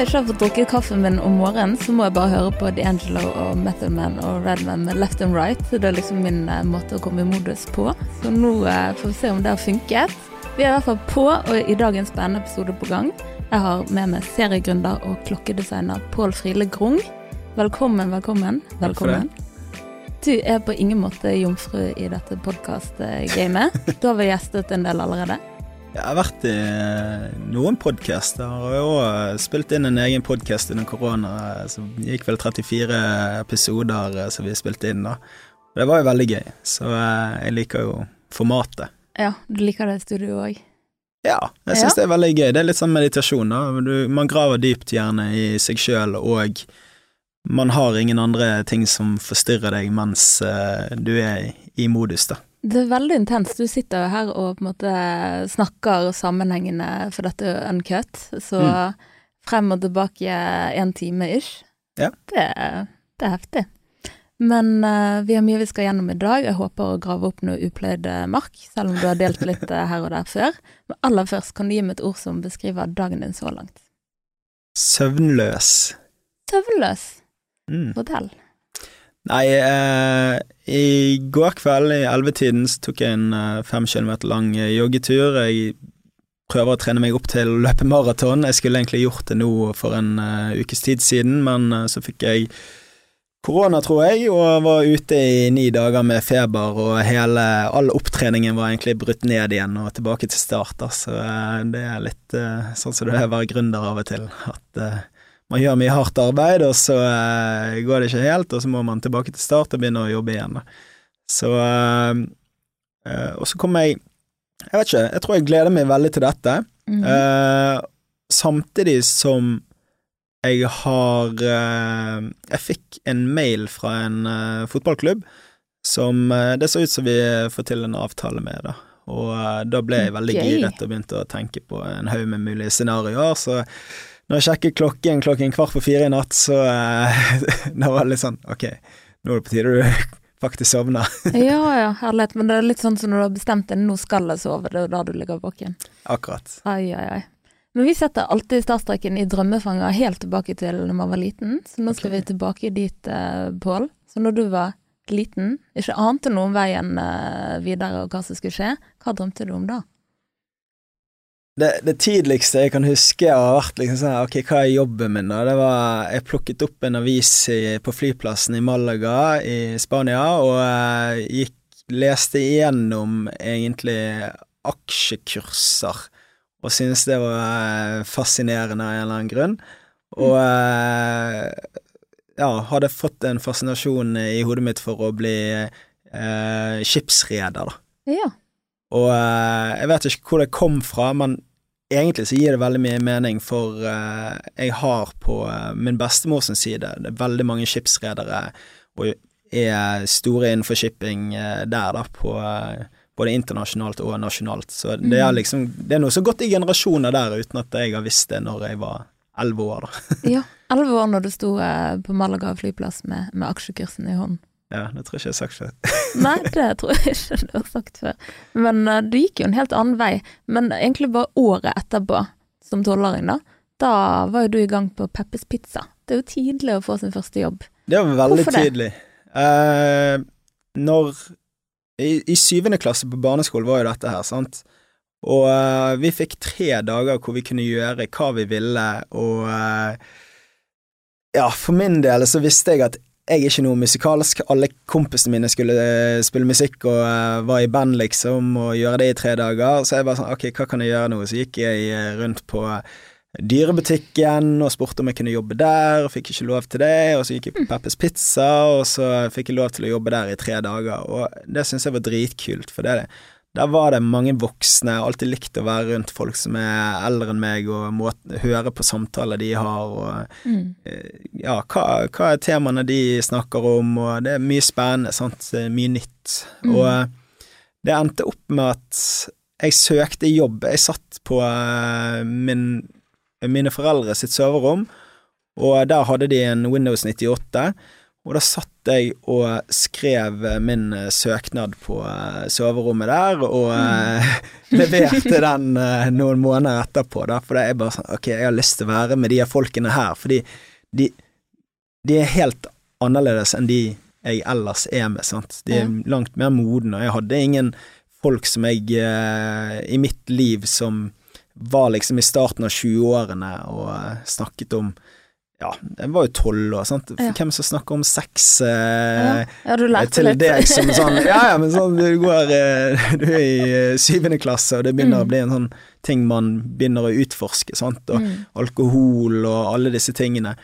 jeg ikke har fått drukket kaffen min om morgenen, så må jeg bare høre på D'Angelo og Method Man og Redman med Left and Right. Så Det er liksom min eh, måte å komme i modus på. Så nå eh, får vi se om det har funket. Vi er i hvert fall på, og i dag en spennende episode på gang. Jeg har med meg seriegründer og klokkedesigner Pål Friele Grung. Velkommen, velkommen. Velkommen. Du er på ingen måte jomfru i dette podkast-gamet. Du har vel gjestet en del allerede? Jeg har vært i eh, noen jeg har også spilt inn en egen podkast under korona. Det gikk vel 34 episoder eh, som vi spilte inn da. Det var jo veldig gøy, så eh, jeg liker jo formatet. Ja, du liker det i studio òg? Ja, jeg syns ja. det er veldig gøy. Det er litt sånn meditasjon, da. Du, man graver dypt gjerne i seg sjøl, og man har ingen andre ting som forstyrrer deg mens du er i modus, da. Det er veldig intenst. Du sitter jo her og på en måte snakker sammenhengende, for dette er jo uncut, så mm. frem og tilbake en time ish. Ja. Det, det, er heftig. Men uh, vi har mye vi skal gjennom i dag. Jeg håper å grave opp noe upløyd eh, mark, selv om du har delt litt uh, her og der før. Men aller først, kan du gi meg et ord som beskriver dagen din så langt? Søvnløs. Søvnløs? Mm. Fortell. Nei, eh, i går kveld i ellevetiden tok jeg en eh, fem kilometer lang eh, joggetur. Jeg prøver å trene meg opp til å løpe maraton. Jeg skulle egentlig gjort det nå for en uh, ukes tid siden, men uh, så fikk jeg korona, tror jeg, og var ute i ni dager med feber, og hele, all opptreningen var egentlig brutt ned igjen og tilbake til start. Så uh, det er litt sånn som det er å være gründer av og til. at man gjør mye hardt arbeid, og så uh, går det ikke helt, og så må man tilbake til start og begynne å jobbe igjen. Så uh, uh, Og så kommer jeg Jeg vet ikke, jeg tror jeg gleder meg veldig til dette. Mm -hmm. samtidig som jeg har Jeg fikk en mail fra en fotballklubb som det så ut som vi får til en avtale med, da. Og da ble jeg veldig okay. giret og begynte å tenke på en haug med mulige scenarioer, så når jeg sjekket klokken klokken kvart på fire i natt, så uh, da var det litt sånn ok, nå er det på tide du faktisk sovner. ja ja, herlighet, men det er litt sånn som når du har bestemt deg, nå skal jeg sove, det er da du ligger våken. Akkurat. Ai, ai, ai. Men vi setter alltid startstreken i drømmefanger helt tilbake til når man var liten, så nå skal okay. vi tilbake dit, uh, Pål. Så når du var liten, ikke ante noe om veien uh, videre og hva som skulle skje, hva drømte du om da? Det, det, tidligste jeg kan huske har vært liksom sånn Ok, hva er jobben min, da? Det var Jeg plukket opp en avis i, på flyplassen i Malaga i Spania, og uh, gikk Leste igjennom egentlig aksjekurser, og syntes det var uh, fascinerende av en eller annen grunn. Og uh, ja, hadde fått en fascinasjon i hodet mitt for å bli skipsreder, da. Ja. Og uh, jeg vet ikke hvor det kom fra, men egentlig så gir det veldig mye mening, for uh, jeg har på uh, min bestemors side Det er veldig mange skipsredere og er store innenfor shipping der, da, på både internasjonalt og nasjonalt. Så det er mm. liksom Det er noe så godt i generasjoner der, uten at jeg har visst det når jeg var elleve år, da. ja, elleve år når du sto på Malaga flyplass med, med aksjekursen i hånden. Ja, det tror jeg ikke jeg har sagt før. Nei, det tror jeg ikke du har sagt før. Men uh, du gikk jo en helt annen vei. Men egentlig bare året etterpå, som tolvåring, da, da var jo du i gang på Peppes Pizza. Det er jo tidlig å få sin første jobb. Det var veldig Hvorfor tidlig. Uh, når i, I syvende klasse på barneskolen var jo dette her, sant. Og uh, vi fikk tre dager hvor vi kunne gjøre hva vi ville, og ja, for min del så visste jeg at jeg er ikke noe musikalsk. Alle kompisene mine skulle uh, spille musikk og uh, var i band, liksom, og gjøre det i tre dager. Så jeg bare sånn, ok, hva kan jeg gjøre nå? Så gikk jeg uh, rundt på dyrebutikken og spurte om jeg kunne jobbe der, og fikk ikke lov til det. Og så gikk jeg på mm. Peppers Pizza, og så fikk jeg lov til å jobbe der i tre dager. Og det syns jeg var dritkult, for det er det der var det mange voksne, Jeg har alltid likt å være rundt folk som er eldre enn meg, og måte, høre på samtaler de har, og mm. Eh, ja, hva, hva, er temaene de snakker om, og det er mye spennende, sant, mye nytt. Mm. Og eh, det endte opp med at jeg søkte jobb. Jeg satt på uh, min, mine foreldre sitt serverrom, og der hadde de en Windows 98. Og da satt jeg og skrev eh, min eh, søknad på eh, soverommet der, og mm. leverte den eh, noen måneder etterpå, da, for det er bare sånn Ok, jeg har lyst til å være med de her folkene her, fordi de, de er helt annerledes enn de jeg ellers er med, sant. De er langt mer modne, og jeg hadde ingen folk som jeg eh, i mitt liv som var liksom i starten av 20-årene og eh, snakket om ja, jeg var jo tolv år, sant. Ja. Hvem som snakker om sex eh, ja lærte til litt. deg som sånn Ja, ja, men sånn du går eh, Du er i eh, syvende klasse, og det begynner Mm. å bli en sånn ting man begynner å utforske, sant, og Mm. alkohol og alle disse tingene.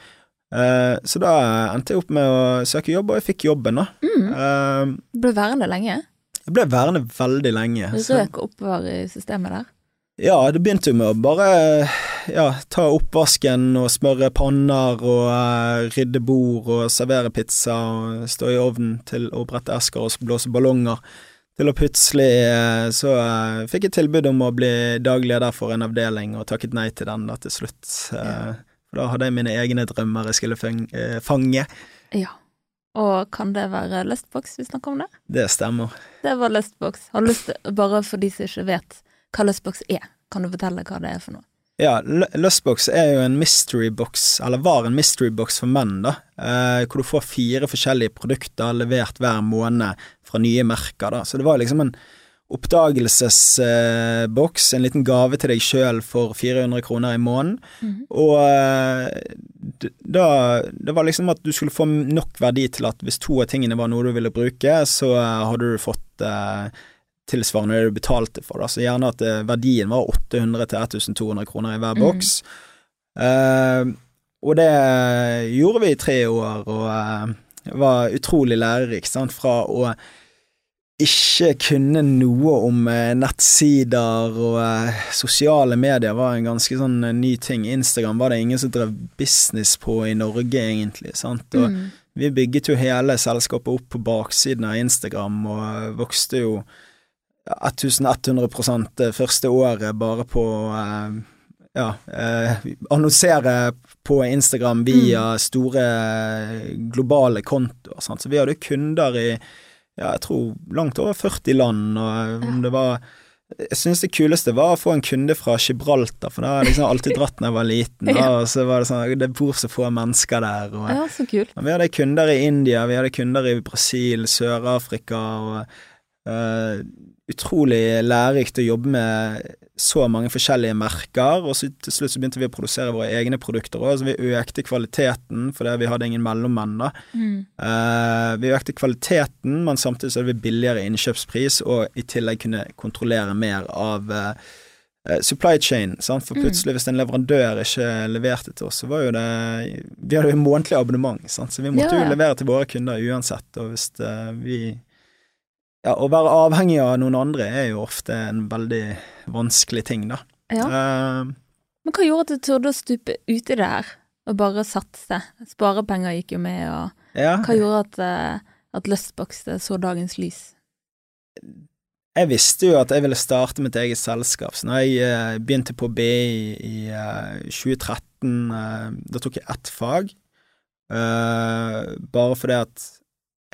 Eh, så da endte jeg opp med å søke jobb, og jeg fikk jobben, da. Mm. Eh, Du ble værende lenge. jeg ble værende veldig lenge. Du Røk oppover i systemet der. Ja, det begynte jo med å bare ja, ta oppvasken og smøre panner og uh, rydde bord og servere pizza og stå i ovnen til å brette esker og blåse ballonger. Til å plutselig uh, så uh, fikk jeg tilbud om å bli daglig leder for en avdeling, og takket nei til den da til slutt. For da hadde jeg mine egne drømmer jeg skulle fange. Ja. Og kan det være Lustbox vi snakker om det? Det stemmer. Det var Lustbox. Har lyst bare for de som ikke vet hva Lustbox er, kan du fortelle hva det er for noe? Ja, Lustbox er jo en mystery box, eller var en mystery box for menn, da. Eh, hvor du får fire forskjellige produkter levert hver måned fra nye merker, da. Så det var liksom en oppdagelsesboks, en liten gave til deg sjøl for 400 kroner i måneden. Mhm. Og eh, da Det var liksom at du skulle få nok verdi til at hvis to av tingene var noe du ville bruke, så eh, hadde du fått eh, tilsvarende det du betalte for. Da. Så gjerne at eh, verdien var 800 til 1200 kroner i hver boks. boks. Eh, og det gjorde vi i tre år, og eh, var utrolig lærerikt. Sant? Fra å ikke kunne noe om nettsider og eh, sosiale medier var en ganske sånn ny ting. Instagram var det ingen som drev business på i Norge, egentlig. Sant? Og Mm. vi bygget jo hele selskapet opp på baksiden av Instagram, og vokste jo 1100 det første året bare på eh, ja, eh, annonsere på Instagram via store eh, globale kontoer. Sant? Så vi hadde kunder i ja, jeg tror langt over 40 land, og eh, om det var jeg synes det kuleste var å få en kunde fra Gibraltar, for det har jeg liksom alltid dratt da jeg var liten. Ja. og så var det sånn Det bor så få mennesker der. Og, Ja, så kult. vi hadde kunder i India, vi hadde kunder i Brasil, Sør-Afrika og eh, Utrolig lærerikt å jobbe med så mange forskjellige merker, og så til slutt så begynte vi å produsere våre egne produkter òg, så vi økte kvaliteten fordi vi hadde ingen mellommenn, da. Mm. Uh, vi økte kvaliteten, men samtidig så hadde vi billigere innkjøpspris, og i tillegg kunne kontrollere mer av eh, supply chain, sant? for Mm. plutselig hvis en leverandør ikke leverte til oss, så var jo det Vi hadde jo månedlig abonnement, sant? så vi måtte Ja, ja. jo levere til våre kunder uansett, og hvis det, vi Ja, å være avhengig av noen andre er jo ofte en veldig vanskelig ting, da. Ja. Uh, Men hva gjorde at du turde å stupe uti det her, og bare satse? Sparepenger gikk jo med, og ja. hva gjorde at, eh, at Lustbox så dagens lys? Jeg visste jo at jeg ville starte mitt eget selskap, så når jeg eh, begynte på BI i, i eh, 2013, eh, da tok jeg ett fag, uh, bare fordi at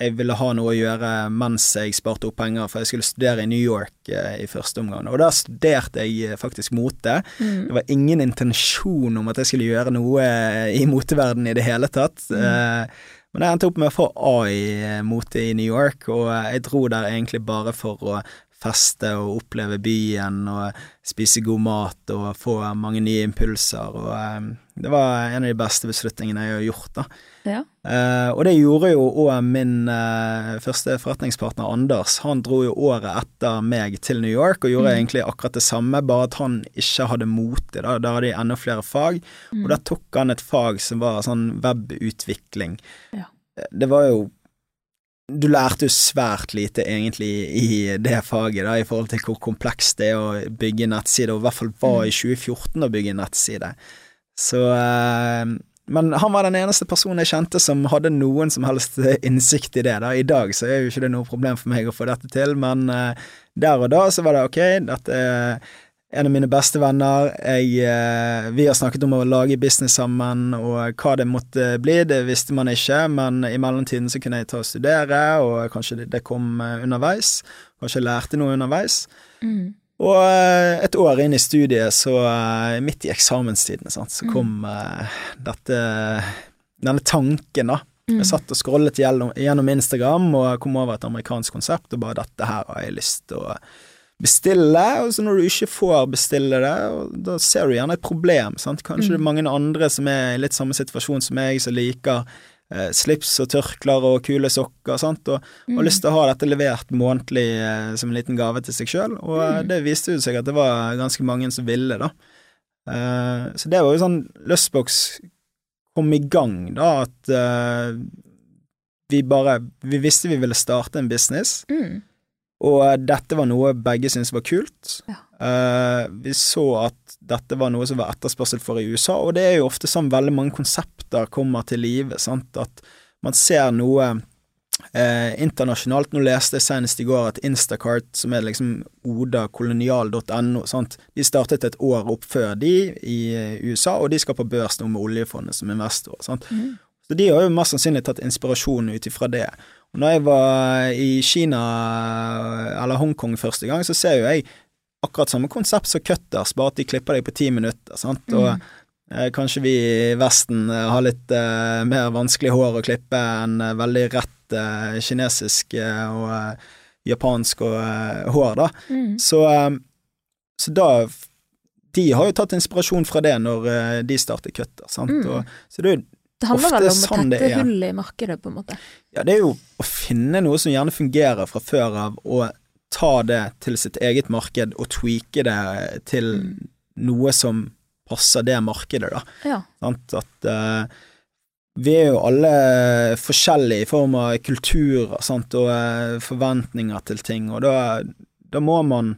jeg ville ha noe å gjøre mens jeg sparte opp penger, for jeg skulle studere i New York eh, i første omgang, og da studerte jeg eh, faktisk mote. Mm. Det var ingen intensjon om at jeg skulle gjøre noe eh, i moteverdenen i det hele tatt. Mm. Eh, men jeg endte opp med å få A i mote i New York, og jeg dro der egentlig bare for å feste og oppleve byen og spise god mat og få mange nye impulser, og eh, det var en av de beste beslutningene jeg har gjort, da. Ja. Uh, og det gjorde jo òg min uh, første forretningspartner Anders. Han dro jo året etter meg til New York og gjorde Mm. egentlig akkurat det samme, bare at han ikke hadde mote. Da, da hadde de enda flere fag, Mm. og da tok han et fag som var sånn webutvikling. Ja. Eh, Det var jo Du lærte jo svært lite egentlig i det faget, da, i forhold til hvor komplekst det er å bygge nettside, og i hvert fall var i 2014 å bygge nettside. Så eh, men han var den eneste personen jeg kjente som hadde noen som helst innsikt i det. Da. I dag så er jo ikke det noe problem for meg å få dette til, men eh, der og da så var det ok, dette en av mine beste venner. Jeg, eh, vi har snakket om å lage business sammen, og hva det måtte bli, det visste man ikke, men i mellomtiden så kunne jeg ta og studere, og kanskje det, kom eh, underveis. Kanskje jeg lærte noe underveis. Mm. Og eh, et år inn i studiet, så eh, midt i eksamenstiden, sant, så Mm. kom mm. dette Denne tanken, da. Mm. Jeg satt og scrollet gjennom, gjennom Instagram og kom over et amerikansk konsept og bare 'dette her har jeg lyst til å bestille', og så når du ikke får bestille det, da ser du gjerne et problem, sant. Kanskje det er mange andre som er i litt samme situasjon som meg, som liker eh, slips og tørklær og kule sokker, sant, og Mm. har lyst til å ha dette levert månedlig eh, som en liten gave til seg sjøl, og eh, Mm. det viste jo seg at det var ganske mange som ville, da. Eh, så det var jo sånn Lustbox kom i gang, da, at eh, vi bare Vi visste vi ville starte en business, Mm. og dette var noe begge syntes var kult. Ja. Uh, vi så at dette var noe som var etterspørsel for i USA, og det er jo ofte sånn veldig mange konsepter kommer til live, sant, at man ser noe eh, internasjonalt. Nå leste jeg senest i går at Instacart, som er liksom odakolonial.no, sant, de startet et år opp før de i eh, USA, og de skal på børs nå med oljefondet som investor. Sant. Mm. Så de har jo mest sannsynlig tatt inspirasjon ut ifra det. Og når jeg var i Kina, eller Hongkong første gang, så ser jo jeg akkurat samme konsept som Cutters, bare at de klipper deg på ti minutter, sant. Og Mm. eh, kanskje vi i Vesten eh, har litt eh, mer vanskelig hår å klippe enn eh, veldig rett eh, kinesisk eh, og japansk og hår, da. Mm. Så, så da De har jo tatt inspirasjon fra det når de starter cutter, sant. Mm. Og, så det er jo Det handler vel om å sånn tette hull i markedet, på en måte. Ja, det er jo å finne noe som gjerne fungerer fra før av, og ta det til sitt eget marked og tweake det til Mm. noe som passer det markedet, da. Ja. Sant? At uh, vi er jo alle forskjellige i form av kulturer sant? og uh, forventninger til ting, og da, da må man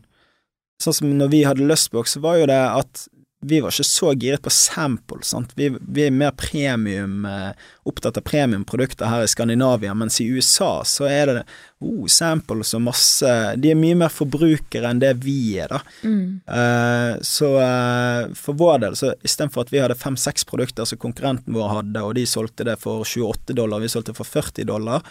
Sånn som når vi hadde Lustbox, så var jo det at vi var ikke så giret på sample, sant. Vi, vi er mer premium, eh, opptatt av premiumprodukter her i Skandinavia, mens i USA så er det oh, samples og masse De er mye mer forbrukere enn det vi er, da. Mm. Eh, så eh, for vår del, så istedenfor at vi hadde fem-seks produkter som konkurrenten vår hadde, og de solgte det for 28 dollar, vi solgte for 40 dollar,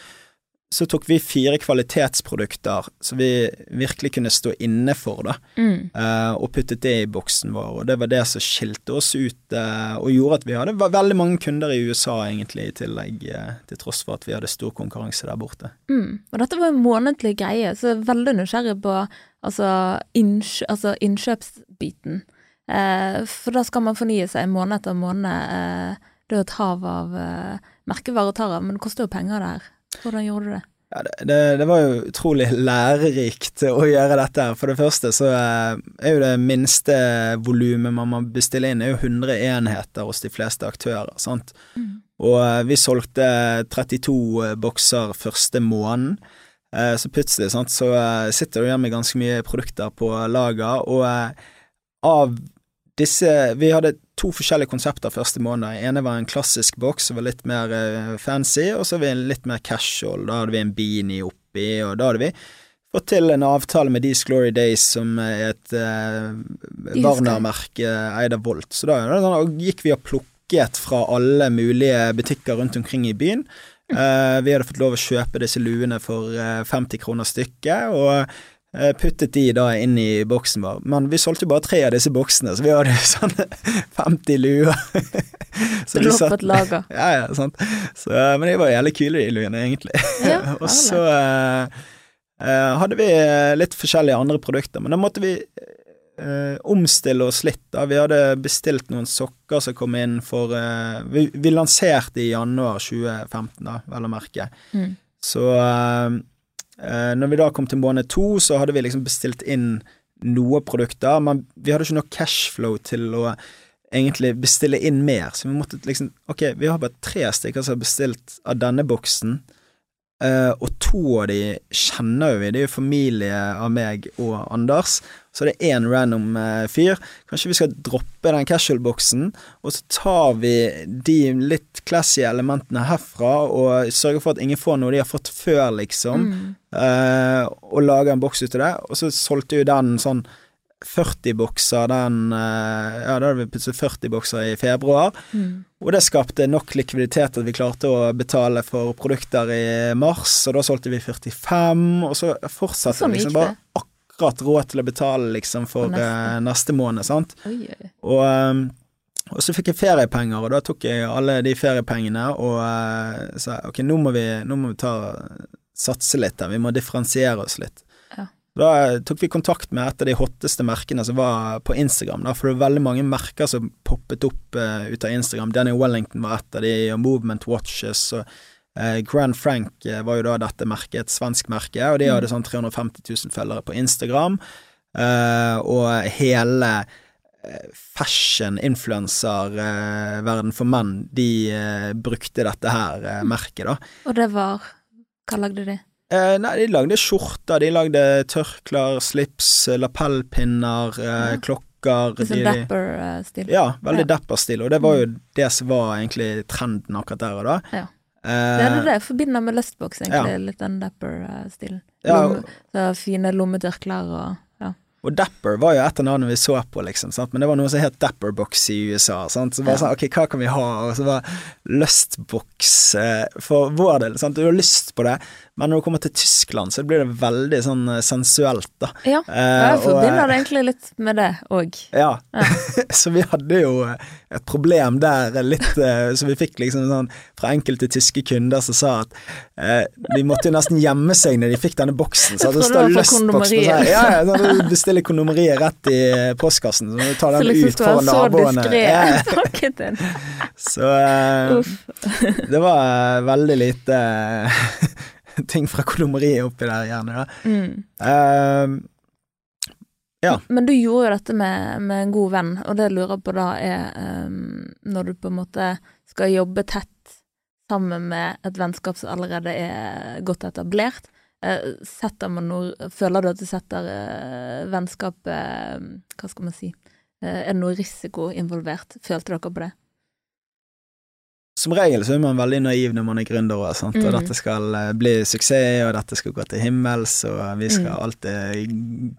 så tok vi fire kvalitetsprodukter som vi virkelig kunne stå inne for, da, Mm. eh, og puttet det i boksen vår, og det var det som skilte oss ut, eh, og gjorde at vi hadde veldig mange kunder i USA, egentlig, i tillegg, eh, til tross for at vi hadde stor konkurranse der borte. Mm. Og dette var en månedlig greie, så jeg er veldig nysgjerrig på altså, innkjø altså innkjøpsbiten. Eh, for da skal man fornye seg måned etter måned. Det er jo et hav av merkevarer å ta av, men det koster jo penger det her. Hvordan gjorde du det? Ja, det, det, det var jo utrolig lærerikt å gjøre dette. her. For det første så eh, er jo det minste volumet man må bestille inn, er jo 100 enheter hos de fleste aktører. sant? Mm. Og eh, vi solgte 32 bokser første måneden. Eh, Så plutselig sant, så eh, sitter du igjen med ganske mye produkter på lager, og eh, av disse Vi hadde to forskjellige konsepter første måned. Den ene var en klassisk boks som var litt mer eh, fancy, og så var vi en litt mer casual. Da hadde vi en beanie oppi, og da hadde vi fått til en avtale med These Glory Days, som er et husker. Warner-merke eid av Volt. Så da, da gikk vi og plukket fra alle mulige butikker rundt omkring i byen. Eh, vi hadde fått lov å kjøpe disse luene for eh, 50 kroner stykket, og eh, puttet de da inn i boksen vår. Men vi solgte jo bare tre av disse boksene, så vi hadde jo sånn 50 luer. Så de satt- lager. ja, ja, sant. Så, eh, men de var jævlig kule, de luene, egentlig. Ja, og så eh, eh, hadde vi eh, litt forskjellige andre produkter, men da måtte vi uh, omstille oss litt. da. Vi hadde bestilt noen sokker som kom inn for uh, vi, vi lanserte i januar 2015, da, vel å merke. Mm. Så eh, eh, når vi da kom til måned to, så hadde vi liksom bestilt inn noe produkter, men vi hadde ikke noe cashflow til å egentlig bestille inn mer, så vi måtte liksom Ok, vi har bare tre stykker som har bestilt av denne boksen, eh, og to av de kjenner jo vi, det er jo familie av meg og Anders, så det er én random eh, fyr. Kanskje vi skal droppe den casual-boksen, og så tar vi de litt classy elementene herfra, og sørger for at ingen får noe de har fått før, liksom, Mm. uh, og lager en boks ut av det, og så solgte jo den sånn 40 bokser den eh, Ja, da hadde vi plutselig 40 bokser i februar. Mm. Og det skapte nok likviditet at vi klarte å betale for produkter i mars, og da solgte vi 45, og så fortsatte det vi liksom bare akkurat råd til å betale liksom for neste. eh, neste måned, sant. Oi, oi. Og, ehm, og så fikk jeg feriepenger, og da tok jeg alle de feriepengene og uh, sa ok, nå må vi, nå må vi ta, satse litt her, vi må differensiere oss litt. Ja. Da eh, tok vi kontakt med et av de hotteste merkene som var på Instagram, da, for det var veldig mange merker som poppet opp uh, ut av Instagram. Danny Wellington var et av de, og Movement Watches, og Grand Frank eh, var jo da dette merket, et svensk merke, og de Mm. hadde sånn 350 000 følgere på Instagram, eh, og hele eh, fashion influencer-verden for menn, de eh, brukte dette her eh, merket, da. Og det var Hva lagde de? Eh, nei, de lagde skjorter, de lagde tørklær, slips, eh, lapellpinner, eh, Ja. klokker Litt sånn dapper-stil? Ja, veldig Ja. dapper-stil, og det var jo det som var egentlig trenden akkurat der og da. Ja. Eh, Det er det jeg forbinder med Lustbox, egentlig. Litt den dapper-stilen. Ja, Lomme, fine lommetørklær og ja. Og Dapper var jo et av navnene vi så på, liksom, sant? men det var noe som het Dapperbox i USA. Sant? Så bare Ja. sånn, ok, hva kan vi ha? Og så var Lustbox eh, for vår del. Sant? Du har lyst på det, men når du kommer til Tyskland, så blir det veldig sånn eh, sensuelt, da. Ja, Eh, jeg forbinder det egentlig litt med det òg. Ja, Ja. så vi hadde jo eh, et problem der, eh, litt eh, Så vi fikk liksom sånn fra enkelte tyske kunder som sa at eh, de måtte jo nesten gjemme seg når de fikk denne boksen. Så hadde det fra på seg. Ja, ja, sånn, du bestiller kondomeriet rett i eh, postkassen, så må du ta den liksom ut foran naboene. så diskré så eh, det var eh, veldig lite eh, ting fra kondomeriet oppi der, gjerne. Mm. Uh, Ja. Men du gjorde jo dette med, med en god venn, og det jeg lurer på da er um, når du på en måte skal jobbe tett sammen med et vennskap som allerede er godt etablert. eh, setter man noe Føler du at du setter uh, vennskapet eh, Hva skal man si? Eh, er det noe risiko involvert? Følte dere på det? Som regel så er man veldig naiv når man er gründer, og, sant? og Mm. dette skal eh, bli suksess, og dette skal gå til himmels, og vi skal Mm. alltid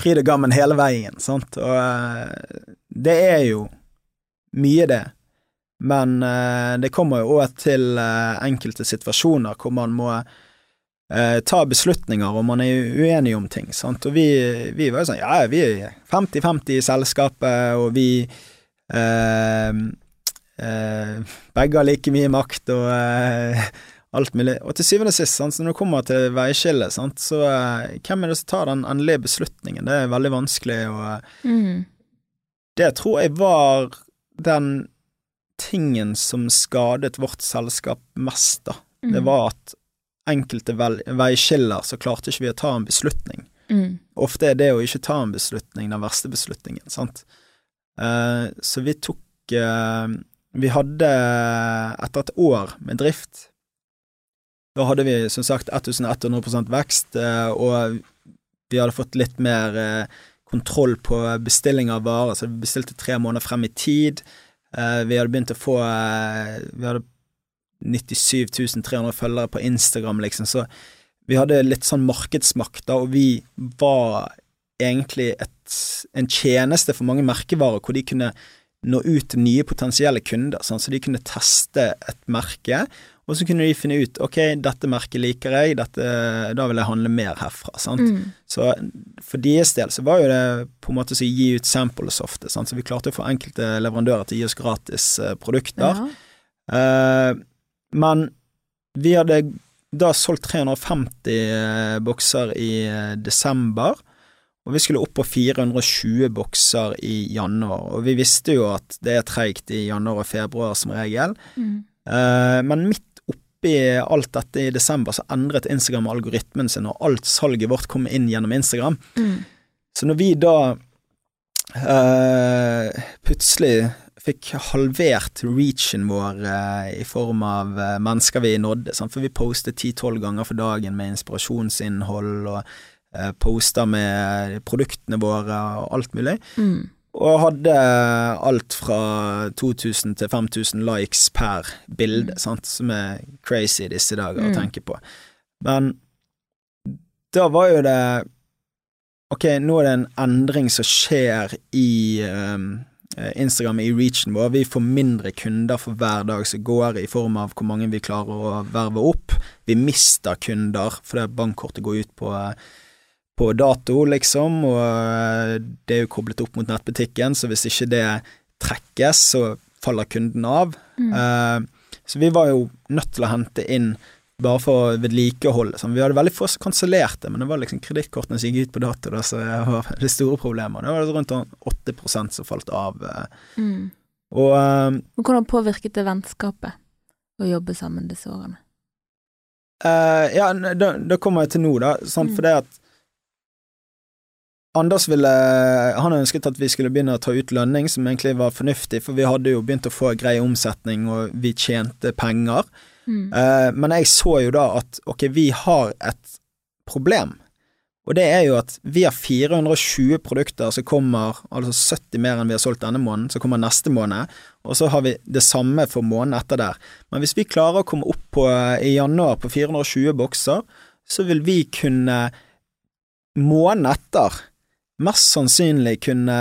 fryd og gammen hele veien, sant. Og eh, det er jo mye det, men eh, det kommer jo òg til enkelte situasjoner hvor man må ta beslutninger, og man er uenig om ting, sant. Og vi, vi var jo sånn, ja, vi er 50-50 i selskapet, og vi eh, begge har like mye makt og eh, alt mulig. Og til syvende og sist, sant, så når det kommer til veiskillet, sant, så eh, hvem er det som tar den endelige beslutningen? Det er veldig vanskelig, og eh, Mm. det tror jeg var den tingen som skadet vårt selskap mest, da. Det Mm. var at enkelte veiskiller så klarte ikke vi å ta en beslutning. Mm. Ofte er det å ikke ta en beslutning den verste beslutningen, sant. Eh, så vi tok eh, Vi hadde etter et år med drift Da hadde vi som sagt 1100 vekst, eh, og vi hadde fått litt mer eh, kontroll på bestilling av varer, så vi bestilte tre måneder frem i tid. Eh, vi hadde begynt å få Vi hadde 97 300 følgere på Instagram, liksom, så vi hadde litt sånn markedsmakt, da, og vi var egentlig et, en tjeneste for mange merkevarer hvor de kunne nå ut til nye potensielle kunder, sånn, så de kunne teste et merke, og så kunne de finne ut ok, dette merket liker jeg, dette, da vil jeg handle mer herfra. sant? Mm. Så for deres del så var jo det på en måte å gi ut samples ofte, sant? så vi klarte å få enkelte leverandører til å gi oss gratis eh, produkter. Ja. Uh, men vi hadde da solgt 350 eh, bokser i desember, og vi skulle opp på 420 bokser i januar. Og vi visste jo at det er treigt i januar og februar som regel, Mm. Eh, men midt oppi alt dette i desember så endret Instagram algoritmen sin, og alt salget vårt kom inn gjennom Instagram. Mm. Så når vi da eh, plutselig fikk halvert reachen vår eh, i form av eh, mennesker vi nådde, sant? for vi postet 10-12 ganger for dagen med inspirasjonsinnhold og poster med produktene våre og alt mulig, Mm. og hadde alt fra 2000 til 5000 likes per bilde, sant? som er crazy disse dager å Mm. tenke på. Men da var jo det ok, nå er det en endring som skjer i um, Instagram, i reachen vår. Vi får mindre kunder for hver dag som går, i form av hvor mange vi klarer å verve opp. Vi mister kunder fordi bankkortet går ut på, på dato, liksom, og det er jo koblet opp mot nettbutikken, så hvis ikke det trekkes, så faller kunden av. Mm. Uh, så vi var jo nødt til å hente inn bare for å vedlikeholde. Sånn. Vi hadde veldig få som kansellerte, men det var liksom kredittkortene som gikk ut på dato, da, så det var det store problemet. Det var rundt 8% som falt av. Eh. Mm. Og, uh, Hvordan påvirket det vennskapet å jobbe sammen disse årene? Uh, ja, da, da, kommer jeg til nå, da. Sånn, mm. For det at Anders ville Han ønsket at vi skulle begynne å ta ut lønning, som egentlig var fornuftig, for vi hadde jo begynt å få grei omsetning, og vi tjente penger. Mm. Uh, men jeg så jo da at ok, vi har et problem. Og det er jo at vi har 420 produkter som kommer, altså 70 mer enn vi har solgt denne måneden, som kommer neste måned, og så har vi det samme for måneden etter der. Men hvis vi klarer å komme opp på, i januar på 420 bokser, så vil vi kunne måneden etter mest sannsynlig kunne,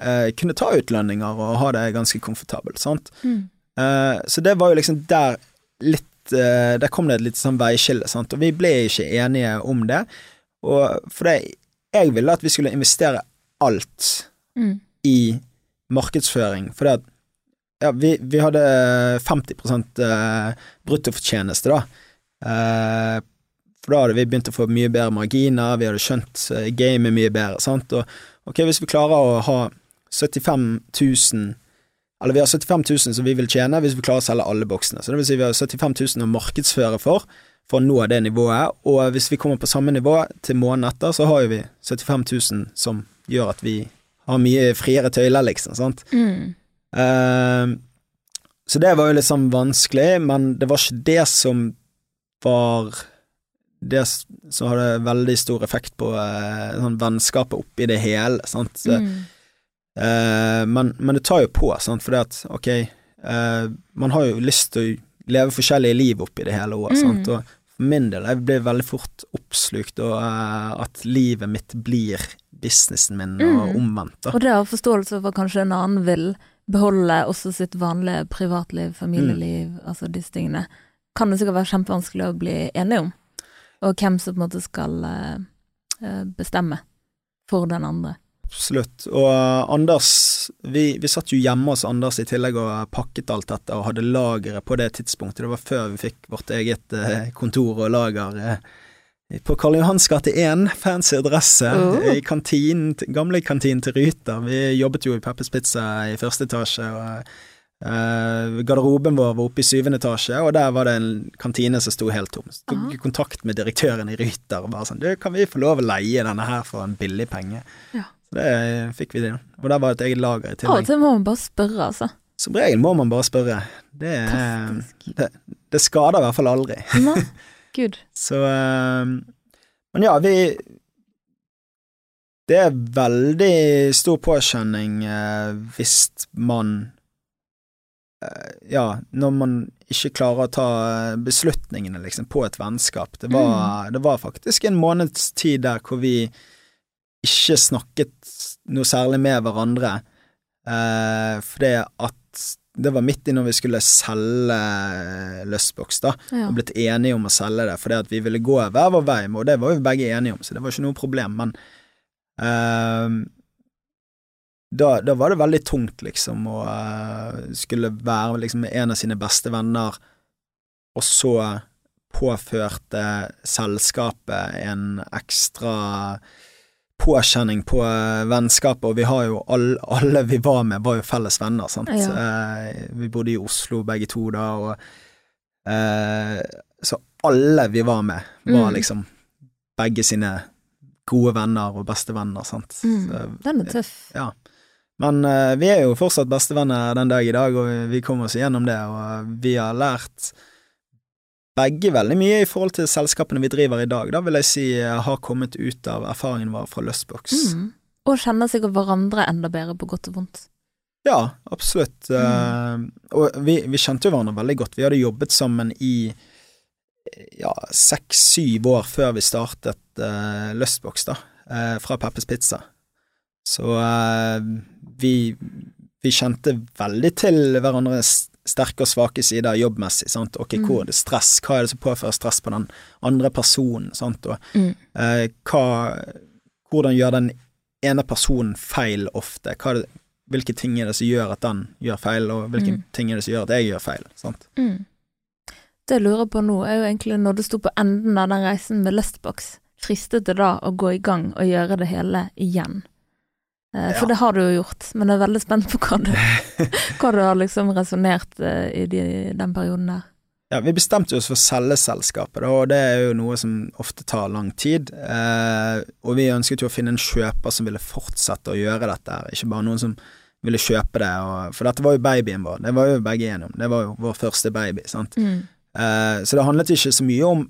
uh, kunne ta ut lønninger og ha det ganske komfortabelt, sant. Mm. Uh, så det var jo liksom der litt uh, Der kom det et litt sånn veiskille, sant, og vi ble ikke enige om det. Og for det Jeg ville at vi skulle investere alt mm. i markedsføring, for det at ja, vi, vi hadde 50 uh, bruttofortjeneste, da. For da hadde vi begynt å få mye bedre marginer, vi hadde skjønt uh, gamet mye bedre, sant, og ok, hvis vi klarer å ha 75 000 eller vi har 75 000 som vi vil tjene hvis vi klarer å selge alle boksene. Så det vil si vi har 75 000 å markedsføre for, for å nå det nivået. Og hvis vi kommer på samme nivå til måneden etter, så har jo vi 75 000 som gjør at vi har mye friere tøyler, liksom. Sant? Mm. Uh, så det var jo sånn vanskelig, men det var ikke det som var det har det veldig stor effekt på eh, sånn vennskapet oppi det hele. Sant? Så, mm. eh, men, men, det tar jo på, sant, det at ok, eh, man har jo lyst til å leve forskjellige liv oppi det hele òg, mm. og for min del, jeg blir veldig fort oppslukt, og uh, at livet mitt blir businessen min, mm. og omvendt. da. Og det har forståelse for kanskje en annen vil beholde også sitt vanlige privatliv, familieliv, mm. altså disse tingene, kan det sikkert være kjempevanskelig å bli enige om, og hvem som på en måte skal bestemme for den andre. Absolutt. Og uh, Anders vi, vi, satt jo hjemme hos Anders i tillegg og pakket alt dette og hadde lageret på det tidspunktet. Det var før vi fikk vårt eget uh, kontor og lager uh, på Karl Johans gate 1, fancy adresse, oh. i kantinen, gamle kantinen til Ryter. Vi jobbet jo i Peppers Pizza i første etasje. og Uh, garderoben vår var oppe i syvende etasje, og der var det en kantine som sto helt tom. Så tok kontakt med direktøren i Ryter og bare sånn Du, kan vi få lov å leie denne her for en billig penge? Ja. Det fikk vi til. Og der var et eget lager i tillegg. Av og til må man bare spørre, altså. Som regel må man bare spørre. Det, det, det skader i hvert fall aldri. Nei, gud. Så uh, Men ja, vi Det er veldig stor påskjønning uh, hvis man eh, Ja, når man ikke klarer å ta beslutningene, liksom, på et vennskap. Det var, mm. det var faktisk en måneds tid der hvor vi ikke snakket noe særlig med hverandre, eh, fordi at det var midt i når vi skulle selge Lustbox, da, ja. og blitt enige om å selge det, fordi at vi ville gå hver vår vei, og det var vi begge enige om, så det var ikke noe problem, men eh, da, da, var det veldig tungt, liksom, å uh, skulle være liksom, en av sine beste venner, og så påførte selskapet en ekstra påkjenning på uh, vennskapet, og vi har jo alle, alle, vi var med, var jo felles venner, sant. Ja. Uh, vi bodde i Oslo begge to da, og uh, Så alle vi var med, var mm. liksom begge sine gode venner og bestevenner, sant. Mm. Så, den er tøff. Ja. Men vi er jo fortsatt bestevenner den dag i dag, og vi kommer oss igjennom det, og vi har lært begge veldig mye i forhold til selskapene vi driver i dag, da vil jeg si har kommet ut av erfaringen vår fra Lustbox. Mm. Og kjenner sikkert hverandre enda bedre på godt og vondt. Ja, absolutt. Mm. Uh, og vi, vi, kjente jo hverandre veldig godt. Vi hadde jobbet sammen i ja, seks-syv år før vi startet uh, Lustbox, da. uh, fra Peppes Pizza. Så eh, vi, vi kjente veldig til hverandres sterke og svake sider jobbmessig. Sant? Ok, Mm. hvor er det stress? Hva er det som påfører stress på den andre personen? Sant? Og Mm. eh, hva, hvordan gjør den ene personen feil ofte? Det, hvilke ting er det som gjør at den gjør feil, og hvilke Mm. ting er det som gjør at jeg gjør feil? Sant? Mm. Det jeg lurer på nå, er jo egentlig når du sto på enden av den reisen med Lustbox, fristet det da å gå i gang og gjøre det hele igjen? Eh, For Ja. det har du jo gjort, men jeg er veldig spent på hva du, hva du har liksom resonnert eh, i de, den perioden der. Ja, vi bestemte oss for å selge selskapet, og det er jo noe som ofte tar lang tid. Eh, og vi ønsket jo å finne en kjøper som ville fortsette å gjøre dette, ikke bare noen som ville kjøpe det. For dette var jo babyen vår, det var jo begge gjennom. Det var jo vår første baby, sant. Mm. Eh, så det handlet ikke så mye om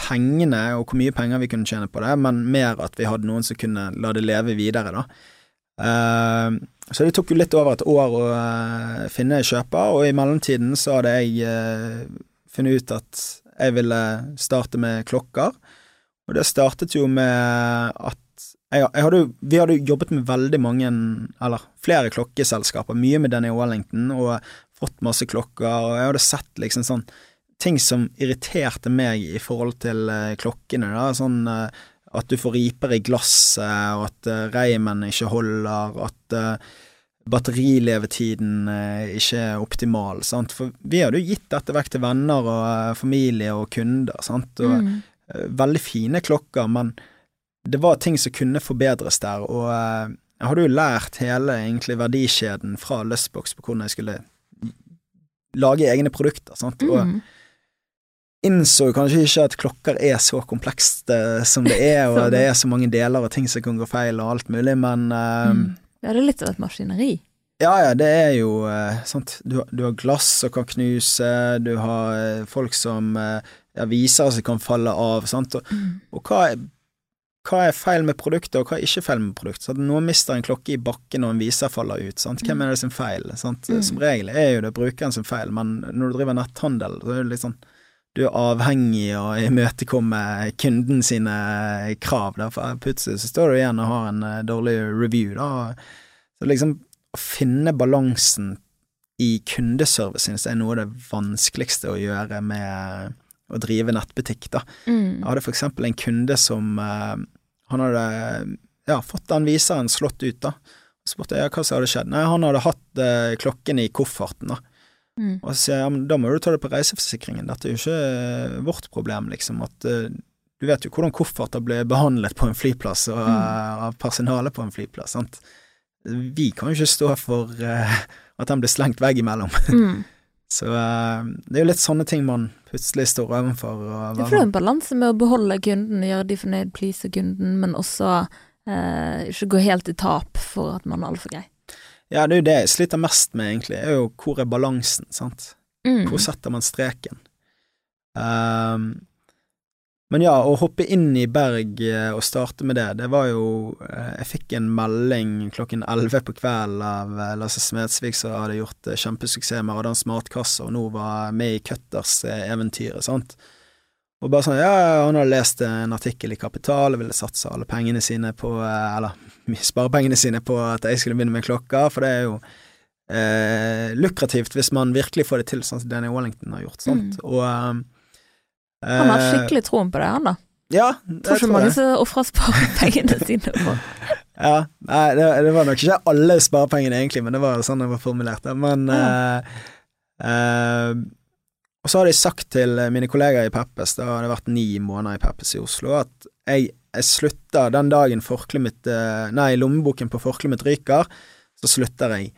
pengene og hvor mye penger vi kunne tjene på det, men mer at vi hadde noen som kunne la det leve videre, da. Eh, så det tok jo litt over et år å eh, finne kjøper, og i mellomtiden så hadde jeg eh, funnet ut at jeg ville starte med klokker. Og det startet jo med at jeg, hadde, Vi hadde jo jobbet med veldig mange, eller flere klokkeselskaper, mye med Denny Wellington, og fått masse klokker, og jeg hadde sett liksom sånn ting som irriterte meg i forhold til eh, klokkene, da, sånn at du får riper i glasset, og at uh, reimen ikke holder, at eh, batterilevetiden eh, ikke er optimal, sant, for vi hadde jo gitt dette vekk til venner og eh, familie og kunder, sant, og Mm. eh, veldig fine klokker, men det var ting som kunne forbedres der, og eh, jeg hadde jo lært hele egentlig verdikjeden fra Lustbox på hvordan jeg skulle lage egne produkter, sant, og Mm. Innså kanskje ikke at klokker er så komplekst uh, som det er, og det er så mange deler og ting som kan gå feil og alt mulig, men uh, Mm. Ja, det er litt av et maskineri. ja, ja, det er jo uh, sant. Du, du har glass som kan knuse, du har eh, folk som ja, viser som kan falle av, sant. Og, Mm. og hva, hva er feil med produktet, og hva er ikke feil med produktet? Sant? Noen mister en klokke i bakken og en viser faller ut, sant. Hvem er det sin feil? Sant? Mm. Som regel er jo det brukeren sin feil, men når du driver netthandel, så er det litt sånn du er avhengig av å imøtekomme kunden sine krav, da, for plutselig så står du igjen og har en eh, dårlig review, da. Så liksom å finne balansen i kundeservice synes jeg er noe av det vanskeligste å gjøre med å drive nettbutikk, da. Mm. Jeg hadde for eksempel en kunde som eh, Han hadde ja, fått den viseren slått ut, da. Så spurte jeg hva som hadde skjedd. Nei, han hadde hatt eh, klokken i kofferten, da. Mm. Og så sier jeg ja, men da må du ta det på reiseforsikringen, dette er jo ikke eh, vårt problem, liksom, at eh, du vet jo hvordan kofferter blir behandlet på en flyplass og eh, av personalet på en flyplass, sant. Vi kan jo ikke stå for uh, at den blir slengt veggimellom. Mm. Så det er jo litt sånne ting man plutselig står overfor. Det er en balanse med å beholde kunden, gjøre de fornøyd, please kunden, men også ikke gå helt i tap for at man er altfor grei. Ja, det er jo det jeg sliter mest med, egentlig, er jo hvor er balansen, sant. Mm. Hvor setter man streken? Um, men ja, å hoppe inn i Berg eh, og starte med det, det var jo eh, Jeg fikk en melding klokken elleve på kvelden av eh, Lasse Smedsvik som hadde gjort kjempesuksess med Radans matkasse, og nå var med i Cutters-eventyret, sant. Og bare sånn, ja, han hadde lest en artikkel i Kapital og ville satse alle pengene sine på eh, Eller sparepengene sine på at jeg skulle begynne med klokka, for det er jo eh, lukrativt hvis man virkelig får det til, sånn som Danny Wallington har gjort, sant. Mm. Og eh, Han har skikkelig troen på det, han da. Ja, det Tror jeg ikke tror mange som ofrer sparepengene sine på. Ja, nei, det, det var nok ikke alle sparepengene egentlig, men det var sånn det var formulert. Men eh, eh, Og så hadde jeg sagt til mine kollegaer i Peppes, da hadde jeg vært ni måneder i Peppes i Oslo, at jeg, jeg slutter den dagen mitt eh, Nei, lommeboken på forkleet mitt ryker, så slutter jeg.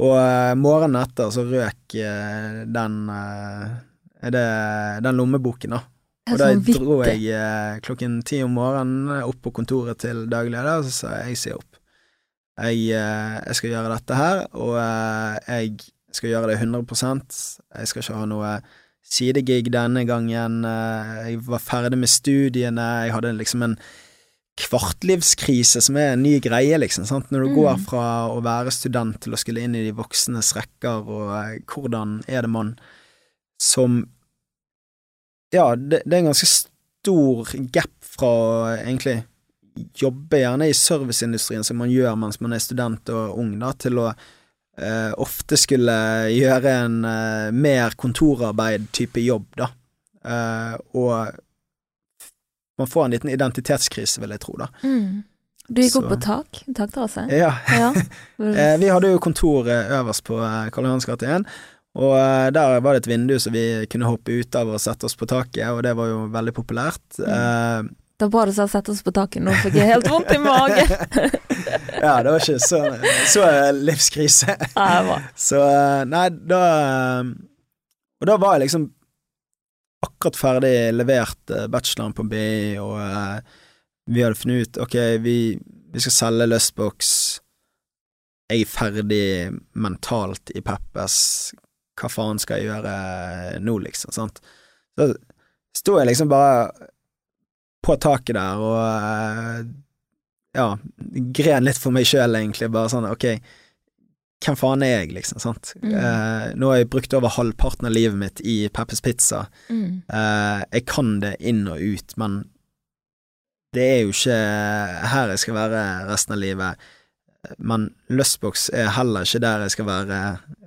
Og eh, morgenen etter så røk eh, den eh, det, den lommeboken, da. Og da dro jeg eh, klokken ti om morgenen eh, opp på kontoret til daglig leder, og så sa jeg jeg sier opp. Jeg, eh, jeg skal gjøre dette her, og eh, jeg skal gjøre det 100 Jeg skal ikke ha noe sidegig denne gangen. eh, Jeg var ferdig med studiene, jeg hadde liksom en kvartlivskrise som er en ny greie, liksom. Sant? Når du Mm. går fra å være student til å skulle inn i de voksnes rekker, og eh, hvordan er det man som Ja, det, det er en ganske stor gap fra å egentlig jobbe gjerne i serviceindustrien som man gjør mens man er student og ung, da, til å eh, ofte skulle gjøre en eh, mer kontorarbeid-type jobb, da. Eh, og man får en liten identitetskrise, vil jeg tro, da. Mm. Du gikk opp på tak? Takterrasse? Ja. Ja. Eh, vi hadde jo kontor eh, øverst på eh, Karl Johans gate 1, og der var det et vindu som vi kunne hoppe ut av og sette oss på taket, og det var jo veldig populært. Eh, Det var bra du sa 'sett oss på taket', nå fikk jeg helt vondt i magen. ja, det var ikke så, så livskrise. Ja. Så eh, nei, da eh, Og da var jeg liksom akkurat ferdig levert eh, bacheloren på BI, og vi hadde funnet ut ok, vi, vi skal selge Lustbox. Jeg er ferdig mentalt i Peppers, Hva faen skal jeg gjøre nå, liksom? Sant? Så sto jeg liksom bare på taket der og eh, ja, gren litt for meg sjøl, egentlig. Bare sånn ok, hvem faen er jeg, liksom? Sant? Mm. Eh, nå har jeg brukt over halvparten av livet mitt i Peppers Pizza. Mm. Eh, jeg kan det inn og ut, men det er jo ikke her jeg skal være resten av livet. Men Lustbox er heller ikke der jeg skal være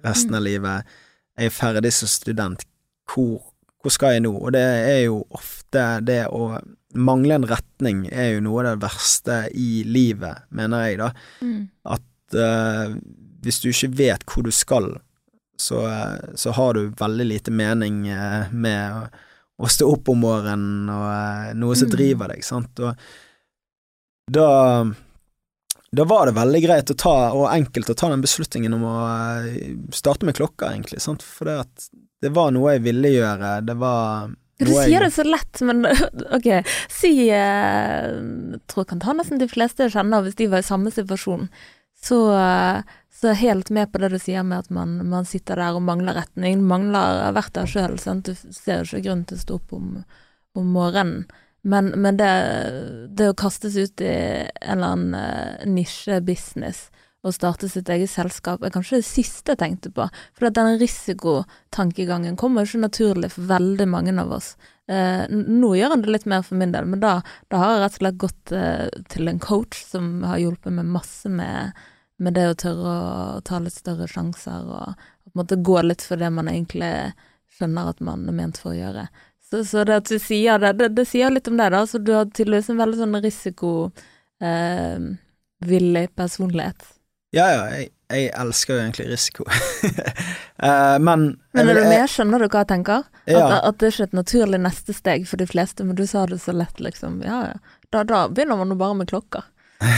resten av livet. Jeg er ferdig som student. Hvor, hvor skal jeg nå? Og det er jo ofte det å mangle en retning er jo noe av det verste i livet, mener jeg, da. Mm. At uh, hvis du ikke vet hvor du skal, så, eh, så har du veldig lite mening eh, med å, å stå opp om morgenen og noe som Mm. driver deg, sant. Og da da var det veldig greit å ta, og enkelt å ta den beslutningen om å starte med klokka, egentlig, sant, for det, at det var noe jeg ville gjøre, det var Du sier det så lett, men ok, si eh, Jeg tror jeg kan ta nesten de fleste jeg kjenner, hvis de var i samme situasjon. Så, eh, så helt med på det du sier med at man, man sitter der og mangler retning. Mangler hvert der sjøl. Du ser jo ikke grunn til å stå opp om, om morgenen. Men, men det, det å kastes ut i en eller annen eh, nisjebusiness og starte sitt eget selskap er kanskje det siste jeg tenkte på. For den risikotankegangen kommer ikke naturlig for veldig mange av oss. Eh, nå gjør han det litt mer for min del, men da, da har jeg rett og slett gått eh, til en coach som har hjulpet meg masse med, med det å tørre å ta litt større sjanser og på en måte gå litt for det man egentlig skjønner at man er ment for å gjøre. Så, så det at du sier det, det, det sier litt om det, da. Så du har tydeligvis en veldig sånn risikovillig personlighet. Ja, ja, jeg, jeg elsker jo egentlig risiko. uh, men Men er du jeg- med? Skjønner du hva jeg tenker? At, Ja. at det er ikke et naturlig neste steg for de fleste, men du sa det så lett, liksom. Ja, ja. Da, da begynner man jo bare med klokker.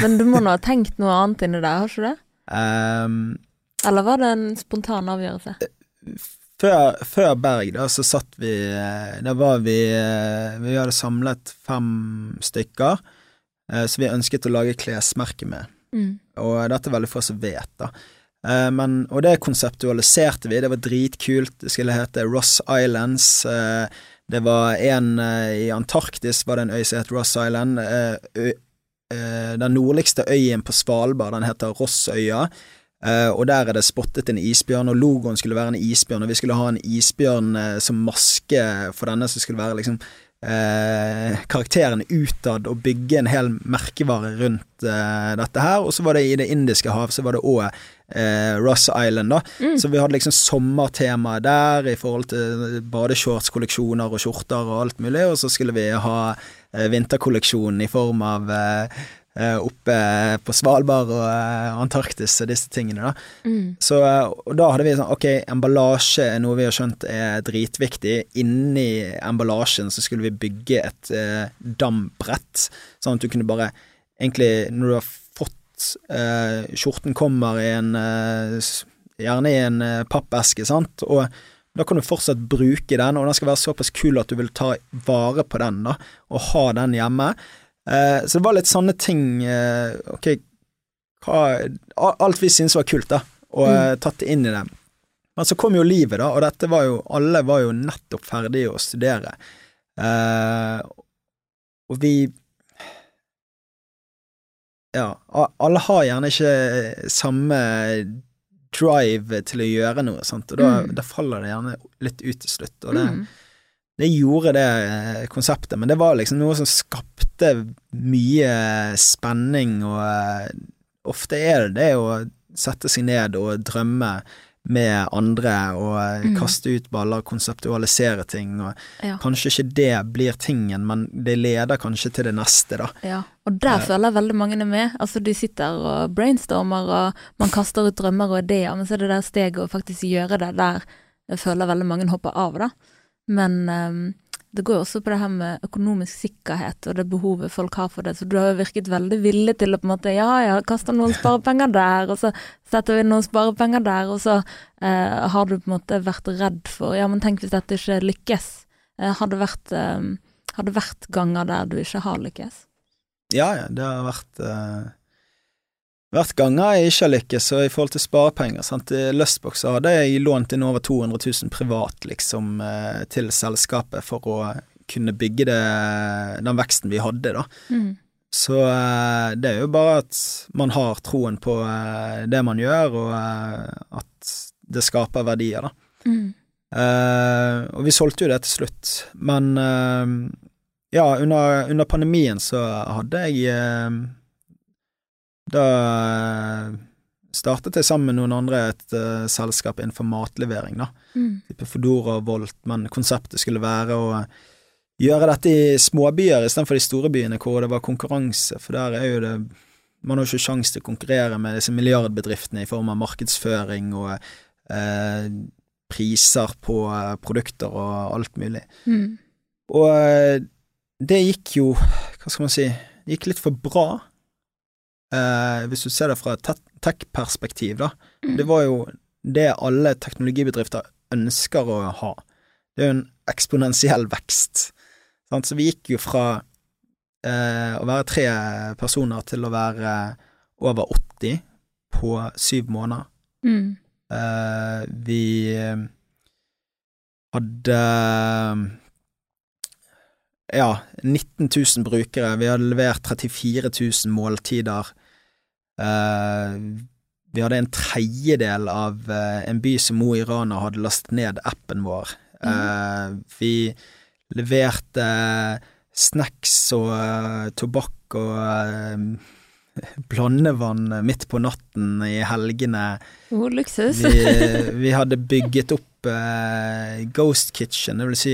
Men du må nå ha tenkt noe annet inni der, har ikke det? Um, Eller var det en spontan avgjørelse? før, før Berg, da, så satt vi eh, Da var vi eh, Vi hadde samlet fem stykker, eh, så vi ønsket å lage klesmerke med. Mm. Og dette er veldig få som vet, da. Eh, Men, og det konseptualiserte vi, det var dritkult. Det skulle hete Ross Islands. eh, Det var en eh, i Antarktis, var det en øy som het Ross Island. Den nordligste øyen på Svalbard, den heter Rossøya. Og der er det spottet en isbjørn, og logoen skulle være en isbjørn, og vi skulle ha en isbjørn som maske for denne, som skulle være liksom eh, karakteren utad og bygge en hel merkevare rundt eh, dette her. Og så var det i Det indiske hav, så var det òg eh, Ross Island, da. Mm. Så vi hadde liksom sommertema der i forhold til badeshortskolleksjoner og skjorter og alt mulig, og så skulle vi ha eh, vinterkolleksjonen i form av eh, eh, oppe på Svalbard og eh, Antarktis og disse tingene, da. Mm. Så, eh, og da hadde vi sånn, ok, emballasje er noe vi har skjønt er dritviktig. Inni emballasjen så skulle vi bygge et eh, dambrett, sånn at du kunne bare, egentlig, når du har fått eh, Skjorten kommer i en eh, Gjerne i en eh, pappeske, sant, og da kan du fortsatt bruke den, og den skal være såpass kul at du vil ta vare på den, da, og ha den hjemme. Eh, så det var litt sånne ting eh, Ok, hva, alt vi syntes var kult, da, og Mm. eh, tatt det inn i det. Men så kom jo livet, da, og dette var jo Alle var jo nettopp ferdige å studere. Eh, og vi Ja, alle har gjerne ikke samme drive til å gjøre noe, sant, og da, Mm. da faller det gjerne litt ut til slutt. Og det, Mm. det gjorde det konseptet, men det var liksom noe som skapte ofte mye spenning, og eh, ofte er det det å sette seg ned og drømme med andre og eh, Mm. kaste ut baller, konseptualisere ting, og Ja. kanskje ikke det blir tingen, men det leder kanskje til det neste, da. Ja, og der føler jeg veldig mange er med. Altså De sitter og brainstormer, og man kaster ut drømmer og ideer, men så er det der steget å faktisk gjøre det der jeg føler veldig mange hopper av, da. Men ehm, det går jo også på det her med økonomisk sikkerhet og det behovet folk har for det, så du har jo virket veldig villig til å på en måte ja ja, kaste noen sparepenger der, og så setter vi noen sparepenger der, og så eh, har du på en måte vært redd for ja, men tenk hvis dette ikke lykkes. Eh, har det vært eh, har det vært ganger der du ikke har lykkes? Ja, ja, det har vært eh, vært ganger jeg ikke har lykkes, og i forhold til sparepenger sant? I Lustbox hadde jeg lånt inn over 200 000 privat, liksom, eh, til selskapet for å kunne bygge det, den veksten vi hadde, da. Mm. Så eh, det er jo bare at man har troen på eh, det man gjør, og at det skaper verdier, da. Mm. Uh, og vi solgte jo det til slutt, men uh, ja, under, under pandemien så hadde jeg eh, Da eh, startet jeg sammen med noen andre et uh, selskap innenfor matlevering, da. Mm. Type Fodora og Volt, men konseptet skulle være å gjøre dette i småbyer istedenfor de store byene hvor det var konkurranse, for der er jo det Man har jo ikke sjanse til å konkurrere med disse milliardbedriftene i form av markedsføring og eh, priser på eh, produkter og alt mulig. Mm. Og eh, det gikk jo, hva skal man si, det gikk litt for bra. Eh, hvis du ser det fra et tech-perspektiv, da. Mm. Det var jo det alle teknologibedrifter ønsker å ha. Det er jo en eksponentiell vekst. Sant? Så vi gikk jo fra eh, å være tre personer til å være over 80 på syv måneder. Mm. Eh, vi hadde ja, 19 000 brukere. Vi hadde levert 34 000 måltider. Eh, vi hadde en tredjedel av eh, en by som Mo i Rana hadde lastet ned appen vår. Mm. vi leverte snacks og tobakk og blandevann midt på natten i helgene. God luksus. Vi, vi hadde bygget opp Ghost Kitchen, det vil si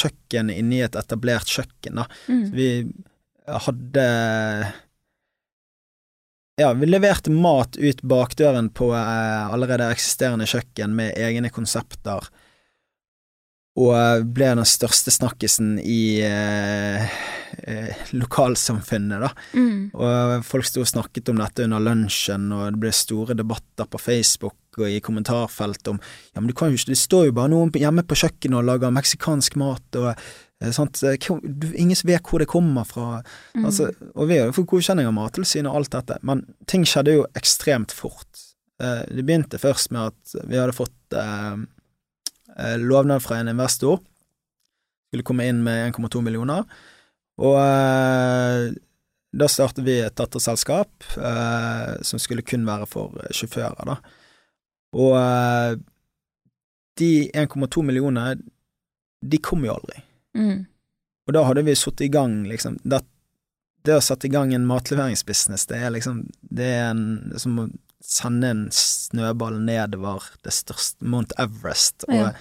kjøkken inni et etablert kjøkken. Da. Mm. Vi hadde Ja, vi leverte mat ut bakdøren på eh, allerede eksisterende kjøkken med egne konsepter, og eh, ble den største snakkisen i eh, eh, lokalsamfunnet, da. Mm. Og folk sto og snakket om dette under lunsjen, og det ble store debatter på Facebook og i kommentarfelt om Ja, men du kan jo ikke Det står jo bare noen hjemme på kjøkkenet og lager meksikansk mat og sant eh, hvor- du, Ingen vet hvor det kommer fra. Mm. Altså, og vi har jo fått godkjenning av Mattilsynet og alt dette, men ting skjedde jo ekstremt fort. Eh, det begynte først med at vi hadde fått eh, eh, lovnad fra en investor. Skulle komme inn med 1,2 millioner. Og eh, da startet vi et datterselskap eh, som skulle kun være for eh, sjåfører, da. Og eh, de 1,2 millionene, de kom jo aldri. Mm. Og da hadde vi satt i gang, liksom Det, det å sette i gang en matleveringsbusiness, det er liksom Det er en, som å sende en snøball nedover det største Mount Everest og Ja.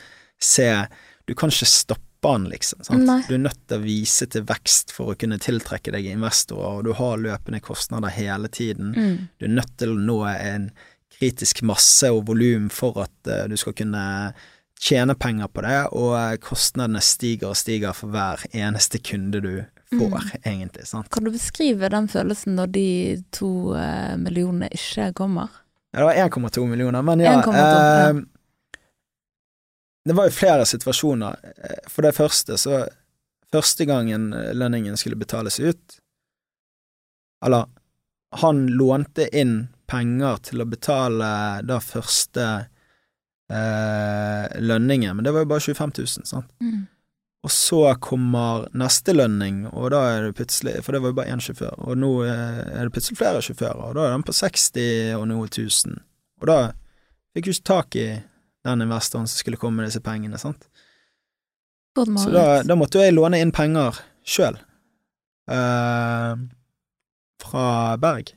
se Du kan ikke stoppe den, liksom. Sant? Nei. Du er nødt til å vise til vekst for å kunne tiltrekke deg investorer, og du har løpende kostnader hele tiden. Mm. Du er nødt til å nå en kritisk masse og volum for at uh, du skal kunne tjene penger på det, og eh, kostnadene stiger og stiger for hver eneste kunde du får, egentlig. sant? Kan du beskrive den følelsen når de to eh, millionene ikke kommer? Ja, det var 1,2 millioner, men ja, 1,2, ja. eh, Det var jo flere situasjoner. Eh, For det første, så Første gangen lønningen skulle betales ut Eller, han lånte inn penger til å betale da første eh, lønninger, men det var jo bare 25 000, sant. Mm. Og så kommer neste lønning, og da er det plutselig For det var jo bare én sjåfør, og nå eh, er det plutselig flere sjåfører, og da er den på 60 og noe tusen. Og da fikk vi ikke tak i den investoren som skulle komme med disse pengene, sant. Så da, da måtte jeg låne inn penger sjøl. eh, fra Berg.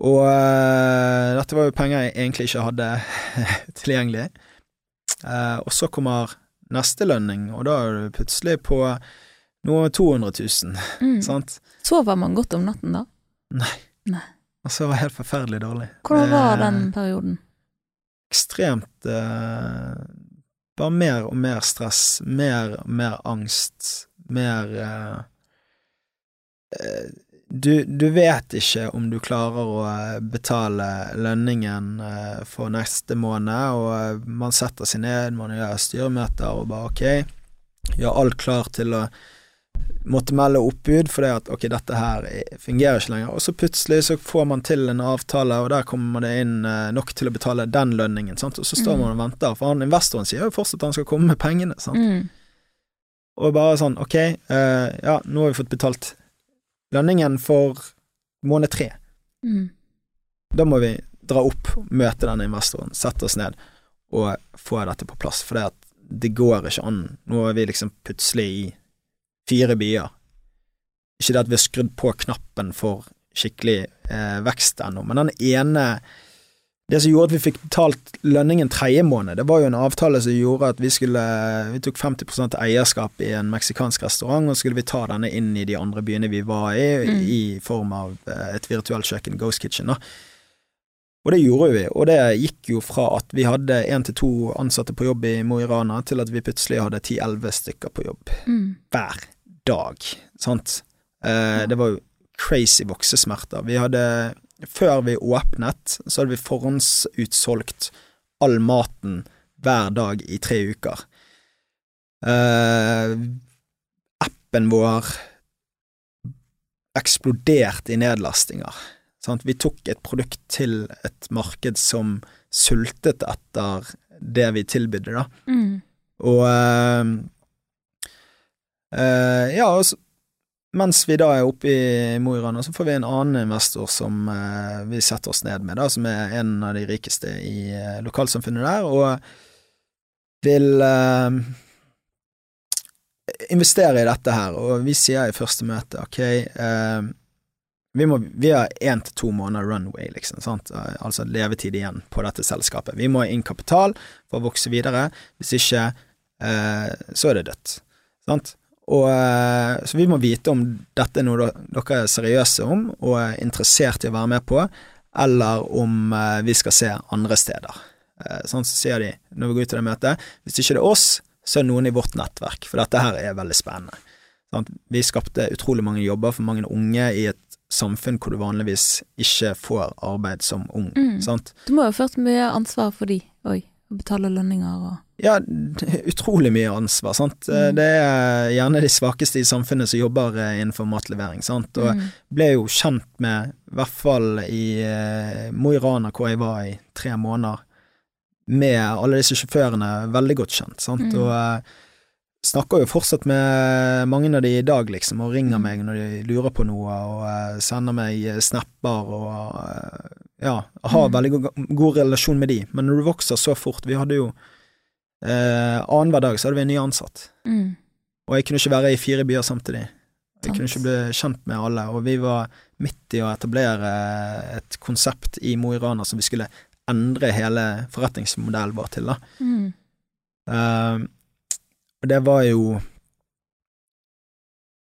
Og uh, dette var jo penger jeg egentlig ikke hadde tilgjengelig. Uh, og så kommer neste lønning, og da er du plutselig på noe 200 000, Mm. sant? Sover man godt om natten da? Nei. Nei. Altså, det var helt forferdelig dårlig. Hvordan var Eh, den perioden? Ekstremt uh, Bare mer og mer stress, mer og mer angst, mer uh, du, du vet ikke om du klarer å eh, betale lønningen eh, for neste måned, og eh, man setter seg ned, man gjør styremøter og bare ok, gjør alt klart til å måtte melde oppbud fordi at ok, dette her er- fungerer ikke lenger, og så plutselig så får man til en avtale, og der kommer det inn nok til å betale den lønningen, sant, og så står Mm. man og venter, for han investoren sier jo fortsatt at han skal komme med pengene, sant. Mm. Og bare sånn, ok, uh, ja, nå har vi fått betalt lønningen for måned tre. Mm. Da må vi dra opp, møte denne investoren, sette oss ned og få dette på plass, for det, det går ikke an. Nå er vi liksom plutselig i fire byer. Ikke det at vi har skrudd på knappen for skikkelig eh, vekst ennå, men den ene Det som gjorde at vi fikk betalt lønningen tredje måned, det var jo en avtale som gjorde at vi skulle Vi tok 50% eierskap i en meksikansk restaurant, og skulle vi ta denne inn i de andre byene vi var i, Mm. i form av eh, et virtuelt kjøkken, Ghost Kitchen, da. Og det gjorde vi, og det gikk jo fra at vi hadde én til to ansatte på jobb i Mo i Rana, til at vi plutselig hadde ti-elleve stykker på jobb Mm. hver dag, sant. Eh, det var jo crazy voksesmerter. Vi hadde, før vi åpnet, så hadde vi forhåndsutsolgt all maten hver dag i tre uker. Eh, appen vår eksploderte i nedlastinger. Sant? Vi tok et produkt til et marked som sultet etter det vi tilbydde, da. Mm. Og eh, eh, Ja, og mens vi da er oppe i Mo i Rana, så får vi en annen investor som eh, vi setter oss ned med, da, som er en av de rikeste i eh, lokalsamfunnet der, og vil eh, investere i dette her. Og vi sier i første møte ok, eh, vi, må, vi har én til to måneder runway, liksom, sant? altså levetid igjen på dette selskapet. Vi må ha inn kapital for å vokse videre, hvis ikke så er det dødt. Sant? Og, eh, så vi må vite om dette er noe dere er seriøse om og er interessert i å være med på, eller om eh, vi skal se andre steder. Eh, sånn så sier de når vi går ut til det møtet, hvis ikke det er oss, så er noen i vårt nettverk, for dette her er veldig spennende. Sånn, Vi skapte utrolig mange jobber for mange unge i et samfunn hvor du vanligvis ikke får arbeid som ung. Mm. Du må jo ha ført mye ansvar for de, òg, å betale lønninger og Ja, utrolig mye ansvar, sant. Mm. Det er gjerne de svakeste i samfunnet som jobber eh, innenfor matlevering, sant. Og mm. ble jo kjent med, i hvert fall i eh, Mo i Rana, hvor jeg var i tre måneder, med alle disse sjåførene, veldig godt kjent, sant. Mm. Og eh, snakker jo fortsatt med mange av de i dag, liksom, og ringer Mm. meg når de lurer på noe, og eh, sender meg eh, snapper og eh, ja, har Mm. veldig god, god relasjon med de. Men når du vokser så fort Vi hadde jo eh, Annenhver dag så hadde vi en ny ansatt, Mm. og jeg kunne ikke være i fire byer samtidig. Jeg kunne ikke bli kjent med alle, og vi var midt i å etablere et konsept i Mo i Rana som vi skulle endre hele forretningsmodellen vår til, da. Mm. Eh, og det var jo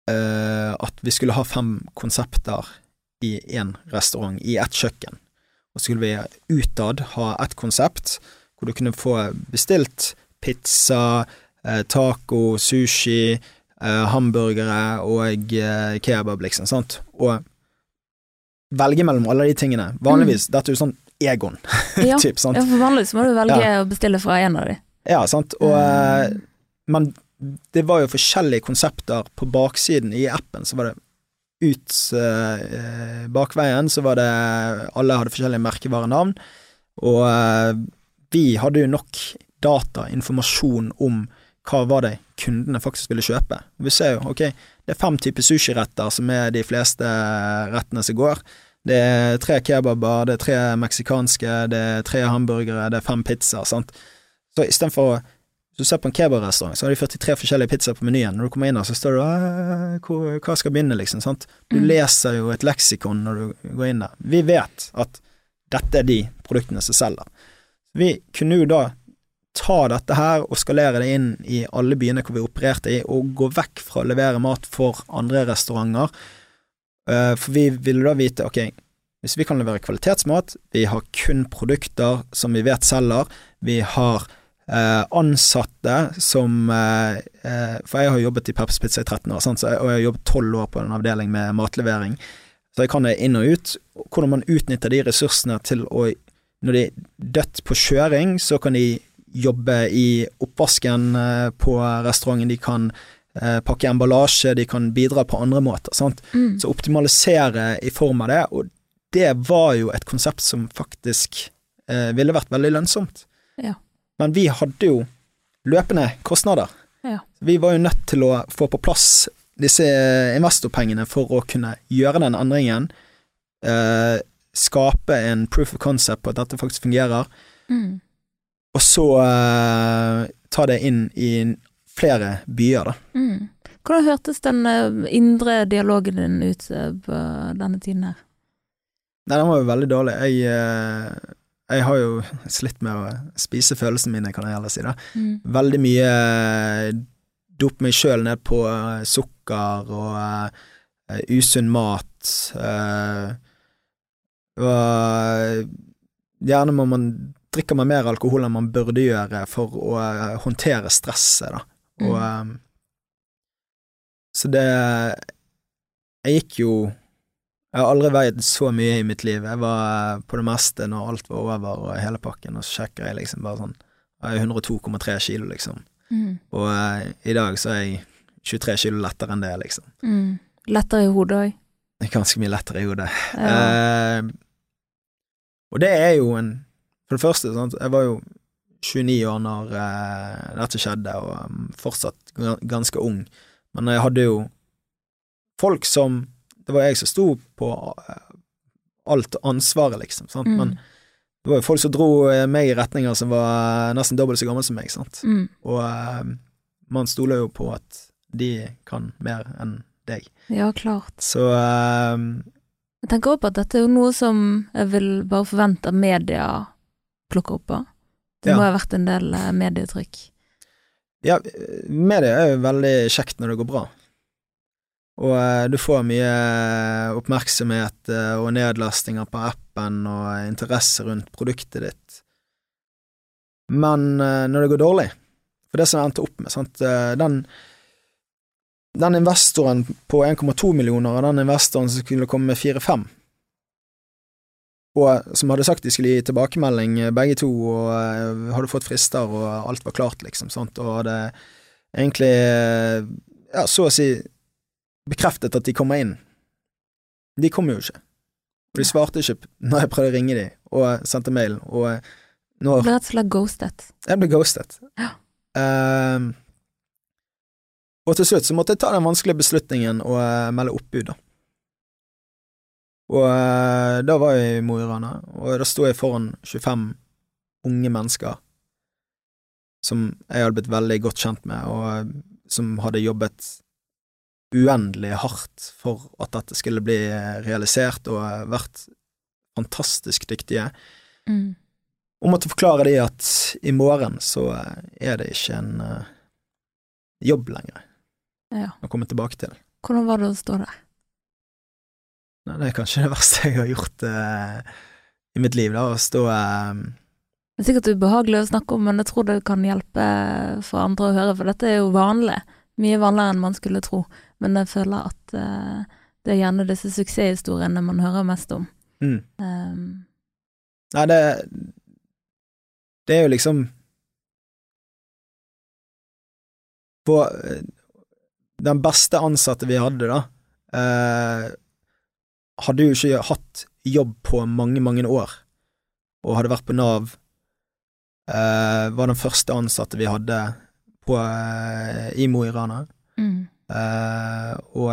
eh, at vi skulle ha fem konsepter i én restaurant, i ett kjøkken. Og så skulle vi utad ha ett konsept hvor du kunne få bestilt pizza, eh, taco, sushi, eh, hamburgere og eh, kebab, liksom, sant, og velge mellom alle de tingene. Vanligvis, dette er jo sånn Egon, Ja. typ, sant. ja, for vanligvis må du velge å bestille fra en av de. Ja, sant, og Mm. Men det var jo forskjellige konsepter på baksiden i appen, så var det ut eh, bakveien, så var det Alle hadde forskjellige merkevarenavn, og eh, vi hadde jo nok data, informasjon om hva var det kundene faktisk ville kjøpe. Vi ser jo, ok, det er fem typer sushiretter som er de fleste rettene som går. Det er tre kebaber, det er tre meksikanske, det er tre hamburgere, det er fem pizzaer, sant. Så istedenfor å Hvis du ser på en kebabrestaurant, så har de 43 forskjellige pizzaer på menyen. Når du kommer inn der, så står det «Øh, hvor- hva skal begynne, liksom. sant? Du Mm. leser jo et leksikon når du går inn der. Vi vet at dette er de produktene som selger. Vi kunne jo da ta dette her og skalere det inn i alle byene hvor vi opererte i, og gå vekk fra å levere mat for andre restauranter. Eh, For vi ville da vite, ok, hvis vi kan levere kvalitetsmat, vi har kun produkter som vi vet selger, vi har eh, ansatte som eh, For jeg har jobbet i Peppers Pizza i 13 år, og jeg har jobbet 12 år på en avdeling med matlevering. Så jeg kan det inn og ut. Hvordan man utnytter de ressursene til å Når de er dødt på kjøring, så kan de jobbe i oppvasken eh, på restauranten, de kan eh, pakke emballasje, de kan bidra på andre måter. Sant? Mm. Så optimalisere i form av det, og det var jo et konsept som faktisk eh, ville vært veldig lønnsomt. Ja. Men vi hadde jo løpende kostnader. Ja. Vi var jo nødt til å få på plass disse investorpengene for å kunne gjøre den endringen. Eh, skape en proof of concept på at dette faktisk fungerer, Mm. Og så uh, ta det inn i flere byer, da. Mm. Hvordan hørtes den eh, indre dialogen din ut eh, på denne tiden her? Nei, den var jo veldig dårlig. Jeg, jeg har jo slitt med å spise følelsene mine, kan jeg heller si det. Mm. Veldig mye dop meg sjøl ned på sukker og uh, usunn mat. Uh, og gjerne må man drikker man mer alkohol enn man burde gjøre for å eh, håndtere stresset, da. Og mm. Så det Jeg gikk jo Jeg har aldri veid så mye i mitt liv. Jeg var eh, på det meste når alt var over og hele pakken, og så sjekker jeg liksom bare sånn Jeg er 102,3 kilo, liksom. Mm. Og i dag så er jeg 23 kilo lettere enn det, liksom. Mm. Lettere i hodet òg. Ganske mye lettere i hodet. Ja. Eh, og det er jo en For det første, sant, jeg var jo 29 år når eh, dette skjedde, og um, fortsatt ganske ung. Men jeg hadde jo folk som Det var jeg som sto på eh, alt ansvaret, liksom. Sant? Mm. Men det var jo folk som dro eh, meg i retninger som var nesten dobbelt så gammel som meg, sant. Mm. Og eh, man stoler jo på at de kan mer enn deg. Ja, klart. Så eh, Jeg tenker også på at dette er jo noe som jeg vil bare forvente at media plukker opp på. Det Ja. må ha vært en del eh, medietrykk. Ja, media er jo veldig kjekt når det går bra. Og eh, du får mye oppmerksomhet eh, og nedlastinger på appen og interesse rundt produktet ditt. Men når det går dårlig, for det som jeg endte opp med, sant, den den investoren på 1,2 millioner og den investoren som skulle komme med 4-5, og som hadde sagt de skulle gi tilbakemelding, eh, begge to, og eh, hadde fått frister, og alt var klart, liksom, sant, og hadde egentlig, eh, ja, så å si bekreftet at de kommer inn. De kom jo ikke. Og de svarte ikke når jeg prøvde å ringe dem, og sendte mail, og eh, når Ble rett og slett ghostet. jeg ble ghostet. Ja. Uh, og til slutt så måtte jeg ta den vanskelige beslutningen og eh, melde oppbud, da. Og eh, da var jeg i Mo i Rana, og da sto jeg foran 25 unge mennesker som jeg hadde blitt veldig godt kjent med, og eh, som hadde jobbet uendelig hardt for at dette skulle bli eh, realisert, og vært fantastisk dyktige Mm. og måtte forklare de at i morgen så er det ikke en jobb lenger Ja. å komme tilbake til. Hvordan var det å stå der? Nei, det er kanskje det verste jeg har gjort eh, i mitt liv, da, å stå eh, Det er sikkert ubehagelig å snakke om, men jeg tror det kan hjelpe for andre å høre, for dette er jo vanlig. Mye vanligere enn man skulle tro. Men jeg føler at eh, det er gjerne disse suksesshistoriene man hører mest om. mm. Um, Nei, det Det er jo liksom På eh, Den beste ansatte vi hadde, da, eh, hadde jo ikke hatt jobb på mange, mange år, og hadde vært på Nav. Eh, var den første ansatte vi hadde på, eh, i Mo i Rana. mm. Eh, og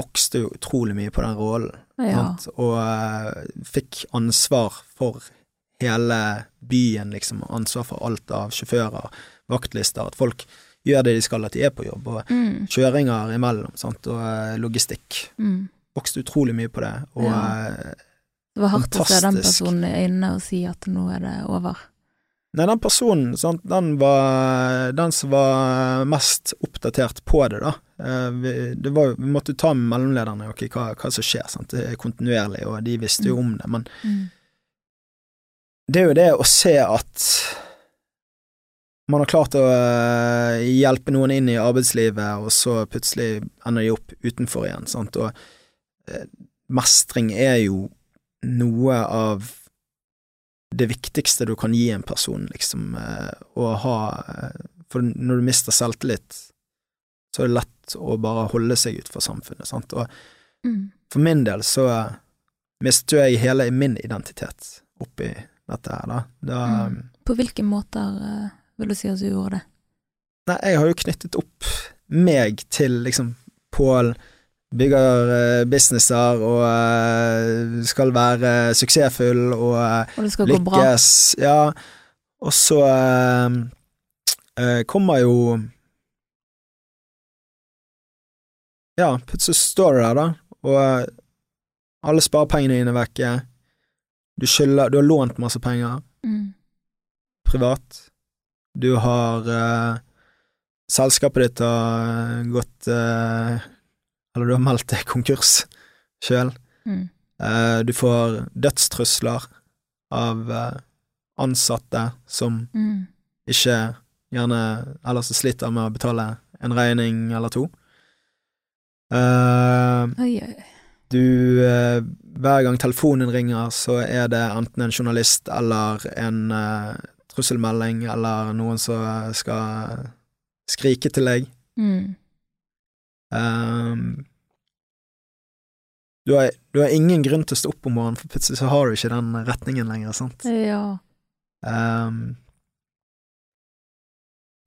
vokste jo utrolig mye på den rollen. Ja. Og eh, fikk ansvar for hele byen, liksom, ansvar for alt av sjåfører, vaktlister, at folk gjør det de skal, at de er på jobb, og Mm. kjøringer imellom, sant, og eh, logistikk. Mm. Vokste utrolig mye på det, og Ja. eh, Det var hardt å se den personen i øynene og si at nå er det over. Nei, den personen, sant, den var den som var mest oppdatert på det, da. Eh, vi, det var, vi måtte ta med mellomlederne okay, hva, hva som skjer, sant. Det er kontinuerlig, og de visste jo om det, men Mm. det er jo det å se at man har klart å eh, hjelpe noen inn i arbeidslivet, og så plutselig ender de opp utenfor igjen, sant, og eh, mestring er jo noe av det viktigste du kan gi en person, liksom, eh, å ha For når du mister selvtillit, så er det lett å bare holde seg utenfor samfunnet, sant, og Mm. for min del så mistet jeg hele min identitet oppi dette her, da. da Mm. På hvilke måter vil du si at du gjorde det? Nei, jeg har jo knyttet opp meg til liksom Pål bygger eh, businesser og eh, skal være suksessfull og eh, Og det skal gå bra? lykkes. Ja, og så eh, eh, kommer jo Ja, plutselig står du der, da, og eh, alle sparepengene dine er vekke. Du skylder Du har lånt masse penger Mm. privat. Du har uh, Selskapet ditt har gått uh, Eller du har meldt deg konkurs sjøl. Mm. Uh, du får dødstrusler av eh, ansatte som Mm. ikke gjerne Eller som sliter med å betale en regning eller to. Eh, Oi, oi. du eh, Hver gang telefonen ringer, så er det enten en journalist eller en eh, trusselmelding eller noen som skal skrike til deg. Mm. Um, du, har, du har ingen grunn til å stå opp om morgenen, for plutselig så har du ikke den retningen lenger, sant? Ja. Um,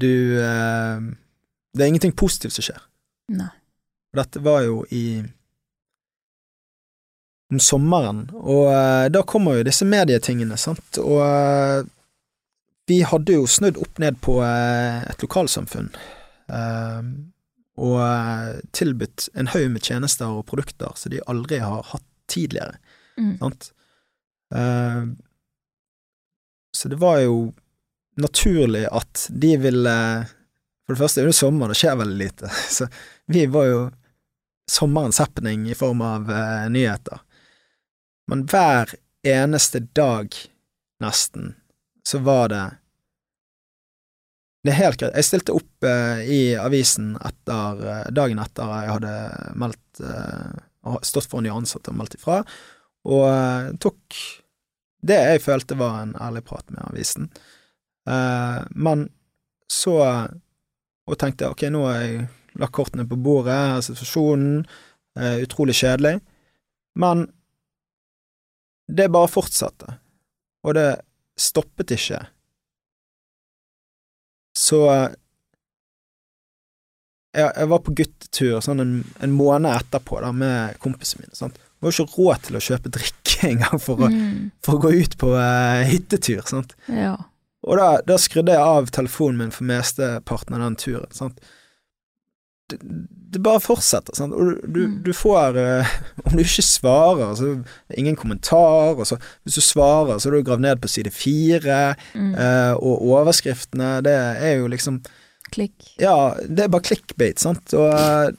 du uh, Det er ingenting positivt som skjer. Nei. Dette var jo i om sommeren, og uh, da kommer jo disse medietingene, sant, og eh, vi hadde jo snudd opp ned på eh, et lokalsamfunn, eh, og eh, tilbudt en haug med tjenester og produkter som de aldri har hatt tidligere, Mm. sant. Eh, så det var jo naturlig at de ville For det første er det sommer, det skjer veldig lite, så vi var jo sommerens happening i form av eh, nyheter. Men hver eneste dag, nesten, så var det Det er helt greit. Jeg stilte opp eh, i avisen etter, eh, dagen etter jeg hadde meldt eh, stått foran de ansatte og meldt ifra, og eh, tok det jeg følte var en ærlig prat med avisen. Eh, men så Og tenkte ok, nå har jeg lagt kortene på bordet, her er situasjonen, eh, utrolig kjedelig, men det bare fortsatte, og det stoppet ikke. Så jeg, jeg var på guttetur sånn en, en måned etterpå da, med kompisene mine. Sant? Det var jo ikke råd til å kjøpe drikke engang for, å- Mm. for å gå ut på uh, hyttetur. Sant? Ja. Og da, da skrudde jeg av telefonen min for mesteparten av den turen. Sant? Det, det bare fortsetter, sant? og du, du, du får uh, Om du ikke svarer, så er ingen kommentar, og så hvis du svarer, så er du gravd ned på side fire, Mm. Uh, og overskriftene, det er jo liksom Klikk. Ja, det er bare clickbait, sant, og uh,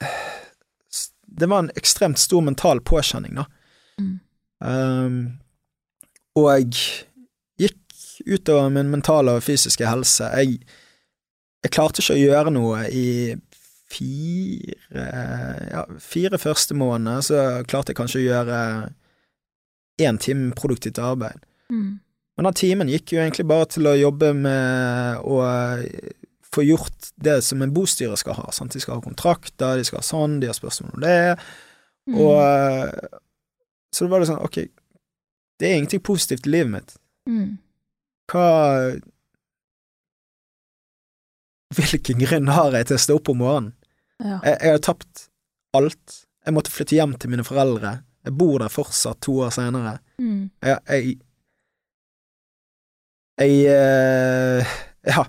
Det var en ekstremt stor mental påkjenning, da. Mm. Um, og gikk utover min mentale og fysiske helse. Jeg, jeg klarte ikke å gjøre noe i fire ja, fire første måneder, så klarte jeg kanskje å gjøre én time produktivt arbeid. Mm. Men den timen gikk jo egentlig bare til å jobbe med å få gjort det som en bostyrer skal ha. Sant? De skal ha kontrakter, de skal ha sånn, de har spørsmål om det. Mm. Og eh, Så det var det sånn, ok, det er ingenting positivt i livet mitt. Mm. Hva Hvilken grunn har jeg til å stå opp om morgenen? Ja. Jeg, jeg har tapt alt. Jeg måtte flytte hjem til mine foreldre. Jeg bor der fortsatt to år senere. Mm. Jeg, jeg, Jeg eh, ja,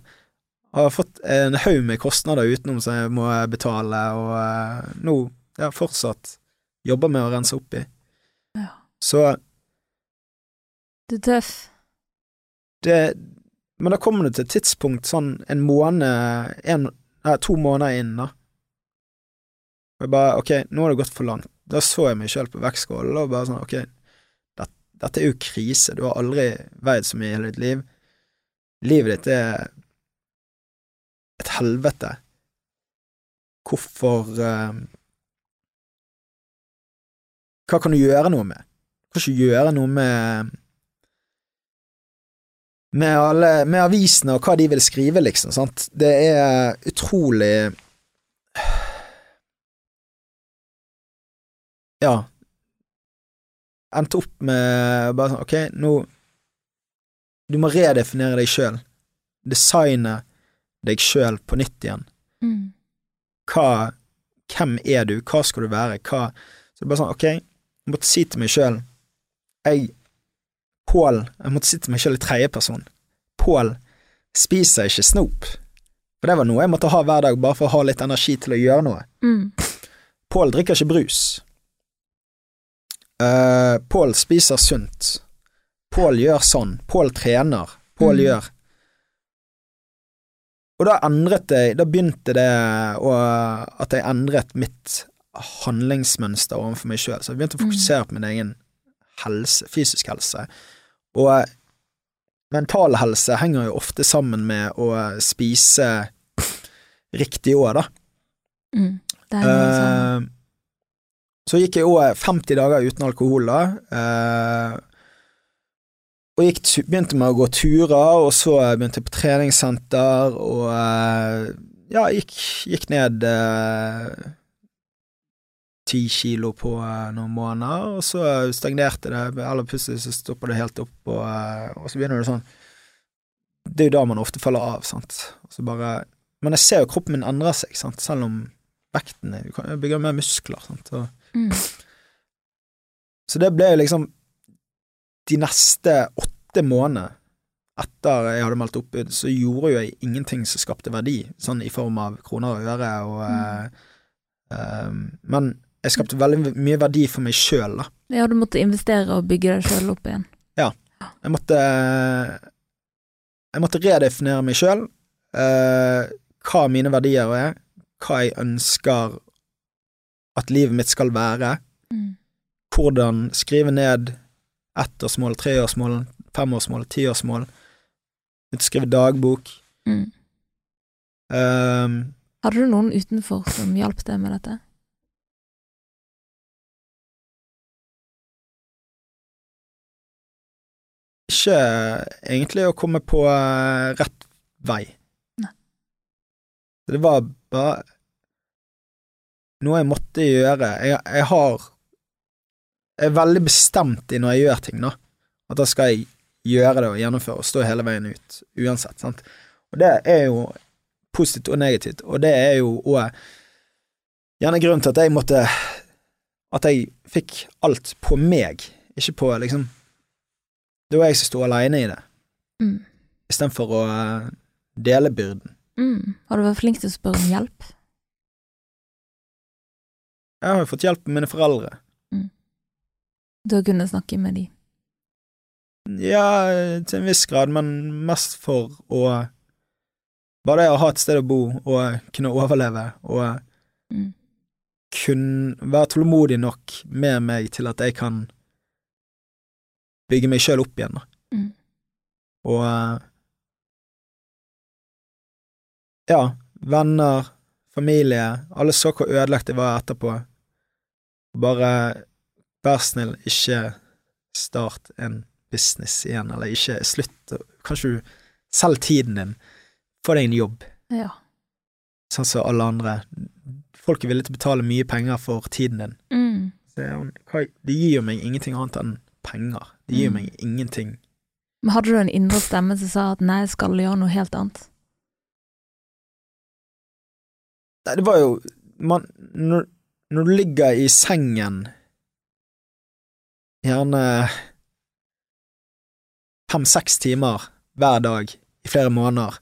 har fått en haug med kostnader utenom som jeg må betale, og eh, nå ja, fortsatt jobber med å rense opp i. Ja. Så Du er tøff. det Men da kommer du til et tidspunkt, sånn en måned en, nei, To måneder inn, da. Og jeg bare Ok, nå har det gått for langt. Da så jeg meg sjøl på vektskålen og bare sånn Ok, det, dette er jo krise. Du har aldri veid så mye i hele ditt liv. Livet ditt er et helvete. Hvorfor uh, Hva kan du gjøre noe med? Du kan ikke gjøre noe med med, alle, med avisene og hva de vil skrive, liksom. Sant? Det er utrolig Ja. Endte opp med bare sånn, ok, nå Du må redefinere deg sjøl. Designe deg sjøl på nytt igjen. Mm. Hva Hvem er du? Hva skal du være? Hva Så det er bare sånn, ok, jeg måtte si til meg sjøl Jeg Pål Jeg måtte si til meg selv i tredjeperson. Pål spiser ikke snop. For det var noe jeg måtte ha hver dag bare for å ha litt energi til å gjøre noe. Mm. Pål drikker ikke brus. Uh, Pål spiser sunt. Pål gjør sånn. Pål trener. Pål Mm. gjør Og da endret jeg Da begynte det å At jeg endret mitt handlingsmønster overfor meg sjøl. Så jeg begynte å Mm. fokusere på min egen helse, fysisk helse. Og mental helse henger jo ofte sammen med å spise riktig òg, da. Mm. Det er noe sånn Eh, så gikk jeg òg 50 dager uten alkohol, da. eh, og gikk, begynte med å gå turer, og så begynte jeg på treningssenter, og eh, ja, gikk, gikk ned eh, ti kilo på eh, noen måneder, og så stagnerte det, eller plutselig så stopper det helt opp, og, eh, og så begynner det sånn Det er jo da man ofte faller av, sant. Bare Men jeg ser jo kroppen min endrer seg, sant, selv om vekten er Du kan jo bygge mer muskler, sant. Og, mm. så det ble jo liksom De neste åtte månedene etter jeg hadde meldt opp, så gjorde jo jeg ingenting som skapte verdi, sånn i form av kroner og øre, og eh, um, Men jeg skapte veldig mye verdi for meg sjøl, da. Ja, du måtte investere og bygge deg sjøl opp igjen. Ja. Jeg måtte Jeg måtte redefinere meg sjøl, hva mine verdier er, hva jeg ønsker at livet mitt skal være, Mm. hvordan skrive ned ettårsmål, treårsmål, femårsmål, tiårsmål, skrive dagbok. Mm. Um, Hadde du noen utenfor som hjalp deg med dette? Ikke egentlig å komme på eh, rett vei. Nei. Det var bare noe jeg måtte gjøre. Jeg, jeg har Jeg er veldig bestemt i når jeg gjør ting, da. At da skal jeg gjøre det og gjennomføre og stå hele veien ut, uansett. Sant? Og det er jo positivt og negativt, og det er jo òg gjerne grunnen til at jeg måtte At jeg fikk alt på meg, ikke på liksom Det var jeg som sto aleine i det, Mm. istedenfor å eh, dele byrden. Mm. Har du vært flink til å spørre om hjelp? Jeg har jo fått hjelp av mine foreldre. Du har kunnet snakke med de? Ja, til en viss grad, men mest for å Bare det å ha et sted å bo og kunne overleve og Mm. kunne være tålmodig nok med meg til at jeg kan bygge meg sjøl opp igjen, da. Mm. Og eh, Ja, venner, familie, alle så hvor ødelagt jeg var etterpå. Bare vær snill, ikke start en business igjen, eller ikke slutt. Kanskje du selger tiden din, få deg en jobb, Ja. sånn som alle andre. Folk er villige til å betale mye penger for tiden din. Mm. Så det gir jo meg ingenting annet enn penger. Det gir Mm. meg ingenting. Men hadde du en indre stemme som sa at nei, jeg skal gjøre noe helt annet? Nei, det var jo man, når, når du ligger i sengen gjerne fem-seks timer hver dag i flere måneder,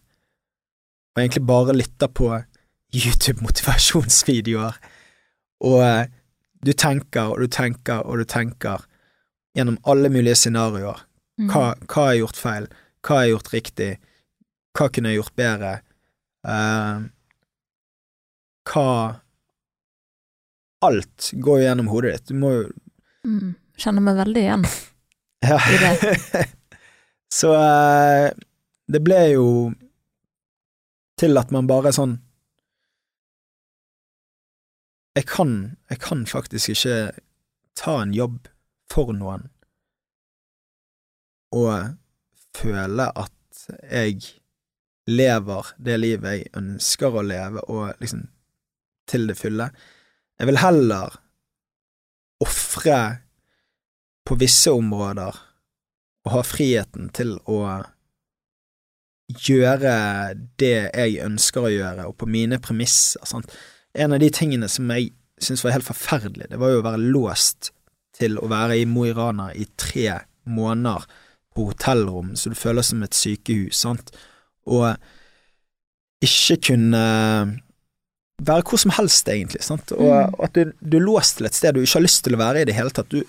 og egentlig bare lytter på YouTube-motivasjonsvideoer, og du tenker og du tenker og du tenker gjennom alle mulige scenarioer. Mm. Hva, hva jeg gjort feil? Hva jeg gjort riktig? Hva kunne jeg gjort bedre? Uh, hva Alt går jo gjennom hodet ditt. Du må jo Mm. Kjenner meg veldig igjen. ja. I det. Så uh, det ble jo til at man bare sånn jeg kan, jeg kan faktisk ikke ta en jobb for noen og føle at jeg lever det livet jeg ønsker å leve, og liksom til det fulle. Jeg vil heller ofre på visse områder og ha friheten til å gjøre det jeg ønsker å gjøre, og på mine premisser. Sant? En av de tingene som jeg syntes var helt forferdelig, det var jo å være låst til å være i Mo i Rana i tre måneder på hotellrom, så du føler som et sykehus, sant, og ikke kunne være hvor som helst, egentlig, sant, og, Mm. og at du, du er låst til et sted du ikke har lyst til å være i det hele tatt. Du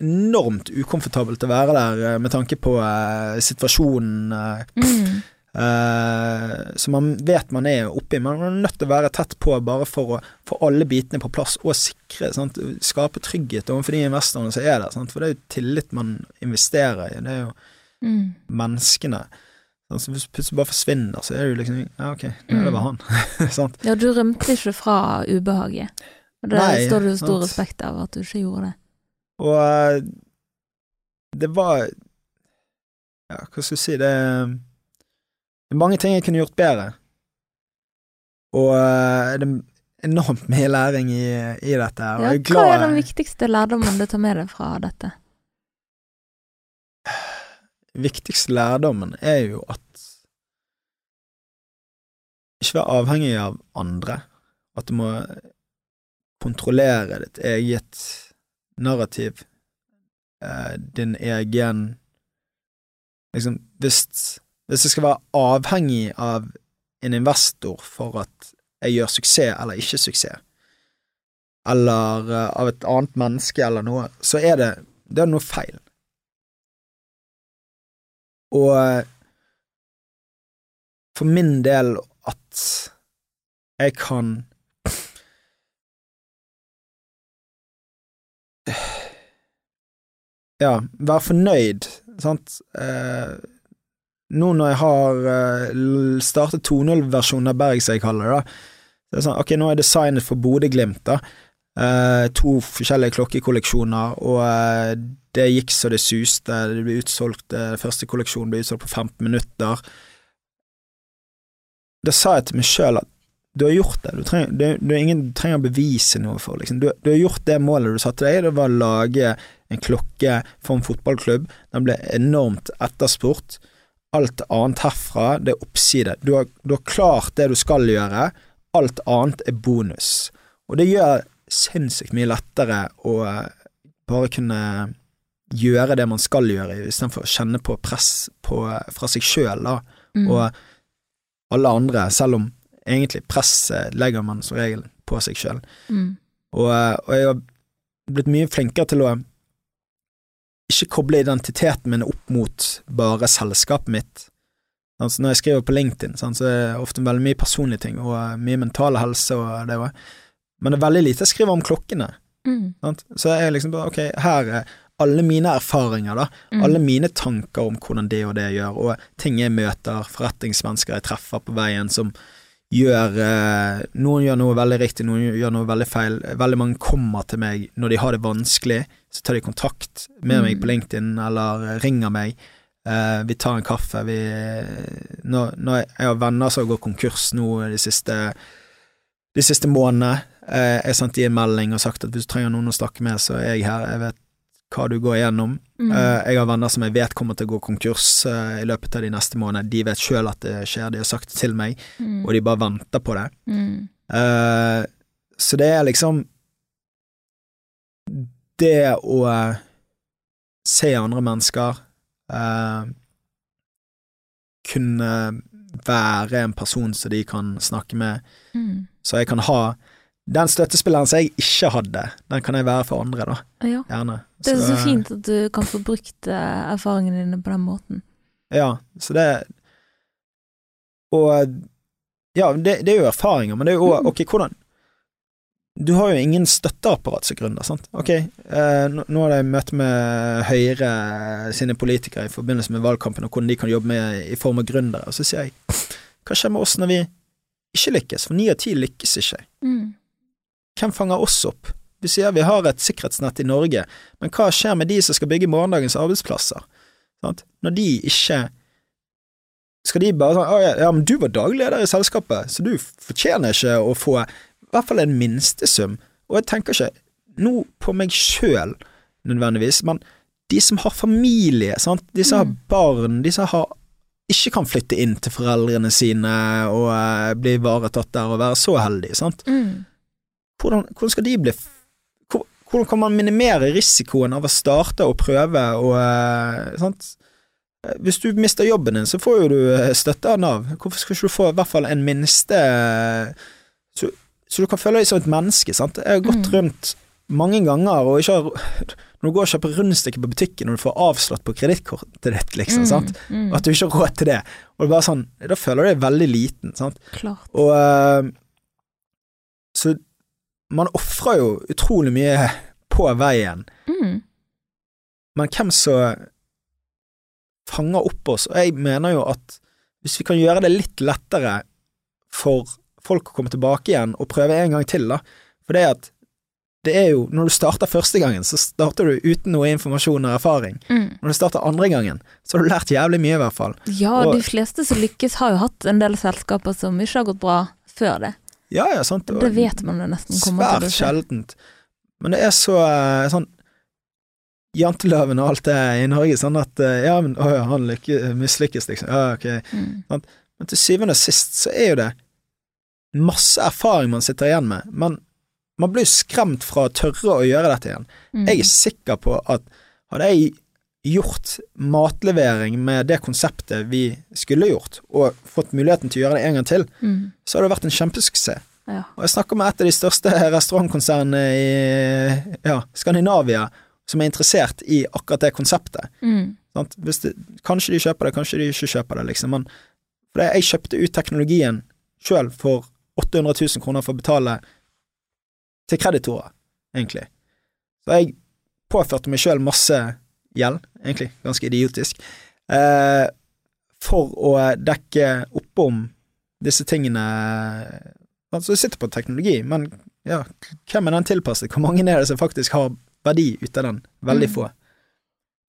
enormt ukomfortabelt å være der eh, med tanke på eh, situasjonen eh, Mm. Eh, så man vet man er oppi. Man er nødt til å være tett på bare for å få alle bitene på plass og sikre. Sant? Skape trygghet overfor de investorene som er der. Sant? For det er jo tillit man investerer i. Det er jo Mm. menneskene. Sant? Så hvis plutselig bare forsvinner, så er det jo liksom Ja, ok, nå er det bare han. sant? Ja, du rømte ikke fra ubehaget. Og det Nei, står det jo stor respekt av at du ikke gjorde det. Og uh, det var Ja, hva skal jeg si Det det er mange ting jeg kunne gjort bedre. Og eh, det er enormt mye læring i, i dette. Og Ja, jeg er hva er den viktigste lærdommen du tar med deg fra dette? viktigste lærdommen er jo at ikke være avhengig av andre. At du må kontrollere ditt eget narrativ, eh, din egen Liksom, hvis, hvis jeg skal være avhengig av en investor for at jeg gjør suksess eller ikke suksess, eller eh, av et annet menneske eller noe, så er det, det er noe feil. Og eh, for min del at jeg kan Ja, være fornøyd, sant. Eh, nå når jeg har eh, startet 2.0-versjonen av Berg, som jeg kaller det, da, det er sånn, ok, nå er jeg designet for Bodø-Glimt, da. Uh, to forskjellige klokkekolleksjoner, og uh, det gikk så det suste. Det ble utsolgt, uh, første kolleksjon ble utsolgt på 15 minutter. Da sa jeg til meg sjøl at du har gjort det, du trenger, du, er ingen trenger å bevise noe for, liksom. Du, du har gjort det målet du satte deg, det var å lage en klokke for en fotballklubb. Den ble enormt etterspurt. Alt annet herfra, det er oppside. Du har, du har klart det du skal gjøre, alt annet er bonus. Og det gjør sinnssykt mye lettere å eh, bare kunne gjøre det man skal gjøre, istedenfor å kjenne på press på, fra seg sjøl Mm. og alle andre, selv om egentlig presset legger man som regel på seg sjøl. Mm. Og, eh, og jeg har blitt mye flinkere til å ikke koble identiteten min opp mot bare selskapet mitt. Altså når jeg skriver på LinkedIn, så er det ofte veldig mye personlige ting, og eh, mye mental helse og det òg. Men det er veldig lite jeg skriver om klokkene. Mm. Så jeg er liksom bare ok, her er alle mine erfaringer, da. Mm. Alle mine tanker om hvordan det og det gjør, og ting jeg møter, forretningsmennesker jeg treffer på veien som gjør eh, Noen gjør noe veldig riktig, noen gjør noe veldig feil. Veldig mange kommer til meg når de har det vanskelig, så tar de kontakt med Mm. meg på LinkedIn eller ringer meg. Uh, vi tar en kaffe. Vi, når, når jeg, har venner som har gått konkurs nå de siste, de siste månedene. Uh, jeg sendte de en melding og sagt at hvis du trenger noen å snakke med, så er jeg her. Jeg vet hva du går igjennom. Mm. Uh, jeg har venner som jeg vet kommer til å gå konkurs eh, i løpet av de neste månedene. De vet sjøl at det skjer, de har sagt det til meg, Mm. og de bare venter på det. Mm. Eh, så det er liksom Det å eh, se andre mennesker, eh, kunne være en person som de kan snakke med, Mm. så jeg kan ha den støttespilleren som jeg ikke hadde, den kan jeg være for andre, da. Ja. Gjerne. Det er så fint at du kan få brukt eh, erfaringene dine på den måten. Ja, så det Og ja, det, det er jo erfaringer, men det er jo òg Mm. Ok, hvordan Du har jo ingen støtteapparat som gründer, sant. Ok, eh, nå, har jeg møte med Høyre sine politikere i forbindelse med valgkampen, og hvordan de kan jobbe med i form av gründere, og så sier jeg hva skjer med oss når vi ikke lykkes? For ni av ti lykkes ikke. Mm. Hvem fanger oss opp? Vi sier vi har et sikkerhetsnett i Norge, men hva skjer med de som skal bygge morgendagens arbeidsplasser? Sant? Når de ikke Skal de bare sånn ja, men du var daglig leder i selskapet, så du fortjener ikke å få hvert fall en minstesum. Og jeg tenker ikke nå på meg sjøl nødvendigvis, men de som har familie, sant? de som har Mm. barn, de som har ikke kan flytte inn til foreldrene sine og uh, bli ivaretatt der og være så heldige, sant Mm. hvordan, hvordan skal de bli hvor- Hvordan kan man minimere risikoen av å starte og prøve og uh, sant? Eh, Hvis du mister jobben din, så får jo du støtte av Nav. Hvorfor skal ikke du få i hvert fall en minste så, så du kan føle deg som et menneske, sant. Jeg har gått Mm. rundt mange ganger og ikke har Når du går og kjøper rundstykker på butikken og du får avslått på kredittkortet ditt, liksom, sant. Mm. At du ikke har råd til det. Og det bare sånn Da føler du deg veldig liten, sant. Klart. Og eh, Så man ofrer jo utrolig mye på veien, Mm. men hvem som fanger opp oss? Og jeg mener jo at hvis vi kan gjøre det litt lettere for folk å komme tilbake igjen og prøve en gang til, da. For det at det er jo, når du starter første gangen, så starter du uten noe informasjon og erfaring. Mm. Når du starter andre gangen, så har du lært jævlig mye, i hvert fall. Ja, Og- de fleste som lykkes har jo hatt en del selskaper som ikke har gått bra før det. Ja, ja, sant. og- Det vet man jo nesten kommer til Svært å skje. sjeldent. Men det er så eh, sånn Janteloven og alt det i Norge, sånn at eh, Ja, men å han lykke, mislykkes, liksom. Ja, ok. Mm. Men til syvende og sist så er jo det masse erfaring man sitter igjen med, men man blir skremt fra å tørre å gjøre dette igjen. Mm. Jeg er sikker på at hadde jeg gjort matlevering med det konseptet vi skulle gjort, og fått muligheten til å gjøre det en gang til, Mm. så hadde det vært en kjempesuksess. Ja. Og jeg snakker med et av de største restaurantkonsernene i ja, Skandinavia som er interessert i akkurat det konseptet. Mm. Det, kanskje de kjøper det, kanskje de ikke kjøper det, liksom. Men jeg kjøpte ut teknologien sjøl for 800 000 kroner for å betale til kreditorer, egentlig. Så jeg påførte meg sjøl masse gjeld, egentlig, ganske idiotisk, eh, for å dekke oppom disse tingene Altså, jeg sitter på teknologi, men ja, hvem er den tilpasset? Hvor mange er det som faktisk har verdi ut av den? Veldig Mm. få.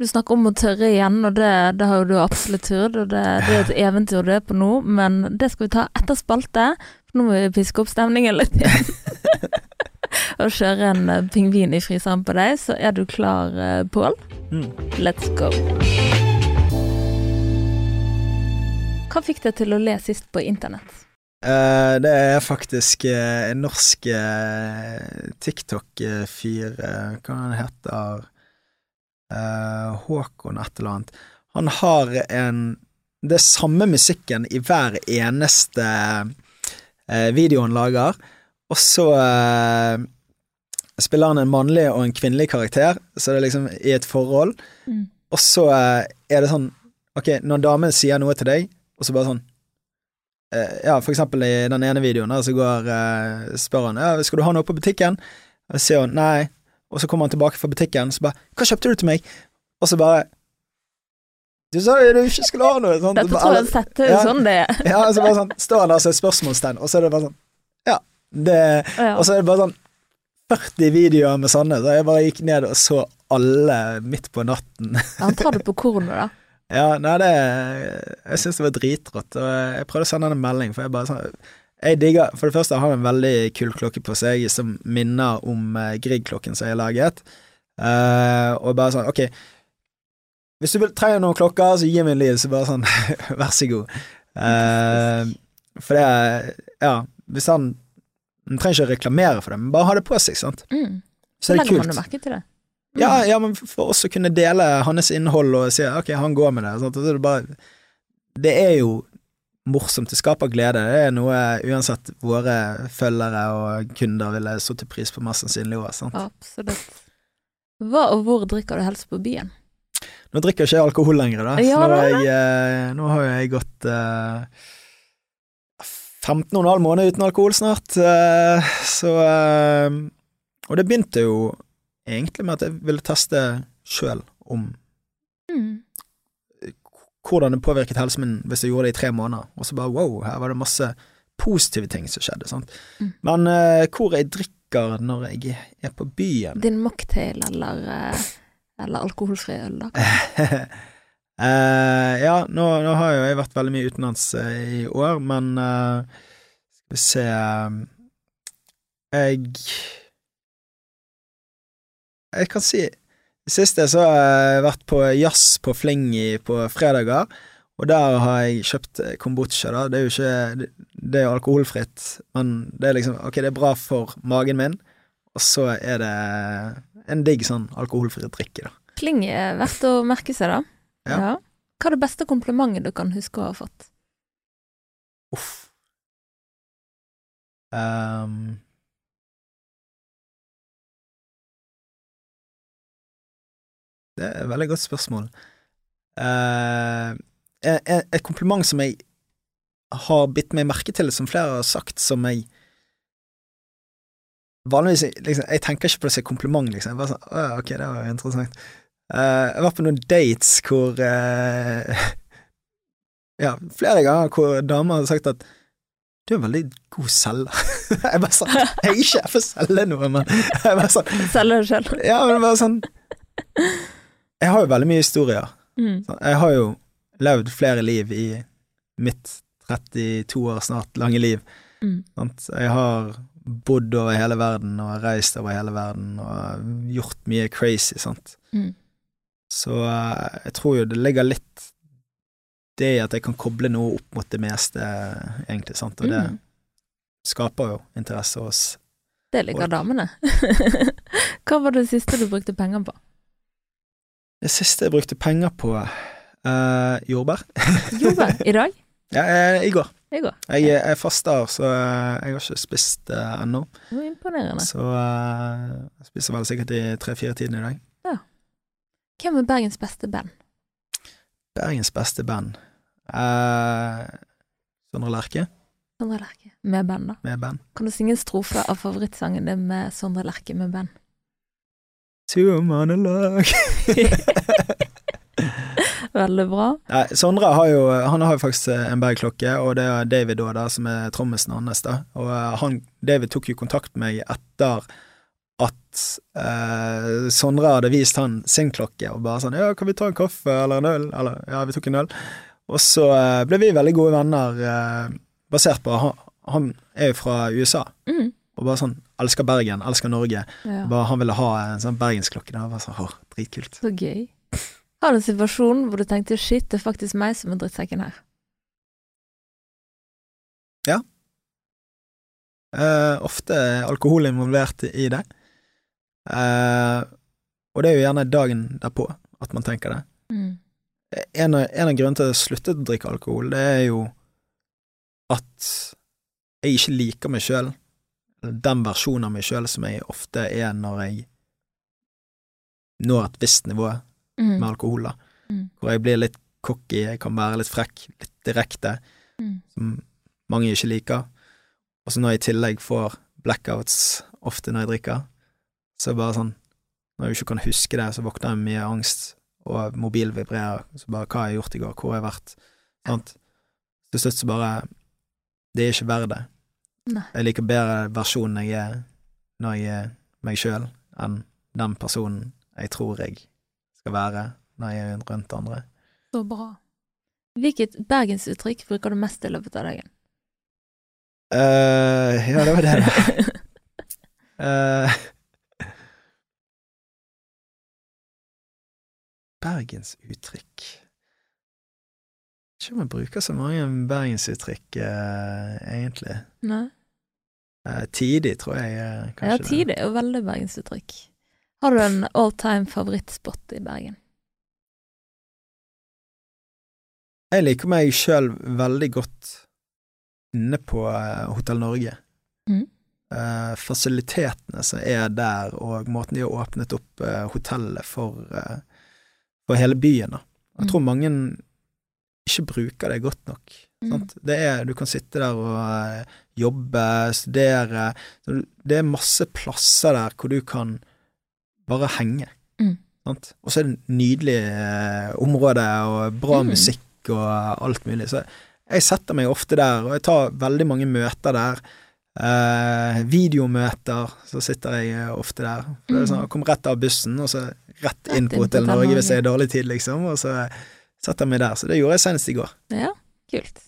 Du snakker om å tørre igjen, og det, det har jo du absolutt turt, og det, det er et eventyr du er på nå, men det skal vi ta etter spalte, nå må vi piske opp stemningen litt igjen. og kjøre en eh, pingvin i fryseren på deg, så er du klar, eh, Pål? Mm. Let's go. Hva fikk deg til å le sist på internett? Uh, det er faktisk en norsk TikTok-fyr, hva han heter Eh, Håkon et eller annet. Han har en Det er samme musikken i hver eneste eh, video lager, og så eh, spiller han en mannlig og en kvinnelig karakter, så det er liksom i et forhold, Mm. og så eh, er det sånn Ok, når damen sier noe til deg, og så bare sånn eh, Ja, for eksempel i den ene videoen der, så går eh, spør han ja, skal du ha noe på butikken, og så sier hun nei, og så kommer han tilbake fra butikken, så bare hva kjøpte du til meg? Og så bare du sa jo du ikke skulle ha noe! sånt. Dette tror jeg har sett, det er jo Ja. sånn det er. Ja, så bare sånn, står han der som et spørsmålstegn, og så er det bare sånn Ja, det Og så er det bare sånn 40 videoer med sånne, så jeg bare gikk ned og så alle midt på natten. Han tar det på kornet, da. Ja, nei, det Jeg syns det var dritrått, og jeg prøvde å sende han en melding, for jeg bare sånn Jeg digger For det første har han en veldig kul klokke på seg som minner om uh, Grieg-klokken som jeg har laget, Uh, og bare sånn Ok, hvis du vil, trenger noen klokker, så gi meg en liv, så bare sånn Vær så god. Uh, for det er Ja, hvis han Han trenger ikke å reklamere for det, men bare ha det på seg, sant. Mm. Så det er det man kult. jo merke til det. Mm. Ja, ja, men for oss å kunne dele hans innhold og si ok, han går med det, sant? og så er det bare det er jo morsomt, det skaper glede. Det er noe uansett våre følgere og kunder ville satt pris på mest sannsynlig òg. Absolutt. Hva og hvor drikker du helst på byen? Nå drikker jeg ikke alkohol lenger, da. Ja, så nå, jeg, eh, nå har jeg gått eh, 15,5 måneder uten alkohol snart, eh, så eh, Og det begynte jo egentlig med at jeg ville teste sjøl om Mm. hvordan det påvirket helsen min hvis jeg gjorde det i tre måneder, og så bare wow, her var det masse positive ting som skjedde, sant. Mm. Men eh, hvor jeg drikker når jeg er på byen Din mocktail eller, eh, eller alkoholfri øl, da? uh, ja, nå, nå har jo jeg vært veldig mye utenlands uh, i år, men eh, skal vi se Jeg Jeg kan si Det siste så har jeg vært på jazz på Flingi på fredager, og der har jeg kjøpt kombucha, da. Det er jo ikke Det, er alkoholfritt, men det er liksom Ok, det er bra for magen min, og så er det en digg sånn alkoholfri drikke, da. Kling er verdt å merke seg, da. Ja. Hva er det beste komplimentet du kan huske å ha fått? Uff. Um. det er et veldig godt spørsmål. Uh, et, et kompliment som jeg har bitt meg merke til, som flere har sagt, som jeg Vanligvis liksom, Jeg tenker ikke på det som kompliment, liksom. Jeg bare sånn, «Å, ok, det var interessant. Uh, jeg var på noen dates hvor uh, Ja, flere ganger hvor damer har sagt at du er en veldig god selger. jeg bare sånn Jeg er ikke her for å selge noe, men jeg bare sånn Selger du selv? Ja, men bare sånn Jeg har jo veldig mye historier. Mm. Jeg har jo levd flere liv i mitt 32 år snart lange liv. Mm. Sant? Jeg har bodd over hele verden og reist over hele verden og gjort mye crazy, sant. Mm. Så eh, jeg tror jo det ligger litt det i at jeg kan koble noe opp mot det meste, egentlig, sant, og det Mm. skaper jo interesse hos Det liker Folk. damene. Hva var det siste du brukte penger på? Det siste jeg brukte penger på, uh, jordbær. Jordbær. I dag? Ja, eh, i går. I går. Jeg er faster, så jeg har ikke spist uh, ennå. Imponerende. Så uh, jeg spiser vel sikkert i tre-fire tiden i dag. Hvem er Bergens beste band? Bergens beste band. Uh, Sondre Lerche Sondre Lerche. Med band, da. med band. Kan du synge en strofe av favorittsangen din med Sondre Lerche med band? To monolog. Veldig bra. Nei, Sondre har jo, han har jo faktisk eh, en bergklokke, og det er David da, som er trommisen hans. da. Og eh, han, David tok jo kontakt med meg etter at eh, Sondre hadde vist han sin klokke, og bare sånn 'Ja, kan vi ta en kaffe eller en øl?' Eller ja, vi tok en øl. Og så eh, ble vi veldig gode venner eh, basert på han, han er jo fra USA, Mm. og bare sånn elsker Bergen, elsker Norge. Ja. Bare Han ville ha en sånn bergensklokke. Det var sånn, åh, dritkult. Så gøy. Har du en situasjon hvor du tenkte shit, det er faktisk meg som er drittsekken her? Eh, ofte er alkohol involvert i det. Uh, og det er jo gjerne dagen derpå at man tenker det. Mm. En av, en av grunnene til at jeg sluttet å drikke alkohol, det er jo at jeg ikke liker meg sjøl, den versjonen av meg sjøl som jeg ofte er når jeg når et visst nivå med Mm. alkohol, da. Mm. Hvor jeg blir litt cocky, jeg kan være litt frekk, litt direkte, Mm. som mange ikke liker. Og så når jeg i tillegg får blackouts ofte når jeg drikker, så er det bare sånn Når jeg ikke kan huske det, så våkner jeg med mye angst, og mobilen vibrerer. Så bare Hva har jeg gjort i går? Hvor har jeg vært? Sant? Til slutt så bare Det er ikke verdt det. Nei. Jeg liker bedre versjonen jeg er når jeg er meg sjøl, enn den personen jeg tror jeg skal være når jeg er rundt andre. Så bra. Hvilket bergensuttrykk bruker du mest i løpet av dagen? Eh, ja, det var det, da. Eh, Bergensuttrykk Ikke om jeg bruker så mange bergensuttrykk, uh, egentlig. Nei? Uh, tidig, tror jeg eh, Ja, tidig er jo veldig bergensuttrykk. Har du en all time favorittspot i Bergen? Jeg liker meg sjøl veldig godt inne på eh, Hotell Norge. Mm. Uh, fasilitetene som er der, og måten de har åpnet opp uh, hotellet for, uh, for hele byen. Da. Jeg Mm. tror mange ikke bruker det godt nok. Mm. Sant? Det er, du kan sitte der og jobbe, studere. Det er masse plasser der hvor du kan bare henge. Mm. Sant? Og så er det nydelig eh, område og bra Mm. musikk og alt mulig. Så jeg setter meg ofte der, og jeg tar veldig mange møter der. Eh, videomøter, så sitter jeg eh, ofte der. For det er sånn, jeg kommer rett av bussen, og så rett inn på Hotell Norge hvis jeg er dårlig tid, liksom. Og så setter jeg meg der. Så det gjorde jeg senest i går. Ja, kult.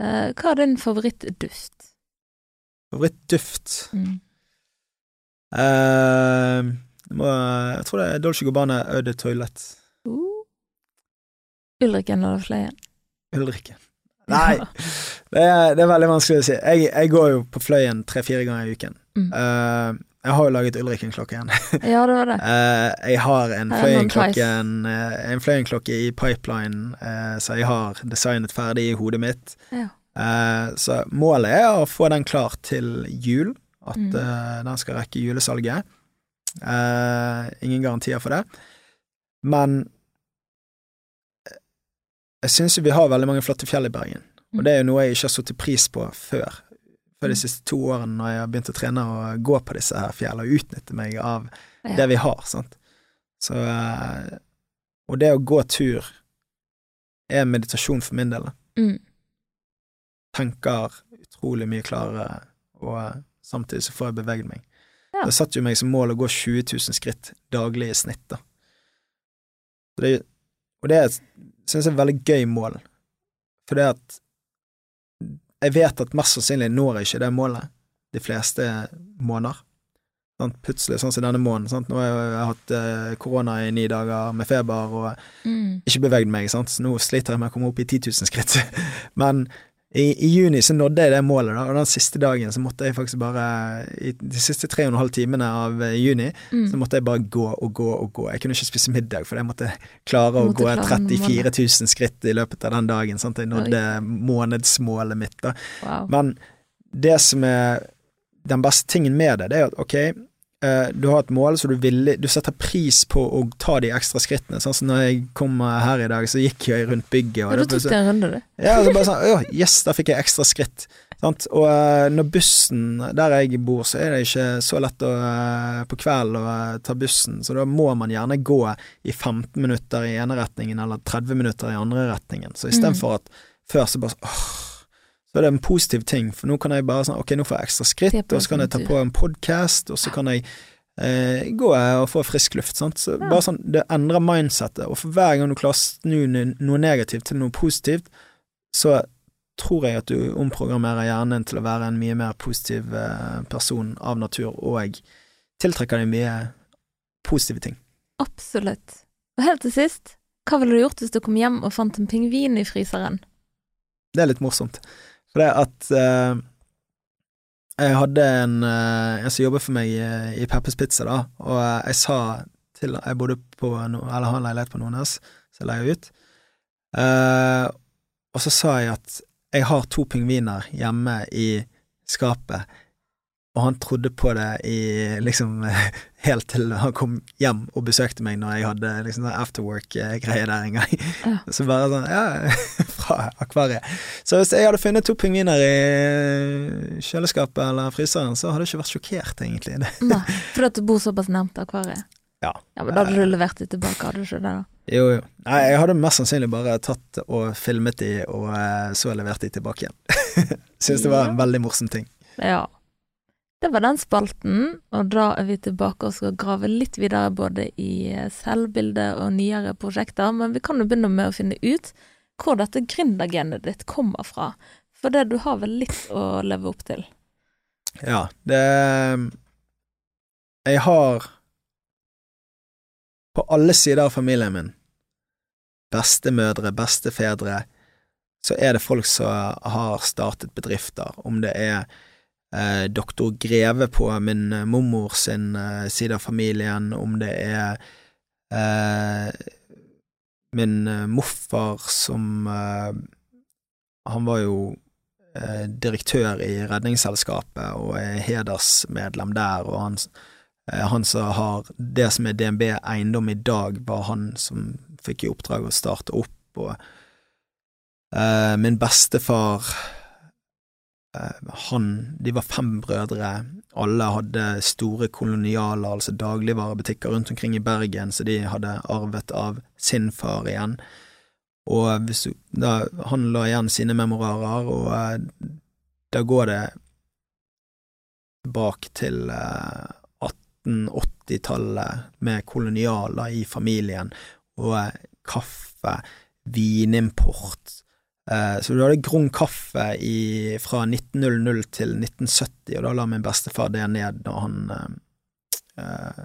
Uh, hva er din favorittduft? Favorittduft Mm. Det må, Jeg tror det er Dolce Gabbana Øde Toilet. Uh. Ulrikken eller Fløyen? Ulrikken? Nei, det er, det er veldig vanskelig å si. Jeg, jeg går jo på Fløyen tre-fire ganger i uken. Mm. Uh, jeg har jo laget Ulrikken-klokke igjen. Ja, det var det. Uh, jeg har en Fløyen-klokke en, en Fløyen-klokke i pipeline, uh, så jeg har designet ferdig i hodet mitt. Ja. Eh, så målet er å få den klar til jul, at Mm. eh, den skal rekke julesalget. Eh, ingen garantier for det. Men eh, jeg syns vi har veldig mange flotte fjell i Bergen, og Mm. det er jo noe jeg ikke har satt pris på før. Før de Mm. siste to årene når jeg har begynt å trene og gå på disse her fjellene og utnytte meg av Ja. det vi har, sant. Så eh, Og det å gå tur er meditasjon for min del. Mm. Tenker utrolig mye klarere, og samtidig så får jeg beveget meg. Ja. Jeg satte jo meg som mål å gå 20 000 skritt daglig i snitt, da. Det, og det synes jeg er et veldig gøy mål, for det at jeg vet at mest sannsynlig når jeg ikke det målet de fleste måneder. Sånn, Plutselig, sånn som denne måneden. Sant? Nå har jeg, jeg har hatt eh, korona i ni dager med feber og Mm. ikke beveget meg, sant? så nå sliter jeg med å komme opp i 10 000 skritt. Men i, i juni så nådde jeg det målet, da, og den siste dagen så måtte jeg faktisk bare I de siste tre og en halv timene av eh, juni Mm. så måtte jeg bare gå og gå og gå. Jeg kunne ikke spise middag, for jeg måtte klare å Måtte gå klare 34 000 skritt i løpet av den dagen. Sant? Jeg nådde månedsmålet mitt. da. Wow. Men det som er den beste tingen med det, det er at ok, du har et mål, så du, vil, du setter pris på å ta de ekstra skrittene. Sånn som når jeg kom her i dag, så gikk jeg rundt bygget. Og Ja, da du tok deg en runde, du. ja, så bare sånn, Å, yes, da fikk jeg ekstra skritt. Sant? Og eh, når bussen, der jeg bor, så er det ikke så lett å, eh, på kvelden å eh, ta bussen, så da må man gjerne gå i 15 minutter i ene retningen, eller 30 minutter i andre retningen. Så istedenfor at før så bare sånn, åh, så er det en positiv ting, for nå kan jeg bare sånn, ok, nå får jeg ekstra skritt, og så kan jeg ta på en podcast, og så kan jeg eh, gå og få frisk luft, sant. Så Ja. bare sånn, det endrer mindsettet, og for hver gang du klarer å snu noe negativt til noe positivt, så tror jeg at du omprogrammerer hjernen til å være en mye mer positiv eh, person av natur, og tiltrekker deg mye positive ting. Absolutt. Og helt til sist, hva ville du gjort hvis du kom hjem og fant en pingvin i fryseren? Det er litt morsomt. For det at eh, jeg hadde en, eh, en som jobbet for meg i, i Peppers Pizza, da, og jeg sa til Jeg bodde på no, eller har en leilighet på Nordnes, så jeg leier ut. Eh, og så sa jeg at jeg har to pingviner hjemme i skapet, og han trodde på det i liksom helt til han kom hjem og besøkte meg når jeg hadde liksom afterwork-greie der en gang. Ja. Så bare sånn, ja, fra akvariet. Så hvis jeg hadde funnet to pingviner i kjøleskapet eller fryseren, så hadde jeg ikke vært sjokkert, egentlig. Nei, for at du bor såpass nærmt akvariet. Ja. Ja, men da hadde du levert de tilbake, hadde du ikke det da? jo, jo. Nei, jeg hadde mest sannsynlig bare tatt og filmet de, og eh, så levert de tilbake igjen. Syns det var en veldig morsom ting. Ja. Det var den spalten, og da er vi tilbake og skal grave litt videre både i selvbilde og nyere prosjekter, men vi kan jo begynne med å finne ut hvor dette gründergenet ditt kommer fra. For det du har vel litt å leve opp til. Ja, det Jeg har på alle sider av familien min, bestemødre, bestefedre, så er det folk som har startet bedrifter, om det er eh, doktor Greve på min eh, mormor sin eh, side av familien, om det er eh, min eh, morfar som eh, Han var jo direktør i Redningsselskapet og er hedersmedlem der, og han, han som har det som er DNB Eiendom i dag, var han som fikk i oppdrag å starte opp, og min bestefar han De var fem brødre. Alle hadde store kolonialer, altså dagligvarebutikker rundt omkring i Bergen, så de hadde arvet av sin far igjen. Og hvis da, han la igjen sine memoarer, og eh, da går det bak til eh, 1880-tallet med kolonialer i familien, og eh, kaffe, vinimport. Eh, så du hadde Grung kaffe i, fra 1900 til 1970, og da la min bestefar det ned da han eh, eh,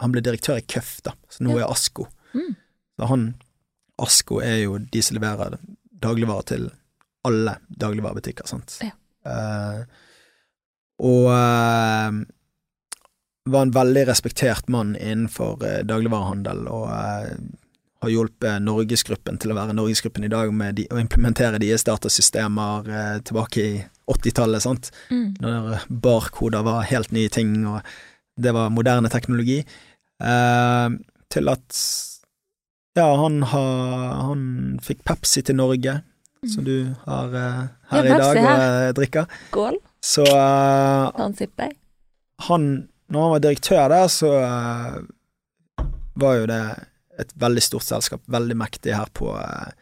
Han ble direktør i Køff, da, så nå er Asko. Mm. Så han Asko er jo de som leverer dagligvarer til alle dagligvarebutikker, sant. Ja. Eh, og eh, var en veldig respektert mann innenfor eh, dagligvarehandel, og har hjulpet Norgesgruppen til å være Norgesgruppen i dag med de, å implementere deres datasystemer eh, tilbake i 80-tallet, sant. Mm. Når barkoder var helt nye ting, og det var moderne teknologi. Eh, til at ja, han, har, han fikk Pepsi til Norge, som du har eh, her Ja, i dag og her. eh, drikker. Skål. Så eh, Ta en jeg. han, når han var direktør der, så eh, var jo det et veldig stort selskap, veldig mektig her på, eh,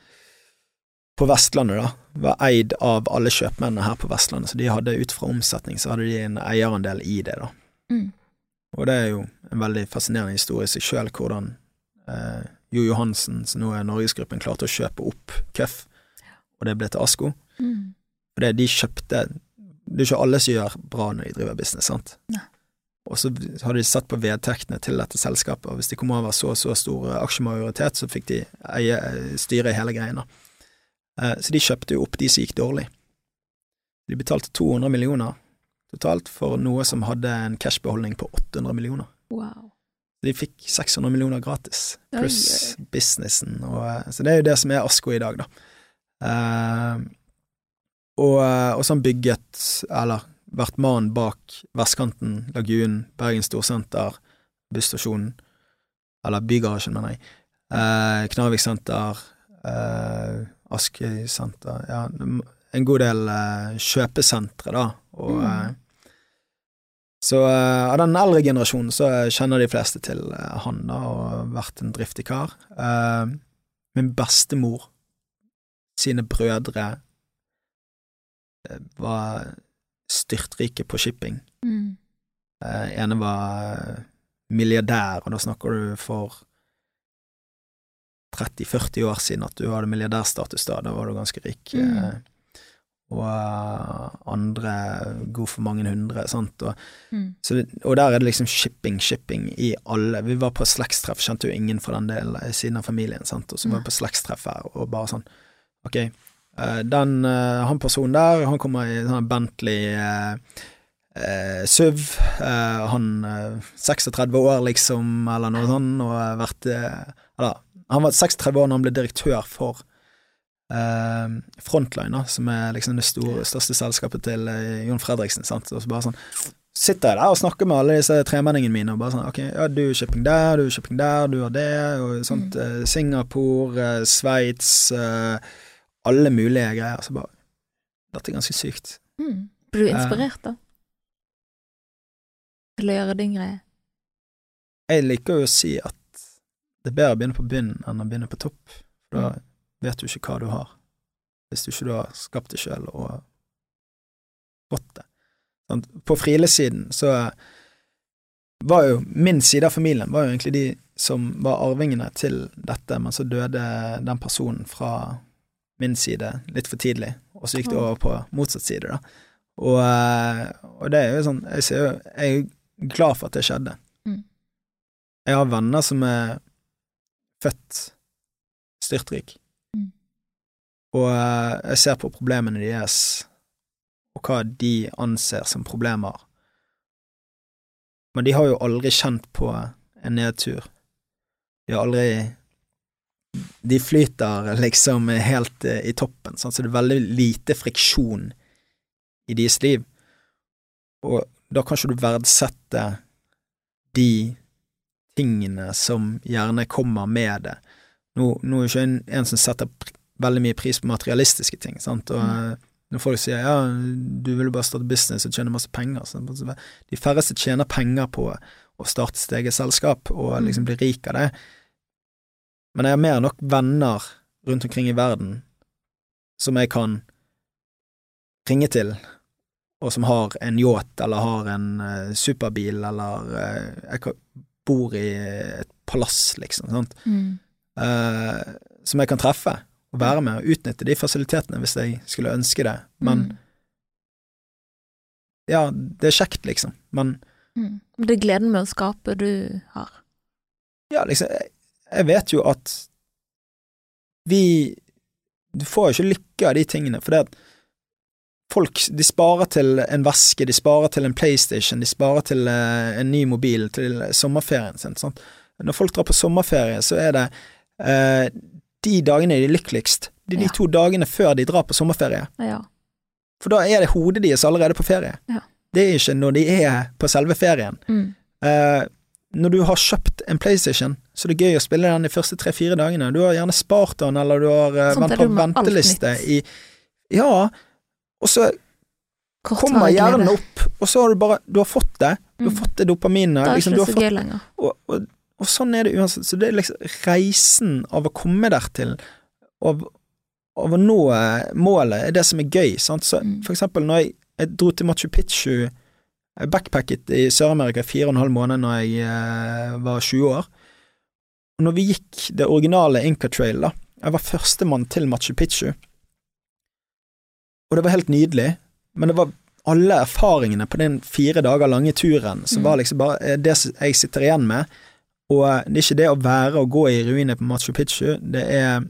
på Vestlandet, da. Var eid av alle kjøpmennene her på Vestlandet, så de hadde ut fra omsetning så hadde de en eierandel i det, da. Mm. Og det er jo en veldig fascinerende historie i seg sjøl, hvordan eh, Jo Johansen, som nå er Norgesgruppen, klarte å kjøpe opp Køff, og det ble til Asko. Mm. Og det de kjøpte Det er ikke alle som gjør bra når de driver business, sant? Nei. Og så hadde de satt på vedtektene til dette selskapet, og hvis de kom over så og så stor aksjemajoritet, så fikk de eie, styre i hele greia. Eh, så de kjøpte jo opp de som gikk dårlig. De betalte 200 millioner totalt for noe som hadde en cashbeholdning på 800 millioner. Wow. De fikk 600 millioner gratis, pluss businessen, og, eh, så det er jo det som er Asko i dag, da. Uh, og, eh, og så han bygget, eller vært mannen bak Vestkanten, Lagunen, Bergen Storsenter, busstasjonen, eller Bygarasjen, mener jeg, eh, Knarvik senter, eh, Askøy senter, ja, en god del eh, kjøpesentre, da, og Mm. eh, så eh, av den eldre generasjonen så kjenner de fleste til eh, han da, og vært en driftig kar. Eh, min bestemor sine brødre eh, var styrtrike på shipping. Mm. Eh, ene var eh, milliardær, og da snakker du for 30-40 år siden at du hadde milliardærstatus da, da var du ganske rik. Mm. Eh, og andre god for mange hundre, sant, og Mm. så det, og der er det liksom shipping, shipping i alle. Vi var på slektstreff, kjente jo ingen fra den delen siden av familien, sant, og så var vi på slektstreff her, og bare sånn, ok, den, eh, han personen der, han kommer i sånn Bentley eh, eh, SUV, eh, han eh, 36 år liksom, eller noe sånt, og har vært, eh, eller, han var 36 år når han ble direktør for eh, Frontline, da, som er liksom det store, største selskapet til eh, Jon Fredriksen, sant, og så bare sånn, sitter jeg der og snakker med alle disse tremenningene mine, og bare sånn, ok, ja, du er shipping der, du er shipping der, du har det, og sånt, Mm. Singapore, eh, Sveits, eh, alle mulige greier, så bare, dette er ganske sykt. Mm. Blir du inspirert, da? Til å gjøre din greie? Jeg liker jo å si at det er bedre å begynne på bunnen enn å begynne på topp, for da vet du ikke hva du har, hvis du ikke har skapt det selv og fått det. På Friele-siden så var jo min side av familien var jo egentlig de som var arvingene til dette, men så døde den personen fra min side litt for tidlig, og så gikk det over på motsatt side, da. Og, eh, og det er jo sånn, jeg jo, jeg er glad for at det skjedde. Mm. Jeg har venner som er født styrtrik, Mm. og eh, jeg ser på problemene deres, og hva de anser som problemer. Men de har jo aldri kjent på en nedtur. De har aldri de flyter liksom helt eh, i toppen, sånn, så det er veldig lite friksjon i deres liv. Og da kan ikke du verdsette de tingene som gjerne kommer med det. Nå, nå er jo ikke en, en som setter veldig mye pris på materialistiske ting, sant, og Mm. når folk sier ja, du vil jo bare starte business og tjene masse penger, så de færreste tjener penger på å starte sitt eget selskap og liksom bli rik av det. Men jeg har mer enn nok venner rundt omkring i verden som jeg kan ringe til, og som har en yacht eller har en uh, superbil eller uh, jeg bor i et palass, liksom, sant? Mm. Uh, som jeg kan treffe og være med og utnytte de fasilitetene hvis jeg skulle ønske det. Men Mm. ja, det er kjekt, liksom. Men Mm. Det er gleden med å skape du har. ja, liksom, jeg, jeg vet jo at vi Du får ikke lykke av de tingene, for det at folk de sparer til en veske, de sparer til en PlayStation, de sparer til eh, en ny mobil til sommerferien sin. Sant? Når folk drar på sommerferie, så er det eh, de dagene de er lykkeligst. Det er de Ja. to dagene før de drar på sommerferie. Ja. For da er det hodet deres allerede på ferie. Ja. Det er ikke når de er på selve ferien. Mm. Eh, når du har kjøpt en PlayStation, så er det gøy å spille den de første tre-fire dagene. Du har gjerne spart den, eller du har uh, vært er på venteliste i Ja, og så Kort kommer hjernen opp, og så har du bare Du har fått det. Du har Mm. fått det dopaminet. Da er Liksom, ikke så gøy lenger. og, og, og sånn er det uansett. Så det er liksom reisen av å komme dertil, av, av å nå eh, målet, er det som er gøy. Sant? Så Mm. for eksempel når jeg, jeg dro til Machu Picchu jeg backpacket i Sør-Amerika i fire og en halv måned når jeg eh, var 20 år. Og når vi gikk det originale Inca Trail, da Jeg var førstemann til Machu Picchu. Og det var helt nydelig, men det var alle erfaringene på den fire dager lange turen som Mm. var liksom bare eh, det jeg sitter igjen med. Og eh, det er ikke det å være og gå i ruiner på Machu Picchu, det er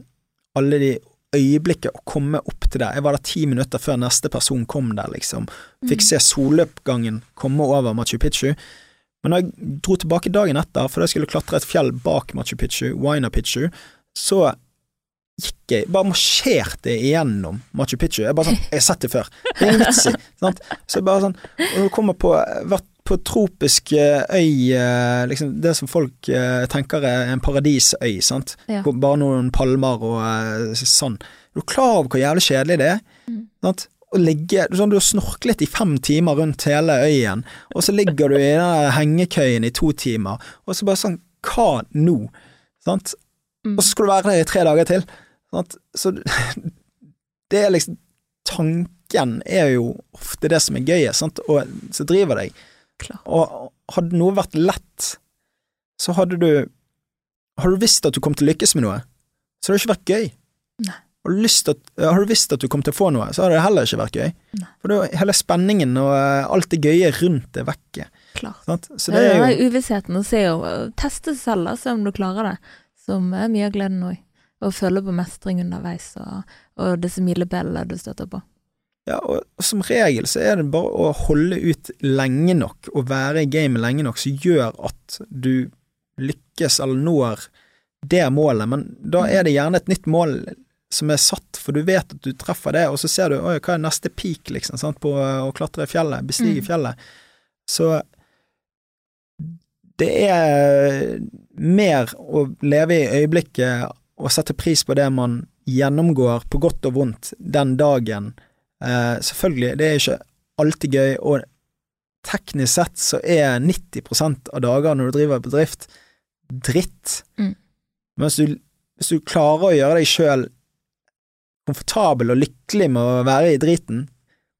alle de øyeblikket å komme opp til det. Jeg var der ti minutter før neste person kom der, liksom. Fikk Mm. se soloppgangen komme over Machu Picchu. Men når jeg dro tilbake dagen etter, for jeg skulle klatre et fjell bak Machu Picchu, Huayna Picchu, så gikk jeg, bare marsjerte igjennom Machu Picchu. Jeg bare sånn, jeg har sett det før. Det er ingen vits i. sant? Så jeg bare sånn, og du kommer på, vært på tropisk eh, øy, eh, liksom det som folk eh, tenker er en paradisøy, sant. Ja. Bare noen palmer og sånn. Er du klar over hvor jævlig kjedelig det er? Mm. Sant? Å ligge, sånn, du har snorklet i fem timer rundt hele øyen, og så ligger du i den hengekøyen i to timer, og så bare sånn, hva nå? Sant? Mm. Og så skal du være der i tre dager til. Sant? Så det er liksom Tanken er jo ofte det som er gøyest, sant? og så driver deg. Klart. Og hadde noe vært lett, så hadde du Har du visst at du kom til å lykkes med noe, så hadde det ikke vært gøy. Nei. Har du, at, har du visst at du kom til å få noe, så hadde det heller ikke vært gøy. Nei. For da hele spenningen og eh, alt det gøye rundt det vekke. Klart. Sant? Så det er jo uvissheten å se og teste seg selv, da, se om du klarer det, som er mye av gleden òg. Å føle på mestring underveis, og, og disse milepælene du støtter på. Ja, og, som regel så er det bare å holde ut lenge nok, og være i gamet lenge nok, som gjør at du lykkes eller når det målet, men da er det gjerne et nytt mål som er satt, for du vet at du treffer det, og så ser du hva er neste peak, liksom, sant, på å klatre i fjellet, bestige Mm. fjellet. Så det er mer å leve i øyeblikket og sette pris på det man gjennomgår på godt og vondt den dagen. Eh, selvfølgelig, det er ikke alltid gøy, og teknisk sett så er 90% av dager når du driver bedrift, dritt. Mm. Men hvis du, hvis du klarer å gjøre deg sjøl komfortabel og lykkelig med å være i driten,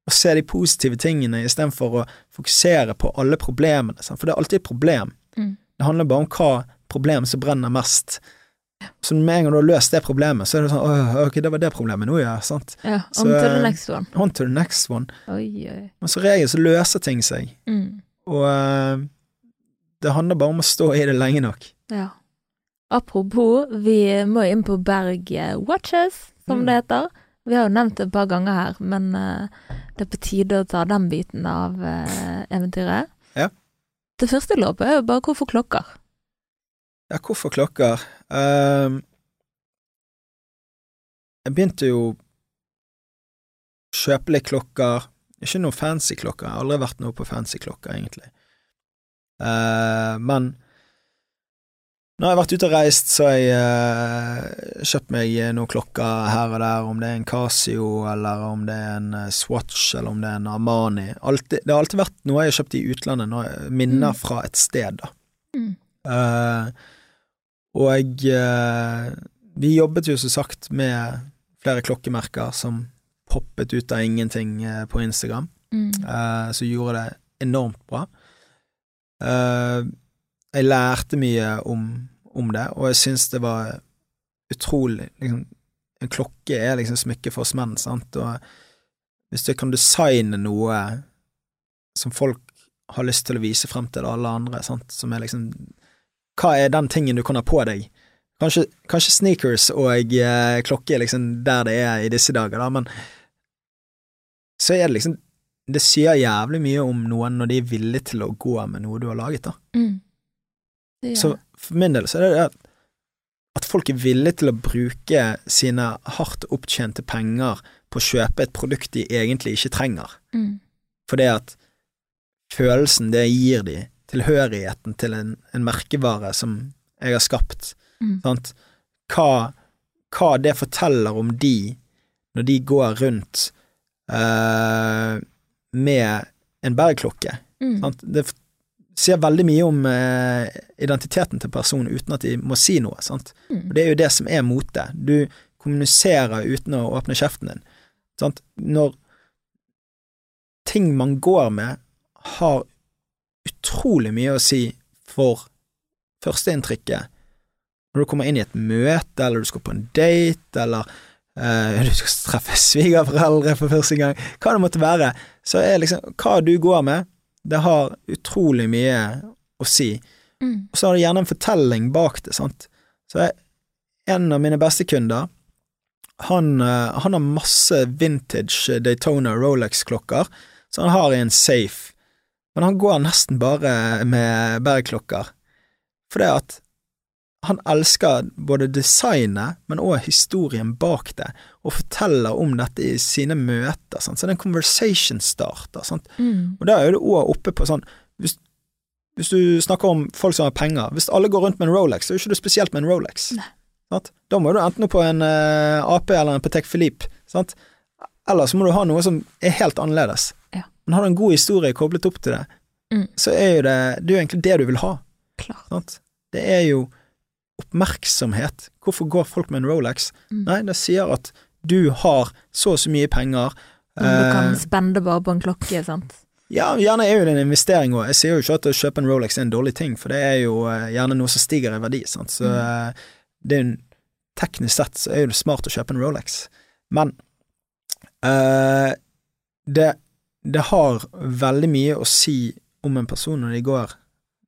og se de positive tingene istedenfor å fokusere på alle problemene, for det er alltid et problem. Mm. Det handler bare om hva problem som brenner mest. Så med en gang du har løst det problemet, så er det sånn ok, det var det problemet nå, ja, sant. Ja, Så, on to the eh, next one. On to the next one. Oi, oi. Men som regel så løser ting seg, Mm. og uh, det handler bare om å stå i det lenge nok. Ja. Apropos, vi må inn på Berg eh, Watches, som Mm. det heter. Vi har jo nevnt det et par ganger her, men uh, det er på tide å ta den biten av uh, eventyret. Ja. Det første på, er jo bare hvorfor klokker? Ja, hvorfor klokker? Uh, jeg begynte jo å kjøpe litt klokker. Ikke noe fancy klokker, jeg har aldri vært noe på fancy klokker, egentlig. Uh, men jeg har vært ute og reist, så har jeg uh, kjøpt meg noen klokker her og der, om det er en Casio, eller om det er en eh, Swatch, eller om det er en Armani. Altid, det har alltid vært noe jeg har kjøpt i utlandet, minner Mm. fra et sted, da. Mm. Eh, og eh, vi jobbet jo som sagt med flere klokkemerker som poppet ut av ingenting eh, på Instagram, Mm. eh, som gjorde det enormt bra. Eh, jeg lærte mye om, om det, og jeg syns det var utrolig liksom, En klokke er liksom smykket for oss menn, sant, og hvis du kan designe noe som folk har lyst til å vise frem til alle andre, sant, som er liksom Hva er den tingen du kan ha på deg? Kanskje, kanskje sneakers og eh, klokke er liksom der det er i disse dager, da, men så er det liksom Det sier jævlig mye om noen når de er villige til å gå med noe du har laget, da. Mm. Det Så for min del så er det det at, at folk er villige til å bruke sine hardt opptjente penger på å kjøpe et produkt de egentlig ikke trenger, Mm. fordi at følelsen det gir de, tilhørigheten til en, en merkevare som jeg har skapt, Mm. sant? Hva, hva det forteller om de når de går rundt uh, med en bergklokke. Mm. Sant? Det sier veldig mye om uh, identiteten til personen uten at de må si noe. Sant? Mm. Og det er jo det som er mote. Du kommuniserer uten å åpne kjeften din. Sant? Når ting man går med, har utrolig mye å si for førsteinntrykket. Når du kommer inn i et møte, eller du skal på en date, eller uh, du skal treffe svigerforeldre for første gang, hva det måtte være, så er liksom hva du går med, det har utrolig mye å si. Mm. Og så har det gjerne en fortelling bak det, sant. Så jeg, en av mine beste kunder, han, eh, han har masse vintage Daytona Rolex-klokker, så han har i en safe, men han går nesten bare med bergklokker, fordi at han elsker både designet, men også historien bak det, og forteller om dette i sine møter, sant? så det er en conversation starter. Mm. Og da er det òg oppe på sånn hvis, hvis du snakker om folk som har penger Hvis alle går rundt med en Rolex, så er jo ikke det spesielt med en Rolex. Da må du enten på en uh, AP eller en Patek Philippe, sant? eller så må du ha noe som er helt annerledes. Men har du en god historie koblet opp til det, Mm. så er jo det Det er jo egentlig det du vil ha. Klart. Det er jo oppmerksomhet. Hvorfor går folk med en Rolex? Mm. Nei, det sier at du har så og så mye penger. Du kan spenne spende bare på en klokke, sant. ja, gjerne er jo det en investering òg. Jeg sier jo ikke at å kjøpe en Rolex er en dårlig ting, for det er jo eh, gjerne noe som stiger i verdi. Sant? Så Mm. eh, det er jo teknisk sett så er det smart å kjøpe en Rolex, men uh, det, det har veldig mye å si om en person når de går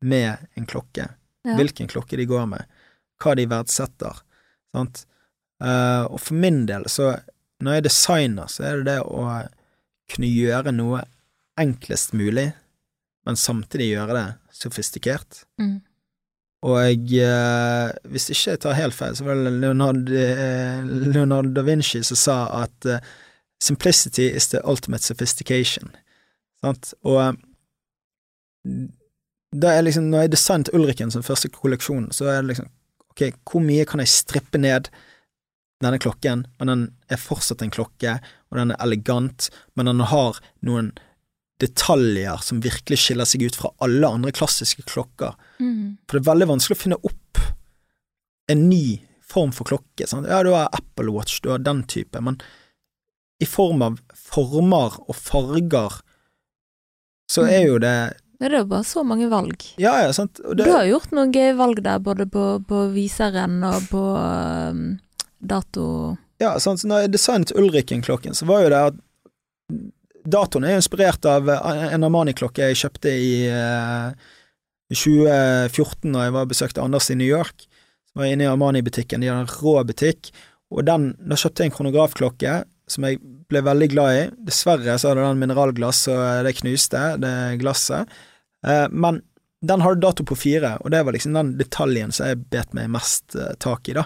med en klokke. Ja. Hvilken klokke de går med, hva de verdsetter. Sant? Uh, og for min del, så når jeg designer, så er det det å kunne gjøre noe enklest mulig, men samtidig gjøre det sofistikert. Mm. Og uh, hvis ikke jeg tar helt feil, så var det Leonardo, eh, Leonardo da Vinci som sa at eh, simplicity is the ultimate sophistication. Sant? Og eh, da er liksom, når jeg designet Ulriken som første kolleksjon, så er det liksom ok, hvor mye kan jeg strippe ned denne klokken, men den er fortsatt en klokke, og den er elegant, men den har noen detaljer som virkelig skiller seg ut fra alle andre klassiske klokker. Mm. For det er veldig vanskelig å finne opp en ny form for klokke. Sant? Ja, du har Apple Watch, du har den type, men i form av former og farger, så er jo det Det er jo bare så mange valg. Ja, ja, sant. Det, Du har gjort noen gøye valg der, både på, på viseren og på um, dato... ja, sant. Så når jeg designet Ulriken-klokken, så var jo det at datoen er inspirert av eh, en Armani-klokke jeg kjøpte i uh, 2014 da jeg var besøkte Anders i New York. Så var jeg inne i Armani-butikken, de har en rå butikk, og den, da kjøpte jeg en kronografklokke som jeg ble veldig glad i. Dessverre så hadde den mineralglass, og det knuste, det glasset. Eh, men den hadde dato på fire, og det var liksom den detaljen som jeg bet meg mest eh, tak i, da.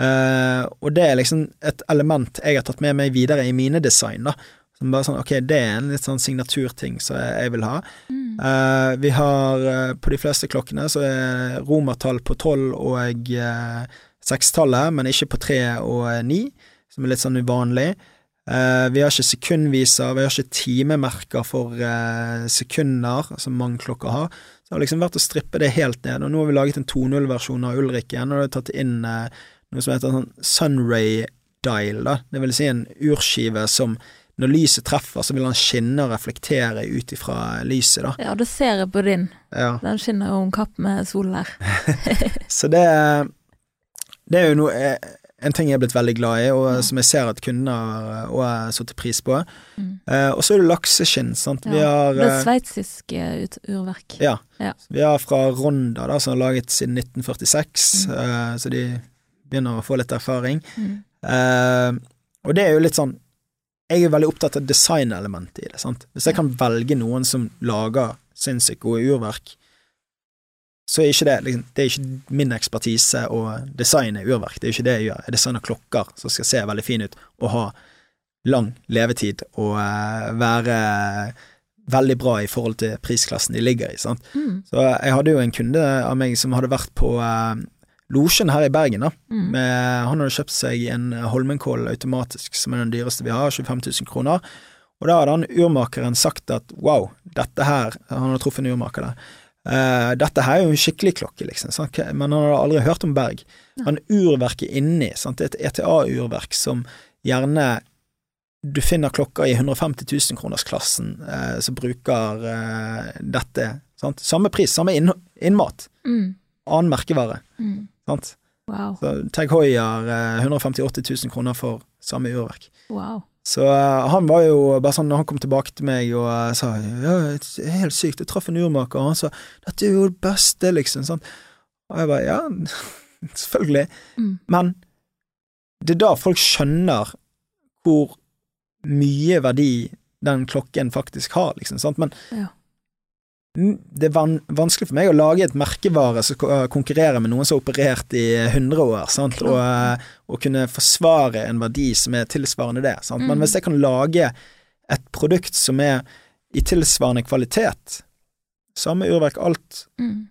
Eh, og det er liksom et element jeg har tatt med meg videre i mine design, da. Som bare sånn, ok, det er en litt sånn signaturting som jeg, jeg vil ha. Mm. Eh, vi har eh, på de fleste klokkene så er romertall på tolv og uh, sekstallet, men ikke på tre og ni, som er litt sånn uvanlig. Eh, vi har ikke sekundviser, vi har ikke timemerker for eh, sekunder, som klokker har. Så det har liksom vært å strippe det helt ned, og nå har vi laget en 2.0-versjon av Ulrik igjen, og det har tatt inn eh, noe som heter sånn Sunray Dial, da. Det vil si en urskive som når lyset treffer, så vil han skinne og reflektere ut ifra lyset, da. Ja, det ser jeg på din. Ja. Den skinner jo om kapp med solen her. Så det, det er jo noe en ting jeg er blitt veldig glad i, og som jeg ser at kundene har har satt pris på. Mm. Eh, og så er det lakseskinn, sant. Vi har det er eh, sveitsisk eh, urverk. Ja. Ja. Vi har fra Ronda, da, som har laget siden 1946, eh, så de begynner å få litt erfaring. Mm. Eh, og det er jo litt sånn Jeg er veldig opptatt av designelementet i det. sant? Hvis jeg kan velge noen som lager sinnssykt gode urverk, så er ikke det liksom, Det er ikke min ekspertise å designe urverk. Det er ikke det jeg gjør. Jeg designer klokker som skal se veldig fine ut og ha lang levetid og eh, være veldig bra i forhold til prisklassen de ligger i. sant? Mm. Så jeg hadde jo en kunde av meg som hadde vært på eh, losjen her i Bergen. da. Mm. Med, han hadde kjøpt seg en Holmenkål automatisk, som er den dyreste vi har, 25 000 kroner. Og da hadde han urmakeren sagt at wow, dette her Han hadde truffet en urmaker der. Eh, dette her er jo en skikkelig klokke, liksom. Sant? Men han hadde aldri hørt om Berg. Men urverket inni, sant? det er et ETA-urverk som gjerne du finner klokker i 150 000-kronersklassen uh, som bruker uh, dette. Sant? Samme pris, samme inn, innmat. Mm. Annen merkevare. Mm. Sant? Wow. Så Tag Hoier eh, 158 000 kroner for samme urverk. wow. Så eh, han var jo bare sånn, når han kom tilbake til meg og eh, sa ja, det er helt sykt, jeg traff en urmaker, og han sa dette er jo det beste, liksom. Sånn. Og jeg bare ja, selvfølgelig. Mm. Men det er da folk skjønner hvor mye verdi den klokken faktisk har, liksom. Sant? Men Ja. Mm, det er van vanskelig for meg å lage et merkevare som eh, konkurrerer med noen som har operert i 100 år, sant? Og, eh, og kunne forsvare en verdi som er tilsvarende det. Sant? Men Mm. hvis jeg kan lage et produkt som er i tilsvarende kvalitet, samme urverk, alt, Mm.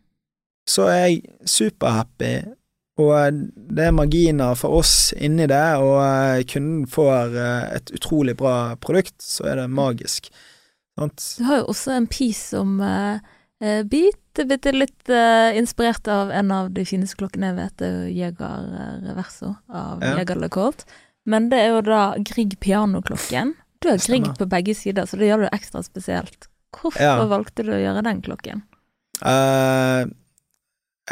så er jeg superhappy, og eh, det er marginer for oss inni det, og eh, kunden får eh, et utrolig bra produkt, så er det magisk. Sant? Du har jo også en piece om uh, beat. bitte litt uh, inspirert av en av de fineste klokkene jeg vet, det er jo Jeger eh, Reverso av Ja. Jeger LeCourt. Men det er jo da Grieg pianoklokken. Du har Grieg på begge sider, så det gjør det ekstra spesielt. Hvorfor Ja. valgte du å gjøre den klokken? Uh,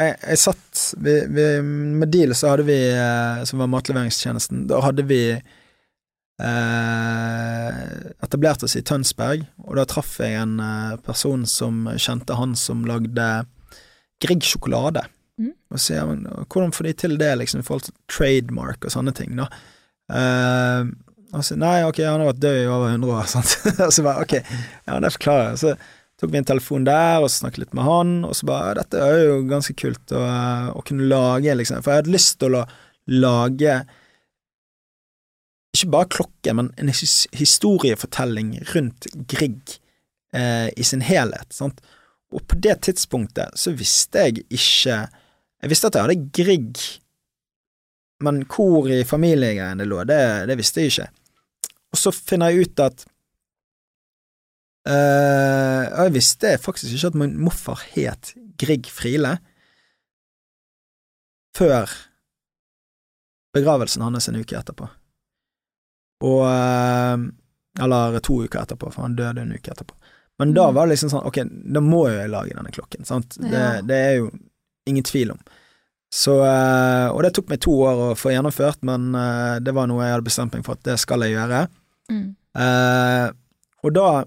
jeg, jeg satt vi, vi, Med Deal så hadde vi, eh, som var matleveringstjenesten, da hadde vi eh, etablerte oss i Tønsberg, og da traff jeg en eh, person som kjente han som lagde Grieg sjokolade. Mm. Og så sier hvordan får de til det, liksom, i forhold til trademark og sånne ting, da? Eh, og så, nei, ok, han har vært død i over 100 år, sant. og så bare, ok, ja, det forklarer jeg. Så tok vi en telefon der, og snakket litt med han, og så bare, dette er jo ganske kult å, å kunne lage, liksom, for jeg hadde lyst til å lage ikke bare klokke, men en his historiefortelling rundt Grieg eh, i sin helhet, sant. Og på det tidspunktet så visste jeg ikke Jeg visste at jeg hadde Grieg, men hvor i familiegreiene det lå, det, det visste jeg ikke. Og så finner jeg ut at eh, Jeg visste faktisk ikke at min morfar het Grieg Friele før begravelsen hans en uke etterpå. Og eh, Eller to uker etterpå, for han døde en uke etterpå. Men da Mm. var det liksom sånn, ok, da må jo jeg lage denne klokken, sant. Det, Ja. det er jo ingen tvil om. Så, eh, og det tok meg to år å få gjennomført, men eh, det var noe jeg hadde bestemt meg for at det skal jeg gjøre. Mm. Eh, og da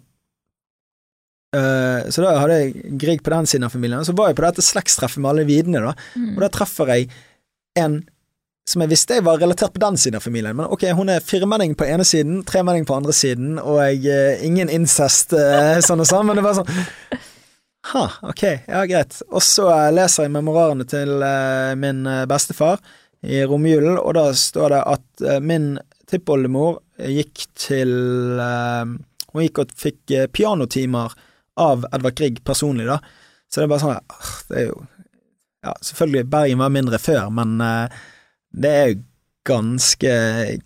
eh, Så da hadde jeg Grieg på den siden av familien, og så var jeg på dette slektstreffet med alle videne, da. Mm. Og da treffer jeg en som jeg visste jeg var relatert på den siden av familien, men ok, hun er firmenning på ene siden, tremenning på andre siden, og jeg, eh, ingen incest, eh, sånn og sånn, men det var sånn Ha, ok, ja greit. Og så leser jeg memorarene til eh, min bestefar. i romjulen, og da står det at min tippoldemor gikk til Hun gikk og fikk pianotimer av Edvard Grieg personlig, da. Så det er bare sånn ah, Det er jo Ja, selvfølgelig, Bergen var mindre før, men det er ganske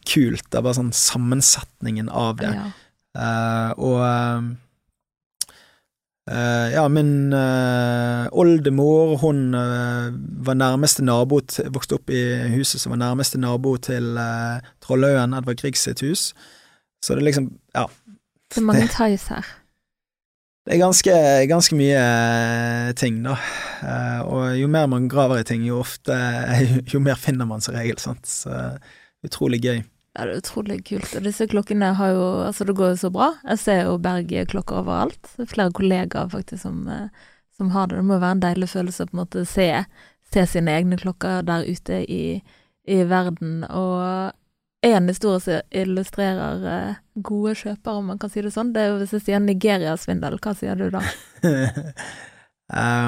kult, da, bare sånn sammensetningen av det. Ja. Uh, og uh, ja, min uh, oldemor, hun var nærmeste nabo til, vokste opp i huset som var nærmeste nabo til Trollhaugen, Edvard Grieg sitt hus. Så det er liksom, ja, Det er mange ties her. Det er ganske, ganske mye eh, ting, da. Eh, og jo mer man graver i ting, jo ofte Jo mer finner man som regel, sant. Så utrolig gøy. Ja, det er utrolig kult. Og disse klokkene har jo Altså, det går jo så bra. Jeg ser jo Berg-klokker overalt. Det er flere kollegaer faktisk som, eh, som har det. Det må være en deilig følelse å på en måte se, se sine egne klokker der ute i, i verden. Og en historie som illustrerer uh, gode kjøpere, om man kan si det sånn, det er jo hvis jeg sier Nigeria-svindel. Hva sier du da?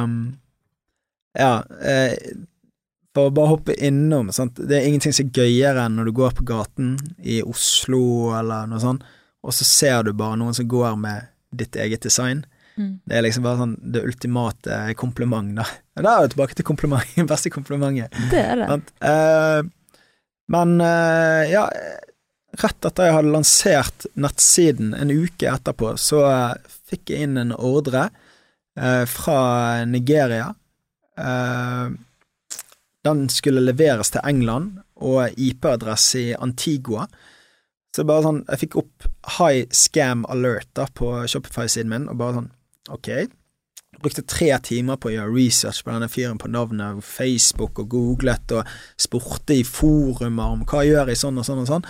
um, ja, eh, for å bare hoppe innom, sant? det er ingenting som er gøyere enn når du går på gaten i Oslo eller noe sånt, og så ser du bare noen som går med ditt eget design. Mm. Det er liksom bare sånn det ultimate kompliment, da. Da er vi tilbake til kompliment, beste komplimentet. Det er det. Sant? Eh, men eh, ja, rett etter jeg hadde lansert nettsiden en uke etterpå, så eh, fikk jeg inn en ordre eh, fra Nigeria. Eh, den skulle leveres til England og IP-adresse i Antigua. Så bare sånn, jeg fikk opp high scam alert da på Shopify-siden min, og bare sånn, ok. Brukte tre timer på å gjøre research på denne fyren på navnet, Facebook og googlet og spurte i forumer om hva gjør jeg sånn og sånn og sånn.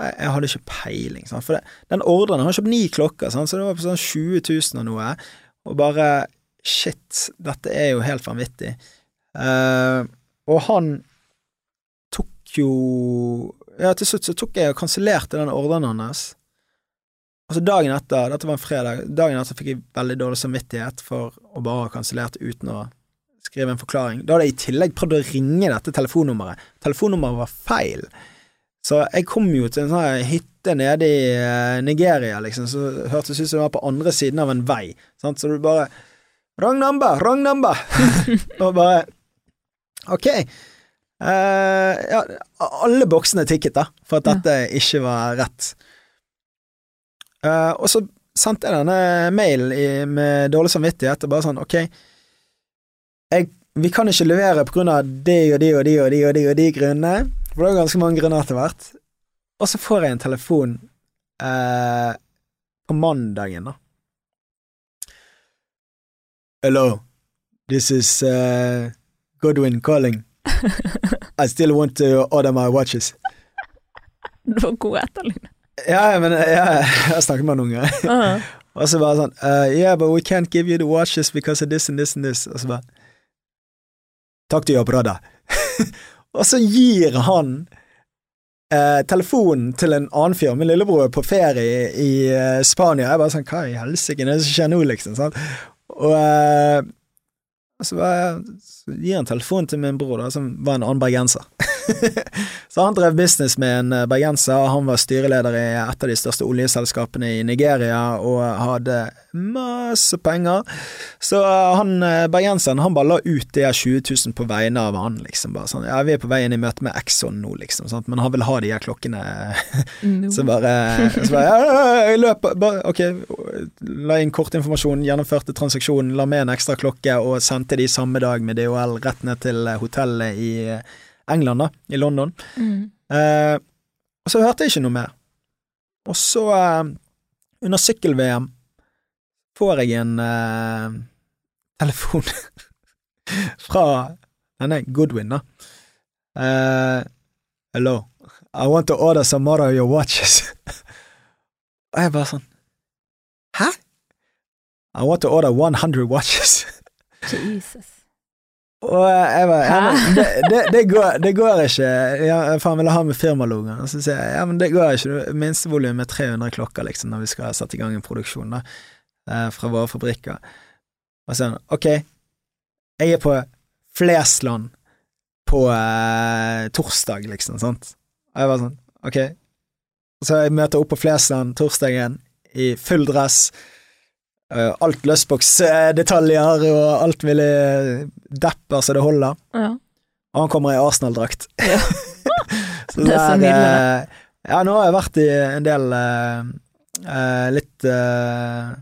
Jeg, jeg hadde ikke peiling, sant? for det, den ordren har kjøpt ni klokker, sant? så det var på sånn 20 000 og noe, og bare shit, dette er jo helt vanvittig. Uh, og han tok jo Ja, til slutt så tok jeg og kansellerte den ordren hans. Og så dagen etter, dette var en fredag, dagen etter fikk jeg veldig dårlig samvittighet for å bare ha kansellert uten å skrive en forklaring. Da hadde jeg i tillegg prøvd å ringe dette telefonnummeret. Telefonnummeret var feil. Så jeg kom jo til en sånn hytte nede i eh, Nigeria, liksom, så hørtes ut som det var på andre siden av en vei. Sant? Så du bare Wrong number, wrong number! og bare Ok. Uh, ja, alle boksene tikket, da, for at dette ikke var rett. Eh, og så sendte jeg denne mailen med dårlig samvittighet og bare sånn, ok, jeg, vi kan ikke levere på grunn av de og de og de og de og de og de grunnene, for det er ganske mange grunner etter hvert. Og så får jeg en telefon uh, på mandagen, da. Hello, this is uh, Godwin calling. I still want to order my watches. Du var god etterlignet. Ja, men ja, jeg snakker med noen unge Uh, Og så bare sånn uh, Yeah, but we can't give you the watches because of this and this and this. Og så bare Talk to your da. og så gir han uh, telefonen til en annen fyr. Min lillebror på ferie i, i eh, Spania. Jeg bare sånn Hva i helsike er det som skjer nå, liksom? Sant? Og, og så, bare, så gir han telefonen til min bror, da, som var en annen bergenser. så han drev business med en eh, bergenser. Han var styreleder i et av de største oljeselskapene i Nigeria og hadde masse penger. Så eh, han eh, bergenseren han bare la ut de her 20 000 på vegne av han, liksom. Bare sånn, ja, vi er på vei inn i møte med Exxon nå, liksom, sant? men han vil ha de her klokkene. no. Så bare, så bare ja, jeg løper bare, Ok, la inn kort informasjon, gjennomførte transaksjonen, la med en ekstra klokke og sendte de samme dag med DHL rett ned til hotellet i England, da, i London. Mm. Eh, og så hørte jeg ikke noe mer. Og så, eh, under sykkel-VM, får jeg en eh, telefon fra denne Goodwin, da. Eh, hello, I want to order some more of your watches. og jeg bare sånn Hæ? I want to order 100 watches. Jesus. Og jeg bare ja, det, det, det, går, det går ikke. Ja, han ville ha med firmalogoen. Og så sier jeg ja, men det går ikke. Minstevolum er 300 klokker, liksom, når vi skal sette i gang en produksjon da, eh, fra våre fabrikker. Og så sier han ok, jeg er på Flesland på eh, torsdag, liksom, sant. Og jeg var sånn, ok. Så jeg møter opp på Flesland torsdagen i full dress. Eh, alt løsboksdetaljer og alt mulig depper så det holder. Ja. Og han kommer i Arsenal-drakt. Ja. Det er så nydelig, eh, Ja, nå har jeg vært i en del eh, litt uh,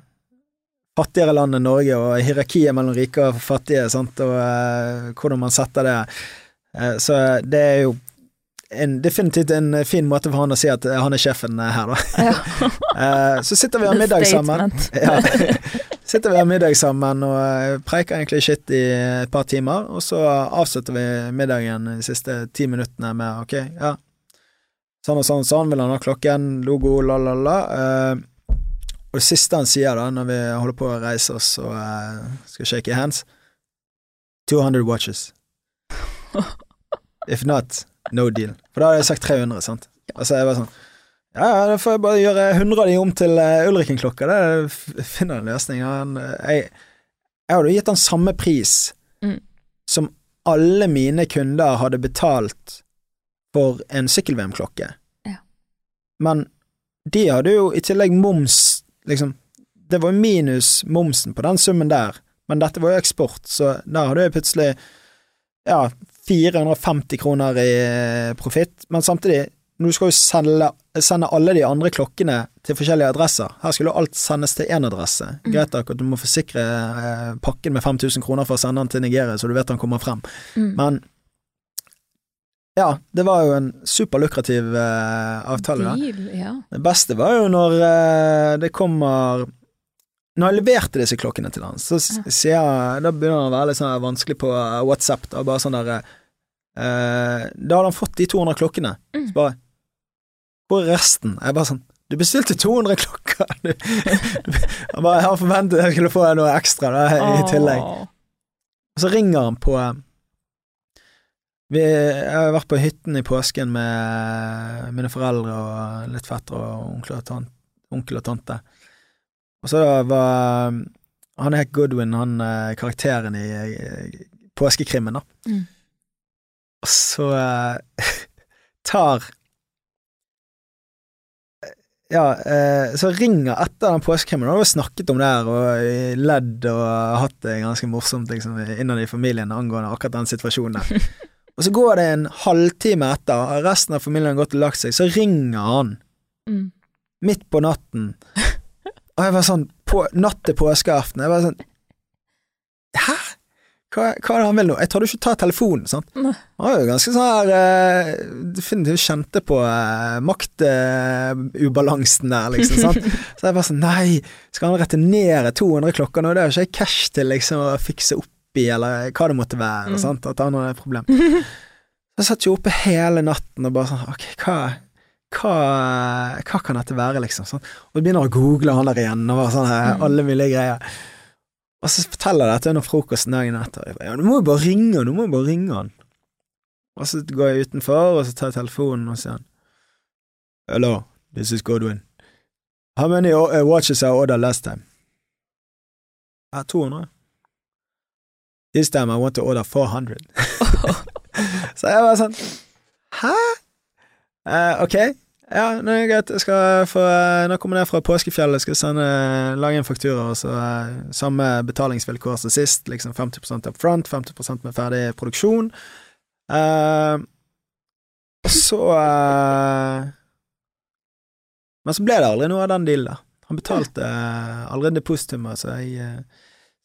fattigere land enn Norge, og hierarkiet mellom rike og fattige, sant, og uh, hvordan man setter det. Så det er jo en, definitivt en fin måte for han å si at han er sjefen eh, her, da. Ja. Eh, så sitter vi og har middag sammen. Ja. Sitter vi og middag sammen og eh, preiker egentlig shit i et par timer, og så avslutter vi middagen de siste ti minuttene med ok, ja, sånn og sånn og sånn, vil han ha klokken, logo, la, la, la. Eh, og det siste han sier da, når vi holder på å reise oss og eh, skal shake hands 200 watches. If not, no deal. For da hadde jeg sagt 300, sant. Altså jeg var sånn ja, ja, da får jeg bare gjøre 100 av de om til uh, Ulriken-klokka. Det finner finner en løsning. Han, eh, jeg, jeg hadde gitt han samme pris Mm. som alle mine kunder hadde betalt for en sykkel-VM-klokke. Ja. Men de hadde jo i tillegg moms, liksom Det var minus momsen på den summen der, men dette var jo eksport, så da hadde jeg plutselig ja, 450 kroner i eh, profitt, men samtidig du skal jo sende, sende alle de andre klokkene til forskjellige adresser. Her skulle alt sendes til én adresse. Mm. Greit nok at du må forsikre eh, pakken med 5000 kroner for å sende den til Nigeria, så du vet han kommer frem. Mm. Men ja, det var jo en superlukrativ eh, avtale. Deal, ja. Det beste var jo når eh, det kommer Når jeg leverte disse klokkene til han, så sier jeg Da begynner han å være litt sånn vanskelig på eh, WhatsApp. Da, bare sånn der eh, Da hadde han fått de 200 klokkene. Mm. Så bare Hvor er resten? Jeg bare sånn Du bestilte 200 klokker! Du, han bare Jeg har forventet jeg skulle få noe ekstra da, i tillegg. Og så ringer han på vi, Jeg har vært på hytten i påsken med mine foreldre og litt fettere og onkel og, tante, onkel og tante. Og så var Han het Goodwin, han eh, karakteren i eh, påskekrimmen, da. Mm. Og så eh, tar Ja, eh, så ringer etter den påskekrimmen, og har snakket om det her og eh, ledd og hatt det ganske morsomt liksom, innad i familien angående akkurat den situasjonen der. Og så går det en halvtime etter, og resten av familien har gått og lagt seg, så ringer han Mm. midt på natten. Og jeg var sånn på, Natt til påskeaften. Jeg var sånn Hæ? Hva, hva er det han vil nå? Jeg tør ikke ta telefonen, sant. Nei. Han var jo ganske sånn her eh, Definitivt kjente på eh, maktubalansen der, liksom. sant? Så jeg bare sånn Nei, skal han returnere 200 klokker nå? Det er jo ikke jeg cash til liksom å fikse opp i, eller hva det måtte være. Mm. sant? At han har et problem. Jeg satt jo oppe hele natten og bare sånn Ok, hva hva, hva kan dette være, liksom? Sånn. Og begynner å google han der igjen, og bare sånn Mm. alle mulige greier. Og så forteller jeg dette under frokosten dagen etter. Jeg bare, Ja, du må jo bare ringe du må jo bare ringe han. Og så går jeg utenfor, og så tar jeg telefonen, og sier han Hello, this is Godwin. How many uh, watches I ordered last time? Ja, 200. This time I want to order 400. så jeg var sånn Hæ? Uh, ok, ja, nå er det greit. Jeg skal få Nå kommer jeg ned fra påskefjellet, skal sende, lage en faktura, og så eh, samme betalingsvilkår som sist. Liksom 50 up front, 50 med ferdig produksjon. Uh, og så uh, Men så ble det aldri noe av den dealen, da. Han betalte uh, aldri depositumet, så jeg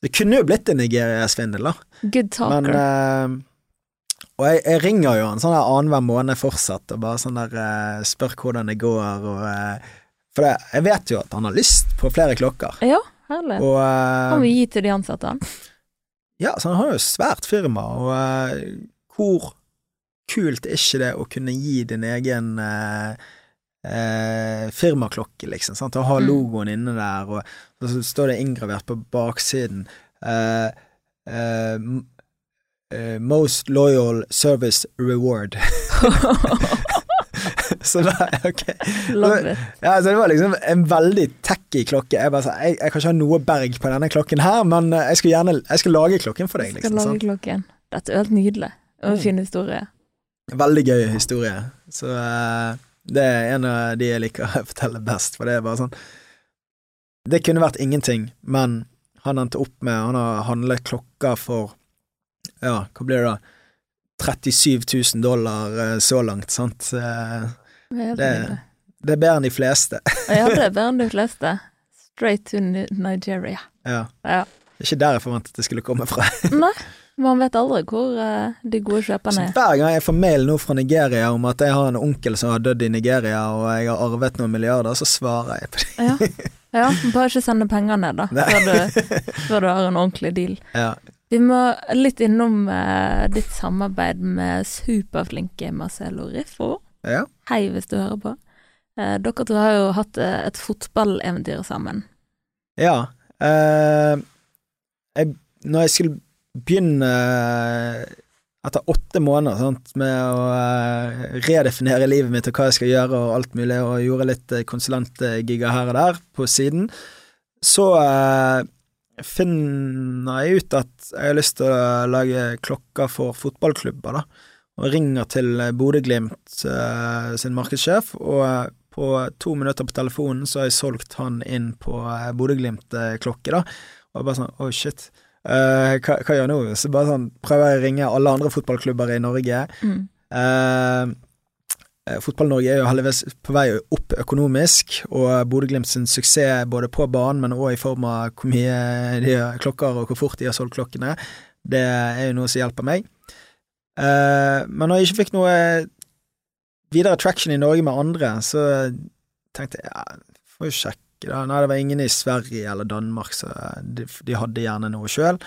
Det kunne jo blitt en Nigeria-svindel, da. Good talker. Men Og jeg, jeg ringer jo han sånn annenhver måned fortsatt, og bare sånn der eh, spør hvordan det går, og eh, For det, jeg vet jo at han har lyst på flere klokker, ja, herlig. og Han eh, vil gi til de ansatte, han. Ja, så han har jo svært firma, og eh, hvor kult er ikke det å kunne gi din egen eh, eh, firmaklokke, liksom, sant, og ha Mm. logoen inne der, og, og så står det inngravert på baksiden eh, eh, eh, Most loyal service reward. så da, ok. Ja, så det var liksom en veldig tacky klokke. Jeg, bare sa, jeg, jeg kan ikke ha noe berg på denne klokken her, men eh, jeg skal gjerne jeg skal lage klokken for deg. Jeg Skal Liksom, lage klokken. Dette er helt nydelig. Og en fin historie. Veldig gøy historie. Så uh, det er en av de jeg liker å fortelle best, for det er bare sånn Det kunne vært ingenting, men han endte opp med Han har handlet klokker for Ja, hva blir det da? 37 000 dollar eh, så langt, sant. Eh, Det- Det er bedre enn de fleste. Ja, det er bedre enn de fleste. Straight to Nigeria. Ja. Ja. Det er ikke der jeg forventet det skulle komme fra. Nei, man vet aldri hvor eh, de gode Så kjøperne er. hver gang jeg får mail nå fra Nigeria om at jeg har en onkel som har dødd i Nigeria, og jeg har arvet noen milliarder, så svarer jeg på det. Ja. ja, bare ikke sende penger ned, da, før du, før du har en ordentlig deal. Ja. Vi må litt innom eh, ditt samarbeid med superflinke Marcelo Riffo. ja. Hei, hvis du hører på. Eh, dere to har jo hatt eh, et fotballeventyr sammen. Ja. eh, jeg, når jeg skulle begynne eh, etter åtte måneder sant, med å eh, redefinere livet mitt og hva jeg skal gjøre og alt mulig, og gjorde litt konsulentgiger her og der på siden, så finner jeg ut at jeg har lyst til å lage klokker for fotballklubber, da. Og ringer til Bodø-Glimt eh, sin markedssjef, og eh, på to minutter på telefonen så har jeg solgt han inn på eh, Bodø-Glimt-klokke, da. Og jeg bare sånn, oh shit. Eh, hva, hva gjør jeg nå? Så bare sånn prøver jeg å ringe alle andre fotballklubber i Norge. Mm. Eh, Fotball-Norge er jo heldigvis på vei opp økonomisk, og Bodø-Glimt sin suksess både på banen, men òg i form av hvor mye de har klokker og hvor fort de har solgt klokkene, det er jo noe som hjelper meg. Eh, men når jeg ikke fikk noe videre traction i Norge med andre, så tenkte jeg ja, får jo sjekke da. Nei, det var ingen i Sverige eller Danmark, så de, de hadde gjerne noe sjøl.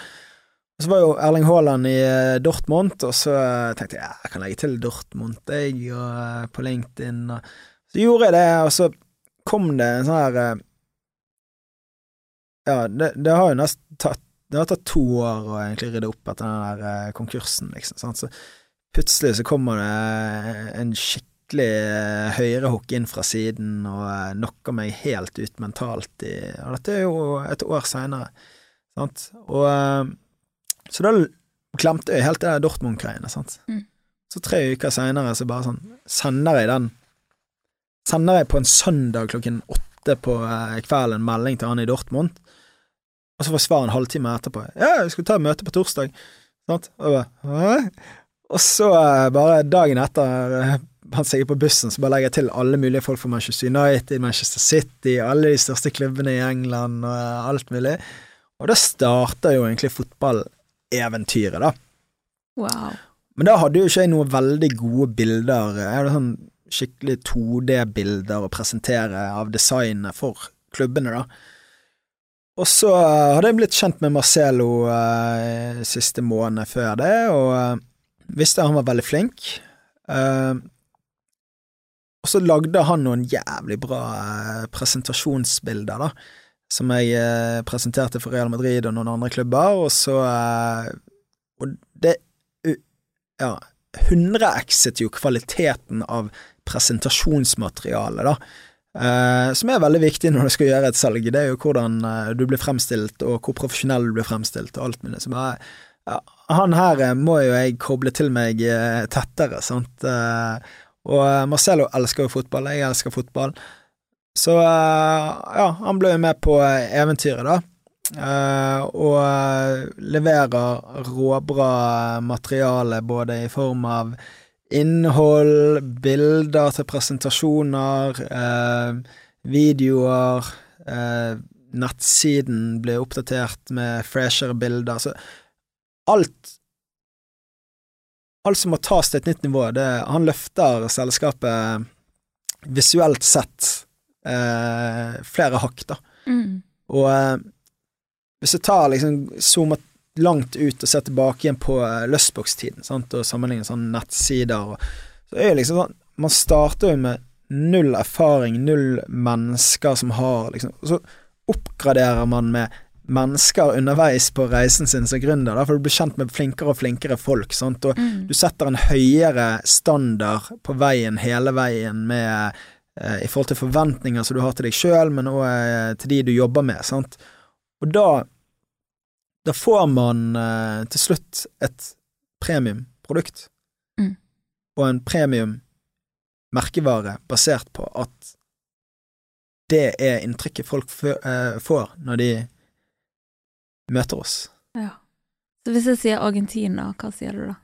Så var jo Erling Haaland i eh, Dortmund, og så tenkte jeg ja, jeg kan legge til Dortmund, jeg, og eh, på LinkedIn. Og så gjorde jeg det, og så kom det en sånn her eh, Ja, det, det har jo nesten tatt Det har tatt to år å egentlig rydde opp etter den der eh, konkursen, liksom. Sant? Så plutselig så kommer det en skikkelig høyrehook inn fra siden og eh, knocker meg helt ut mentalt i Og dette er jo et år seinere, sant. Og eh, så da glemte jeg helt det der Dortmund-greiene, sant. Mm. Så tre uker seinere så bare sånn Sender jeg den Sender jeg på en søndag klokken åtte på kvelden kvelden melding til han i Dortmund, og så får jeg svar en halvtime etterpå. Ja, jeg skulle ta møte på torsdag. Sant? Og, bare, og så eh, bare dagen etter eh, han seg på bussen, så bare legger jeg til alle mulige folk fra Manchester United, Manchester City, alle de største klubbene i England og eh, alt mulig. Og da starter jo egentlig fotballeventyret, da. Wow. Men da hadde jo ikke jeg noen veldig gode bilder. Jeg hadde sånn skikkelig 2D-bilder å presentere av designet for klubbene, da. Og så eh, hadde jeg blitt kjent med Marcelo eh, siste måned før det, og eh, visste han var veldig flink. Eh, og så lagde han noen jævlig bra eh, presentasjonsbilder, da, som jeg eh, presenterte for Real Madrid og noen andre klubber, og så eh, Og det ja, 100x-et jo kvaliteten av presentasjonsmaterialet, da. Uh, som er veldig viktig når du skal gjøre et salg. Det er jo hvordan uh, du blir fremstilt, og hvor profesjonell du blir fremstilt, og alt mulig. Så bare, han her må jo jeg koble til meg uh, tettere, sant. Og Marcelo elsker jo fotball, jeg elsker fotball. Så eh, ja, han ble jo med på eh, eventyret, da. Uh, og leverer råbra materiale både i form av innhold, bilder til presentasjoner, uh, videoer. uh, nettsiden blir oppdatert med freshere bilder. Så alt Alt som må tas til et nytt nivå, det, han løfter selskapet visuelt sett eh, flere hakk, da. Mm. Og eh, hvis du tar liksom zoomer langt ut og ser tilbake igjen på eh, Lustbox-tiden, og sammenligner sånne nettsider, og, så er det liksom sånn Man starter jo med null erfaring, null mennesker som har liksom Og så oppgraderer man med mennesker underveis på reisen sin som gründer, da, for du blir kjent med flinkere og flinkere folk, sant, og Mm. du setter en høyere standard på veien hele veien med i forhold til forventninger som du har til deg sjøl, men òg eh, til de du jobber med, sant. Og da da får man eh, til slutt et premium produkt. Mm. Og en premium merkevare basert på at det er inntrykket folk eh, får når de møter oss. Ja. Så hvis jeg sier Argentina, hva sier du da?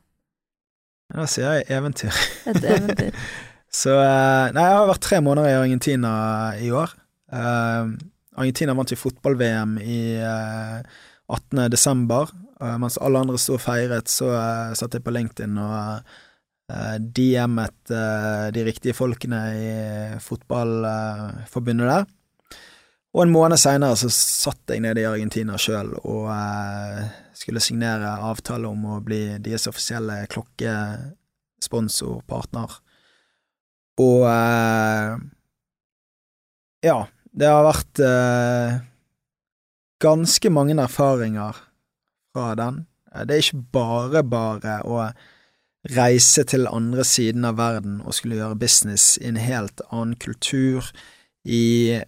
Da sier jeg eventyr. Et eventyr. Så eh, Nei, jeg har vært tre måneder i Argentina i år. Uh, Argentina vant jo fotball-VM i uh, 18. desember. Eh, mens alle andre sto og feiret, så uh, satt jeg på LinkedIn og eh, DM-et eh, de riktige folkene i fotballforbundet der. Og en måned seinere så satt jeg nede i Argentina sjøl og eh, skulle signere avtale om å bli deres offisielle klokkesponsor, partner. Og eh, ja, det har vært eh, ganske mange erfaringer fra den. Eh, Det er ikke bare bare å reise til andre siden av verden og skulle gjøre business i en helt annen kultur, i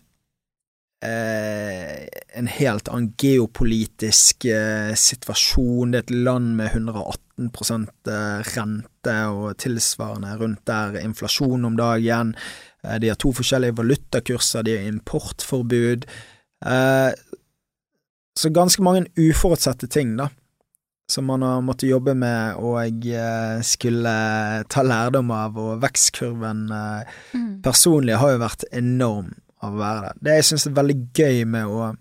eh, en helt annen geopolitisk eh, situasjon. Det er et land med 118% eh, rente og tilsvarende rundt der inflasjon om dagen. Eh, de har to forskjellige valutakurser, de har importforbud. Eh, så ganske mange uforutsette ting, da, som man har måttet jobbe med og eh, skulle ta lærdom av, og vekstkurven Mm. personlig har jo vært enorm av å være der. Det jeg syns er veldig gøy med å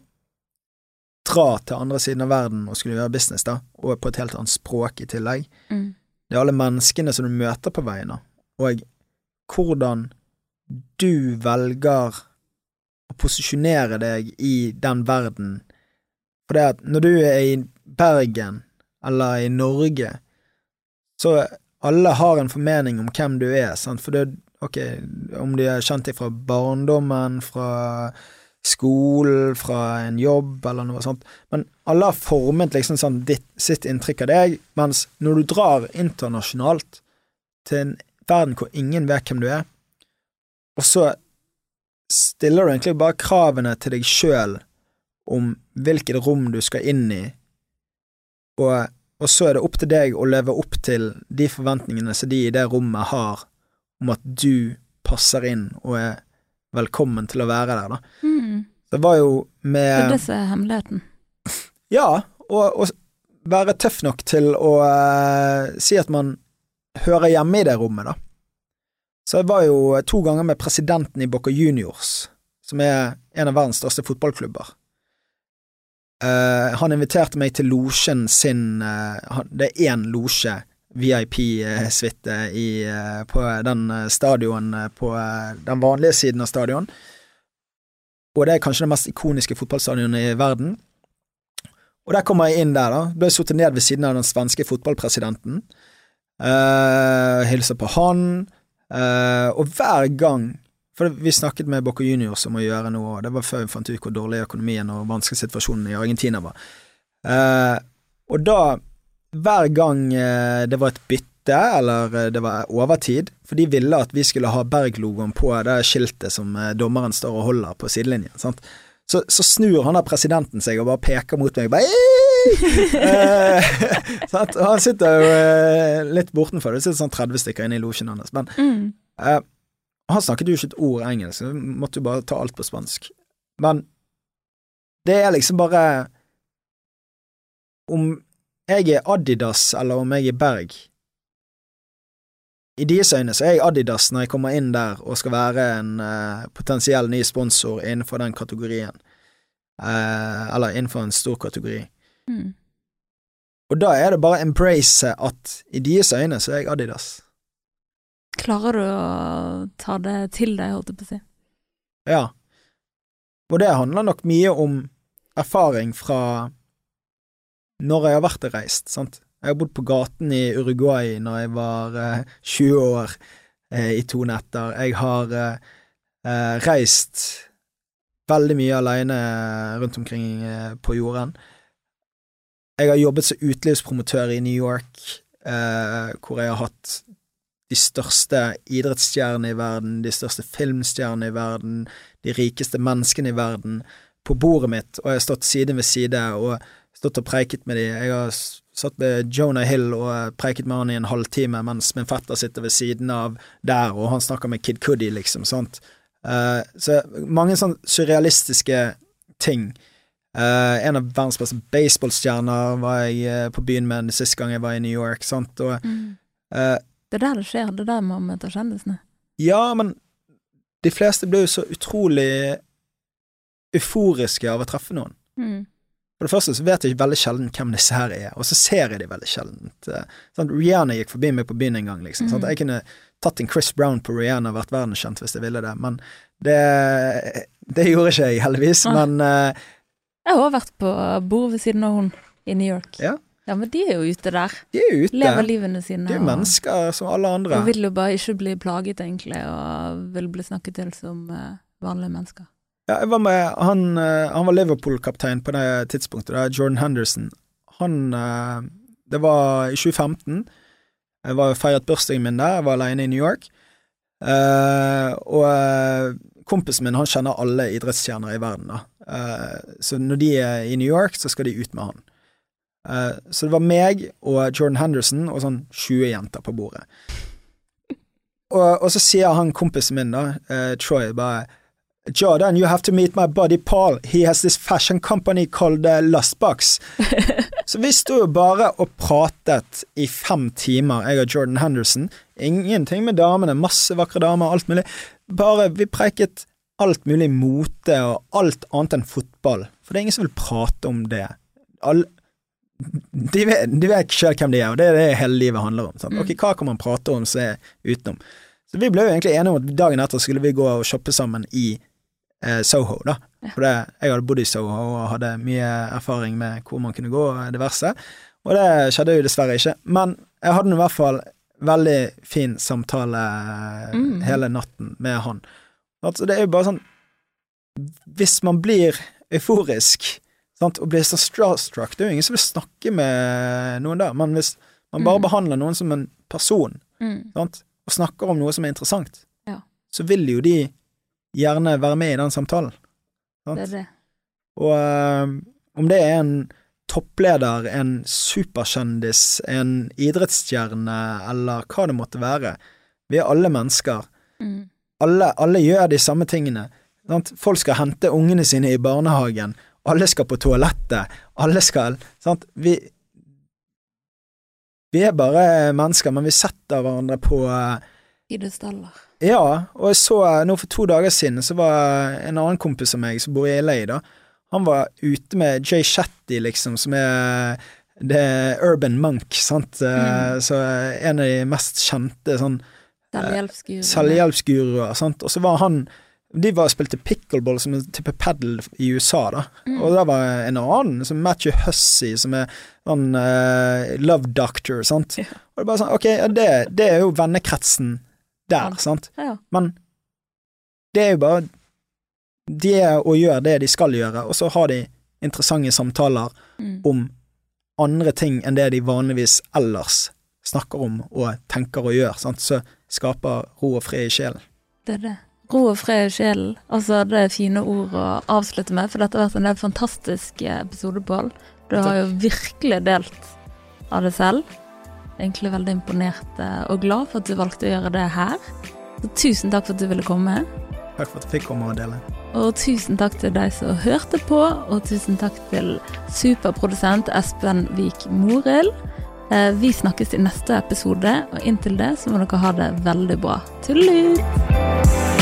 dra til andre siden av verden og skulle gjøre business, da, og på et helt annet språk i tillegg, Mm. Det er alle menneskene som du møter på veien, og hvordan du velger å posisjonere deg i den verden. For det at når du er i Bergen eller i Norge, så alle har en formening om hvem du er, sant, for det, ok, om de har kjent deg fra barndommen, fra skolen, fra en jobb eller noe sånt, men alle har formet liksom sånn ditt, sitt inntrykk av deg, mens når du drar internasjonalt til en verden hvor ingen vet hvem du er, og så stiller du egentlig bare kravene til deg sjøl om hvilket rom du skal inn i, og, og så er det opp til deg å leve opp til de forventningene som de i det rommet har om at du passer inn og er velkommen til å være der, da. Mm. Det var jo Det er med det som er hemmeligheten. Ja, og, og være tøff nok til å uh, si at man hører hjemme i det rommet, da. Så jeg var jo to ganger med presidenten i Boca Juniors, som er en av verdens største fotballklubber. Uh, han inviterte meg til losjen sin uh, Det er én losje, VIP-suite, eh, på den eh, stadion eh, på den vanlige siden av stadion. Og det er kanskje det mest ikoniske fotballstadionet i verden. Og der kommer jeg inn der, da. Ble sittet ned ved siden av den svenske fotballpresidenten. Uh, hilser på han. Uh, og hver gang For vi snakket med Bocco Juniors om å gjøre noe, og det var før vi fant ut hvor dårlig økonomien og vanskelig situasjonen i Argentina var. Uh, og da, hver gang eh, det var et bytte, eller eh, det var overtid, for de ville at vi skulle ha Berg-logoen på det skiltet som eh, dommeren står og holder på sidelinjen, sant. Så, så snur han der presidenten seg og bare peker mot meg, bare eh, sant? Og han sitter jo eh, litt bortenfor, det sitter sånn 30 stykker inne i losjen hans, men Mm. Eh, han snakket jo ikke et ord engelsk, så måtte jo bare ta alt på spansk. Men det er liksom bare Om jeg er Adidas, eller om jeg er Berg I deres øyne så er jeg Adidas når jeg kommer inn der og skal være en uh, potensiell ny sponsor innenfor den kategorien. uh, eller innenfor en stor kategori. Mm. Og da er det bare å embrace at i deres øyne så er jeg Adidas. Klarer du å ta det til deg, holdt jeg på å si? Ja. Og det handler nok mye om erfaring fra når jeg har vært og reist, sant. Jeg har bodd på gaten i Uruguay når jeg var eh, 20 år eh, i to netter. Jeg har eh, eh, reist veldig mye alene rundt omkring eh, på jorden. Jeg har jobbet som utelivspromotør i New York, eh, hvor jeg har hatt de største idrettsstjernene i verden, de største filmstjernene i verden, de rikeste menneskene i verden, på bordet mitt, og jeg har stått side ved side og stått og preiket med dem. Jeg har satt med Jonah Hill og preiket med han i en halvtime, mens min fetter sitter ved siden av der, og han snakker med Kid Cudi, liksom. sant? Uh, så mange sånn surrealistiske ting. Uh, en av verdens beste baseballstjerner var jeg uh, på byen med den sist gang jeg var i New York, sant, og Mm. Det er der det skjer, det er der man møter kjendisene. Ja, men de fleste blir jo så utrolig euforiske av å treffe noen. Mm. For det første så vet jeg veldig sjelden hvem disse her er, og så ser jeg de veldig sjelden. Sånn, Rihanna gikk forbi meg på byen en gang, liksom. Sånn. Jeg kunne tatt en Chris Brown på Rihanna og vært verdenskjent hvis jeg ville det, men det, det gjorde ikke jeg, heldigvis. Ah. Men uh, Jeg har også vært på bord ved siden av hun i New York. Ja. Ja, men de er jo ute der. de er ute. Lever livene sine. De er mennesker som alle andre. Og vil jo bare ikke bli plaget, egentlig, og vil bli snakket til som uh, vanlige mennesker. Ja, jeg var med, han, eh, han var Liverpool-kaptein på det tidspunktet, da, Jordan Henderson. Han eh, Det var i 2015. Jeg var feiret bursdagen min der, jeg var alene i New York. Uh, og uh, kompisen min han kjenner alle idrettsstjerner i verden, da. Uh, så når de er i New York, så skal de ut med han. Så det var meg og Jordan Henderson og sånn 20 jenter på bordet. Og, og så sier han kompisen min, da, Troy, bare Jordan, you have to meet my buddy Paul. He has this fashion company called uh, Lustbox. Så vi sto jo bare og pratet i fem timer, jeg og Jordan Henderson. Ingenting med damene, masse vakre damer, alt mulig. Bare vi preiket alt mulig mote og alt annet enn fotball. For det er ingen som vil prate om det. All, de vet, de vet selv hvem de er, og det er det hele livet handler om. Sant? Mm. Ok, hva kan man prate om som er utenom? Så vi ble jo egentlig enige om at dagen etter skulle vi gå og shoppe sammen i Soho, da. For det, jeg hadde bodd i Soho og hadde mye erfaring med hvor man kunne gå og diverse. Og det skjedde jo dessverre ikke. Men jeg hadde i hvert fall veldig fin samtale Mm. hele natten med han. Altså, det er jo bare sånn Hvis man blir euforisk sant, og blir så starstruck, det er jo ingen som vil snakke med noen der, men hvis man bare Mm. behandler noen som en person, Mm. sant, og snakker om noe som er interessant, Ja. så vil jo de gjerne være med i den samtalen. Sant? Det er det. Og eh, om det er en toppleder, en superkjendis, en idrettsstjerne eller hva det måtte være, vi er alle mennesker. Mm. Alle, alle gjør de samme tingene. Sant? Folk skal hente ungene sine i barnehagen, alle skal på toalettet, alle skal sant? Vi, vi er bare mennesker, men vi setter hverandre på uh, Idestaller. Ja, og jeg så nå for to dager siden, så var en annen kompis av meg som bor i LA, da. Han var ute med Jay Shetty, liksom, som er The Urban Monk, sant. Eh, Mm. Så en av de mest kjente sånn Selvhjelpsguru. selvhjelpsguruer, sant. Og så var han De var spilte pickleball som en type padel i USA, da. Mm. Og der var en annen, som Matthew Hussey, som er sånn uh, love doctor, sant. Ja. Og det er bare sånn, ok, ja, det, det er jo vennekretsen der, Ja. sant. Men det er jo bare De er og gjør det de skal gjøre, og så har de interessante samtaler Mm. om andre ting enn det de vanligvis ellers snakker om og tenker og gjør, sant? så skaper ro og fred i sjelen. Det er det. Ro og fred i sjelen. Altså, det er fine ord å avslutte med, for dette har vært en del fantastiske episoder, Pål. Du har jo virkelig delt av det selv. Egentlig veldig imponert eh, og glad for at du valgte å gjøre det her. Så tusen takk for at du ville komme. Takk for at jeg fikk komme og dele. Og tusen takk til deg som hørte på, og tusen takk til superprodusent Espen Vik Morild. Eh, Vi snakkes i neste episode, og inntil det så må dere ha det veldig bra. Tullut!